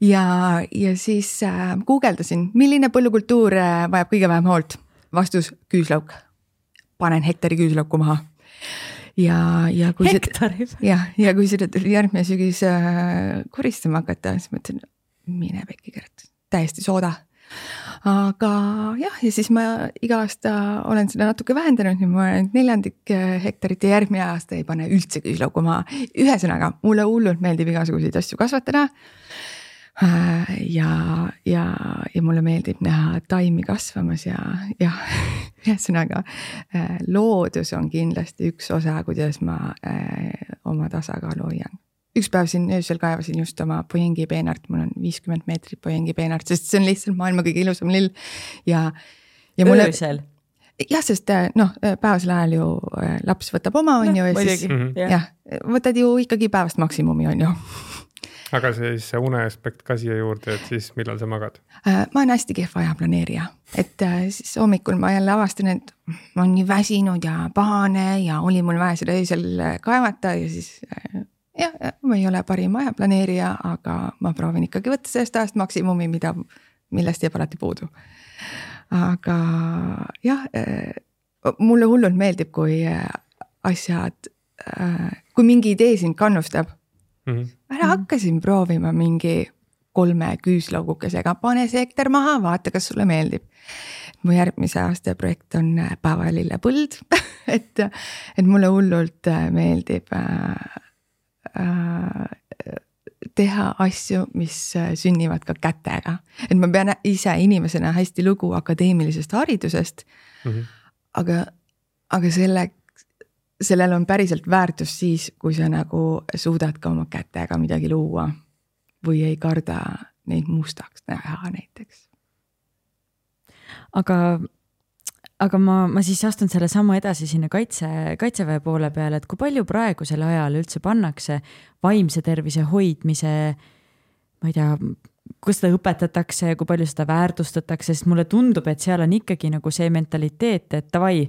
ja, ja siis äh, guugeldasin, milline põllukultuur äh, vajab kõige vähem hoolt. vastus küüslauk. panen hektari küüslauku maha. ja, ja kui hektari? jah, ja kui seda tuli järgmine sügis äh, koristama hakata, siis mõtlesin, mine pekki, Gert, täiesti sooda aga jah, ja siis ma iga aasta olen seda natuke vähendanud, nüüd ma olen neljandik äh, hektarit ja järgmine aasta ei pane üldse küüslauku maha. ühesõnaga, mulle hullult meeldib igasuguseid asju kasvatada. Äh, ja, ja, ja mulle meeldib näha taimi kasvamas ja, jah, [LAUGHS] ühesõnaga äh, loodus on kindlasti üks osa, kuidas ma oma tasakaalu hoian üks päev siin öösel kaevasin just oma Pojengi peenart, mul on viiskümmend meetrit Pojengi peenart, sest see on lihtsalt maailma kõige ilusam lill ja, ja mulle. öösel? jah, sest äh, noh, päevasel ajal ju äh, laps võtab oma, on ju, ja siis mm -hmm. jah, võtad ju ikkagi päevast maksimumi, on ju aga siis see une aspekt ka siia juurde, et siis millal sa magad? Äh, ma olen hästi kehva ajaplaneerija, et siis hommikul ma jälle avastan, et ma olen nii väsinud ja pahane ja oli mul vaja seda öösel kaevata ja siis jah, ma ei ole parim ajaplaneerija, aga ma proovin ikkagi võtta sellest ajast maksimumi, mida, millest jääb alati puudu. aga jah, eh, mulle hullult meeldib, kui asjad, eh, kui mingi idee sind kannustab mm. -hmm. ära hakka siin proovima mingi kolme küüslaugukesega, pane see hektar maha, vaata, kas sulle meeldib. mu järgmise aasta projekt on päevalillepõld [LAUGHS] et, et mulle hullult meeldib Äh, teha asju, mis äh, sünnivad ka kätega. et ma pean ise inimesena hästi lugu akadeemilisest haridusest mm. -hmm. aga, aga selle, sellel on päriselt väärtus siis, kui sa nagu suudad ka oma kätega midagi luua. või ei karda neid mustaks näha näiteks. aga aga ma, ma siis astun selle sammu edasi sinna kaitse, kaitseväe poole peale, et kui palju praegusel ajal üldse pannakse vaimse tervise hoidmise, ma ei tea, kuidas seda õpetatakse, kui palju seda väärtustatakse, sest mulle tundub, et seal on ikkagi nagu see mentaliteet, et davai,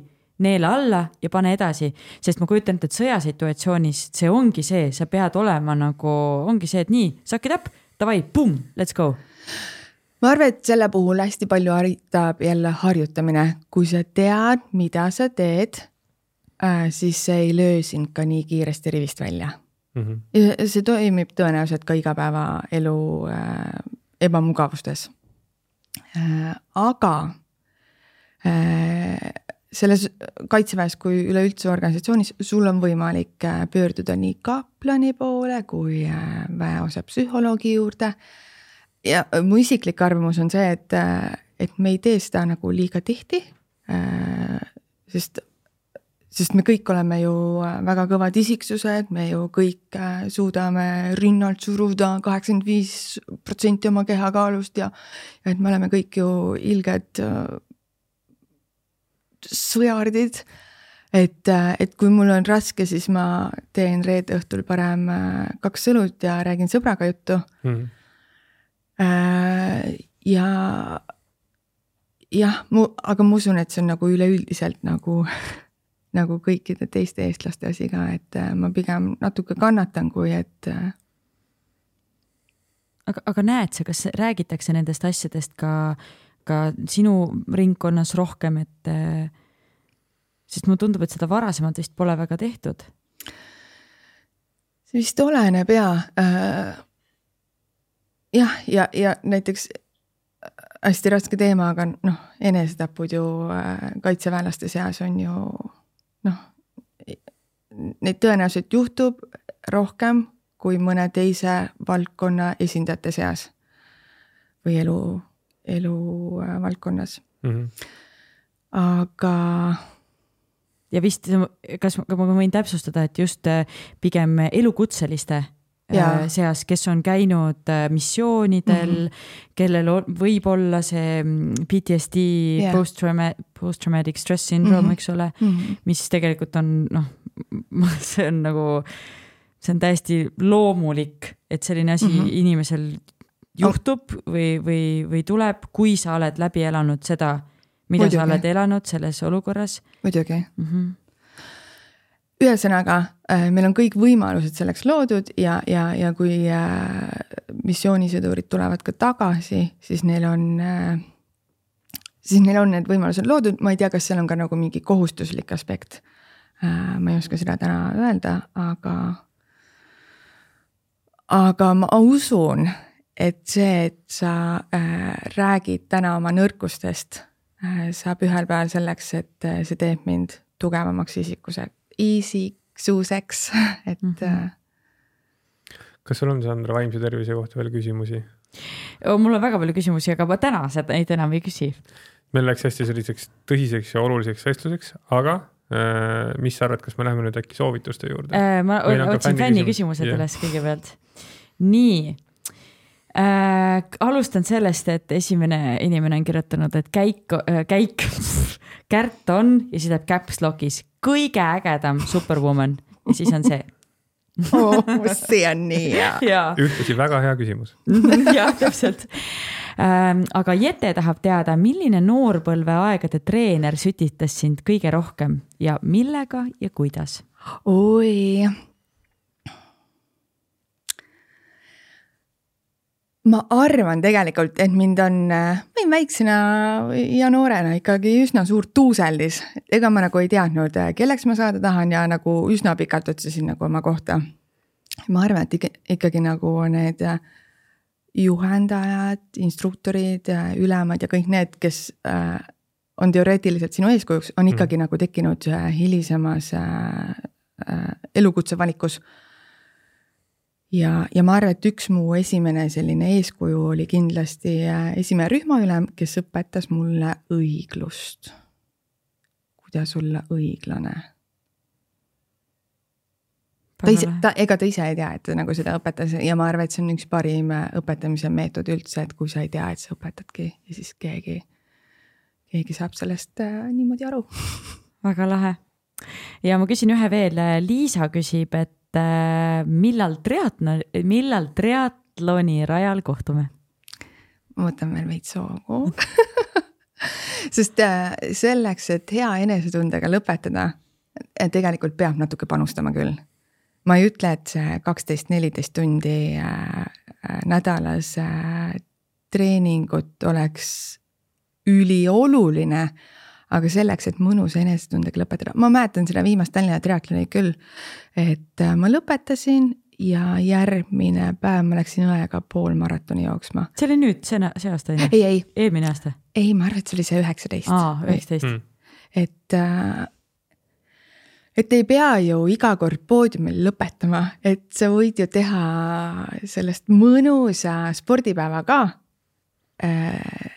neela alla ja pane edasi, sest ma kujutan ette, et sõjasituatsioonis see ongi see, sa pead olema nagu, ongi see, et nii, suck it up, davai, pumm, let's go ma arvan, et selle puhul hästi palju aitab jälle harjutamine, kui sa tead, mida sa teed, siis see ei löö sind ka nii kiiresti rivist välja mm. -hmm. ja see toimib tõenäoliselt ka igapäevaelu äh, ebamugavustes äh,. aga äh, selles kaitseväes kui üleüldse organisatsioonis, sul on võimalik pöörduda nii kaplani poole kui väeosa psühholoogi juurde äh, ja äh, mu isiklik arvamus on see, et, äh, et me ei tee seda nagu liiga tihti. Äh, sest, sest me kõik oleme ju väga kõvad isiksused, me ju kõik suudame rinnalt suruda kaheksakümmend viis protsenti oma kehakaalust ja, ja et me oleme kõik ju ilged sõjardid et, et kui mul on raske, siis ma teen reede õhtul parem kaks õlut ja räägin sõbraga juttu mm. -hmm ja jah, mu, aga ma usun, et see on nagu üleüldiselt nagu, [LAUGHS] nagu kõikide teiste eestlaste asi ka, et äh, ma pigem natuke kannatan, kui et. Äh, aga, aga näed sa, kas räägitakse nendest asjadest ka, ka sinu ringkonnas rohkem, et sest mulle tundub, et seda varasemalt vist pole väga tehtud. see vist oleneb ja äh, jah, ja, ja näiteks äh, hästi raske teema, aga noh, enesetapud ju äh, kaitseväelaste seas on ju noh, neid tõenäoliselt juhtub rohkem kui mõne teise valdkonna esindajate seas või elu, eluvaldkonnas äh, mm. -hmm. aga ja vist, kas ma võin täpsustada, et just pigem elukutseliste ja. Äh, seas, kes on käinud äh, missioonidel mm, -hmm. kellel on, võib olla see mm, PTSD yeah., post-traumatic, post-traumatic stress syndrome mm, -hmm. eks ole mm, -hmm. mis tegelikult on noh, [LAUGHS] see on nagu, see on täiesti loomulik, et selline asi mm -hmm. inimesel juhtub või, või, või tuleb, kui sa oled läbi elanud seda, mida Muidugi. sa oled elanud selles olukorras. muidugi mm. -hmm ühesõnaga, äh, meil on kõik võimalused selleks loodud ja, ja, ja kui äh, missioonisõdurid tulevad ka tagasi, siis neil on, äh, siis neil on need võimalused loodud, ma ei tea, kas seal on ka nagu mingi kohustuslik aspekt. ma ei oska seda täna öelda, aga, aga ma usun, et see, et sa räägid täna oma nõrkustest, saab ühel päeval selleks, et see teeb mind tugevamaks isikuseks isiksuseks, [LAUGHS] et mm. -hmm. kas sul on, Sandra, vaimse tervise kohta veel küsimusi? mul on väga palju küsimusi, aga ma täna seda neid enam ei küsi. meil läks hästi selliseks tõsiseks ja oluliseks vestluseks, aga äh, mis sa arvad, kas me läheme nüüd äkki soovituste juurde äh,? ma otsin fänni küsimused yeah. üles kõigepealt. nii äh,. alustan sellest, et esimene inimene on kirjutanud, et käik äh,, käik [LAUGHS] Kärt on ja siis läheb caps lock'is kõige ägedam superwoman ja siis on see oh, see on nii hea. ühtlasi väga hea küsimus [LAUGHS] jah, täpselt ähm,. aga Jete tahab teada, milline noorpõlveaegade treener sütitas sind kõige rohkem ja millega ja kuidas? oi, ma arvan tegelikult, et mind on, võin väiksena ja noorena ikkagi üsna suur tuuseldis. ega ma nagu ei teadnud, kelleks ma saada tahan ja nagu üsna pikalt otsisin nagu oma kohta. ma arvan, et ikka, ikkagi nagu need juhendajad, instruktorid, ülemad ja kõik need, kes äh, on teoreetiliselt sinu eeskujuks, on ikkagi mm. nagu tekkinud hilisemas äh, äh, elukutse valikus ja, ja ma arvan, et üks mu esimene selline eeskuju oli kindlasti äh, esimene rühmaülem, kes õpetas mulle õiglust. kuidas olla õiglane. ta ise, ta, ega ta ise ei tea, et ta nagu seda õpetas ja ma arvan, et see on üks parim äh, õpetamise meetod üldse, et kui sa ei tea, et sa õpetadki ja siis keegi, keegi saab sellest äh, niimoodi aru [LAUGHS] väga lahe. ja ma küsin ühe veel, Liisa küsib, et millal triatlon, millal triatloni rajal kohtume? ma võtan veel veits hoogu [LAUGHS] sest äh, selleks, et hea enesetundega lõpetada, äh, tegelikult peab natuke panustama küll. ma ei ütle, et see kaksteist, neliteist tundi äh, nädalas treeningut oleks ülioluline. Aga selleks, et mõnusa enesetundega lõpetada, ma mäletan seda viimast Tallinna triatloni küll. et ma lõpetasin ja järgmine päev ma läksin õega poolmaratoni jooksma. see oli nüüd, see, see aasta on ju? ei, ei. eelmine aasta? ei, ma arvan, et see oli see üheksateist. aa, üheksateist. Mm. et äh, et ei pea ju iga kord poodiumil lõpetama, et sa võid ju teha sellest mõnusa spordipäeva ka äh,.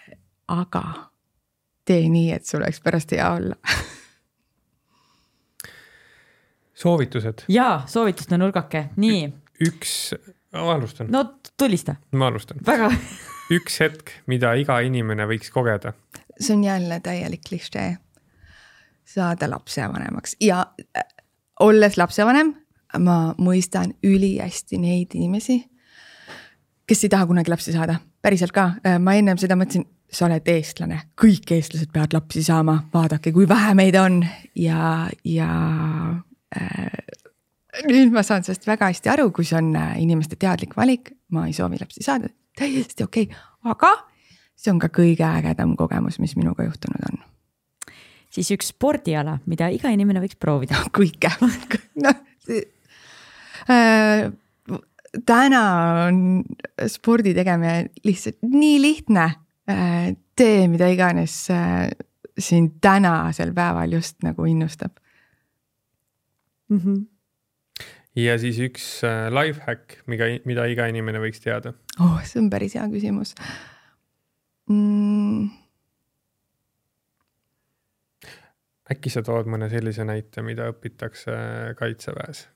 aga tee nii, et sul oleks pärast hea olla soovitused. jaa, soovituste nurgake, nii. üks, ma alustan. no tulista. ma alustan. väga [LAUGHS] üks hetk, mida iga inimene võiks kogeda. see on jälle täielik klišee. saada lapsevanemaks ja äh, olles lapsevanem, ma mõistan ülihästi neid inimesi, kes ei taha kunagi lapsi saada, päriselt ka, ma ennem seda mõtlesin, sa oled eestlane, kõik eestlased peavad lapsi saama, vaadake, kui vähe meid on ja, ja äh, nüüd ma saan sellest väga hästi aru, kui see on äh, inimeste teadlik valik, ma ei soovi lapsi saada, täiesti okei okay., aga see on ka kõige ägedam kogemus, mis minuga juhtunud on. siis üks spordiala, mida iga inimene võiks proovida. [LAUGHS] kõike, noh äh, täna on spordi tegemine lihtsalt nii lihtne. Tee mida iganes äh, sind tänasel päeval just nagu innustab mm. -hmm. ja siis üks äh, life hack, mida, mida iga inimene võiks teada. oh, see on päris hea küsimus mm.. äkki sa tood mõne sellise näite, mida õpitakse kaitseväes?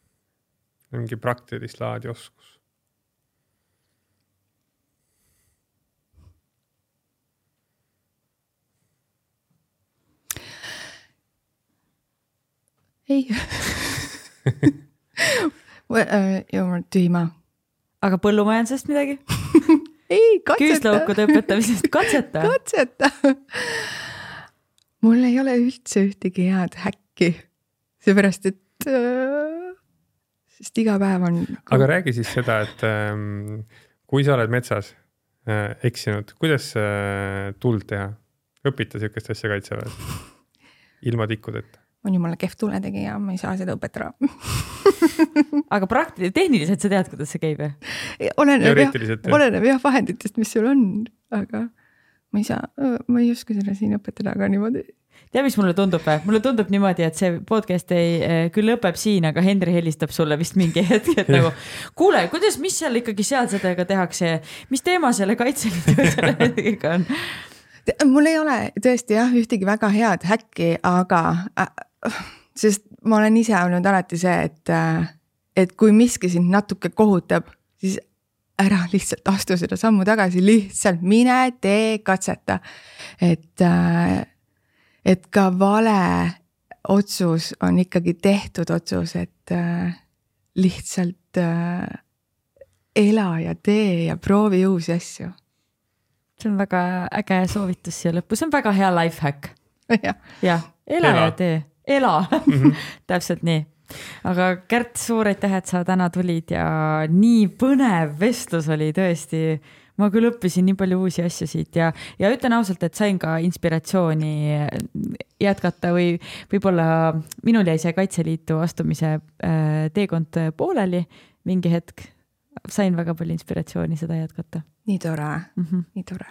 mingi praktilist laadi oskus. Ei jumal tühima. aga põllumajandusest midagi? ei, katseta. küüslaukude õpetamisest, katseta. katseta. mul ei ole üldse ühtegi head häkki, seepärast et äh, sest iga päev on. aga räägi siis seda, et ähm, kui sa oled metsas äh, eksinud, kuidas äh, tuld teha? õpita sihukest asja kaitseväes ilma tikkudeta? On jumala kehv tuletegija, ma ei saa seda õpetada [LAUGHS] aga praktiliselt, tehniliselt sa tead, kuidas see käib jah? oleneb jah, oleneb jah vahenditest, mis sul on, aga ma ei saa, ma ei oska seda siin õpetada ka niimoodi. tead, mis mulle tundub või? mulle tundub niimoodi, et see podcast ei, eh, küll lõpeb siin, aga Henri helistab sulle vist mingi hetk, et nagu [LAUGHS] kuule, kuidas, mis seal ikkagi seadusega tehakse, mis teema selle Kaitseliidu [LAUGHS] sellega on? mul ei ole tõesti jah, ühtegi väga head häkki, aga äh, sest ma olen ise olnud alati see, et, et kui miski sind natuke kohutab, siis ära lihtsalt astu seda sammu tagasi, lihtsalt mine tee, katseta. et, et ka vale otsus on ikkagi tehtud otsus, et lihtsalt ela ja tee ja proovi uusi asju. See on väga äge soovitus siia lõppu, see on väga hea life hack. [LAUGHS] jah. Ja, ela, ela ja tee, ela mm -hmm. [LAUGHS] täpselt nii. aga Kärt, suur aitäh, et sa täna tulid ja nii põnev vestlus oli tõesti. ma küll õppisin nii palju uusi asju siit ja, ja ütlen ausalt, et sain ka inspiratsiooni jätkata või võib-olla minul jäi see Kaitseliitu astumise äh, teekond pooleli mingi hetk. sain väga palju inspiratsiooni seda jätkata nii tore mm, -hmm. nii tore.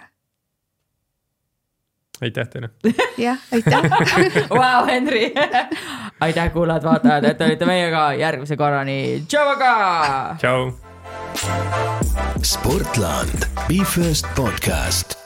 Aitäh teile. [LAUGHS] jah, aitäh [LAUGHS] Vau, Henri [LAUGHS] aitäh, kuulajad-vaatajad, et olite meiega järgmise korrani. tšau, aga. tšau. Sportland, Be First podcast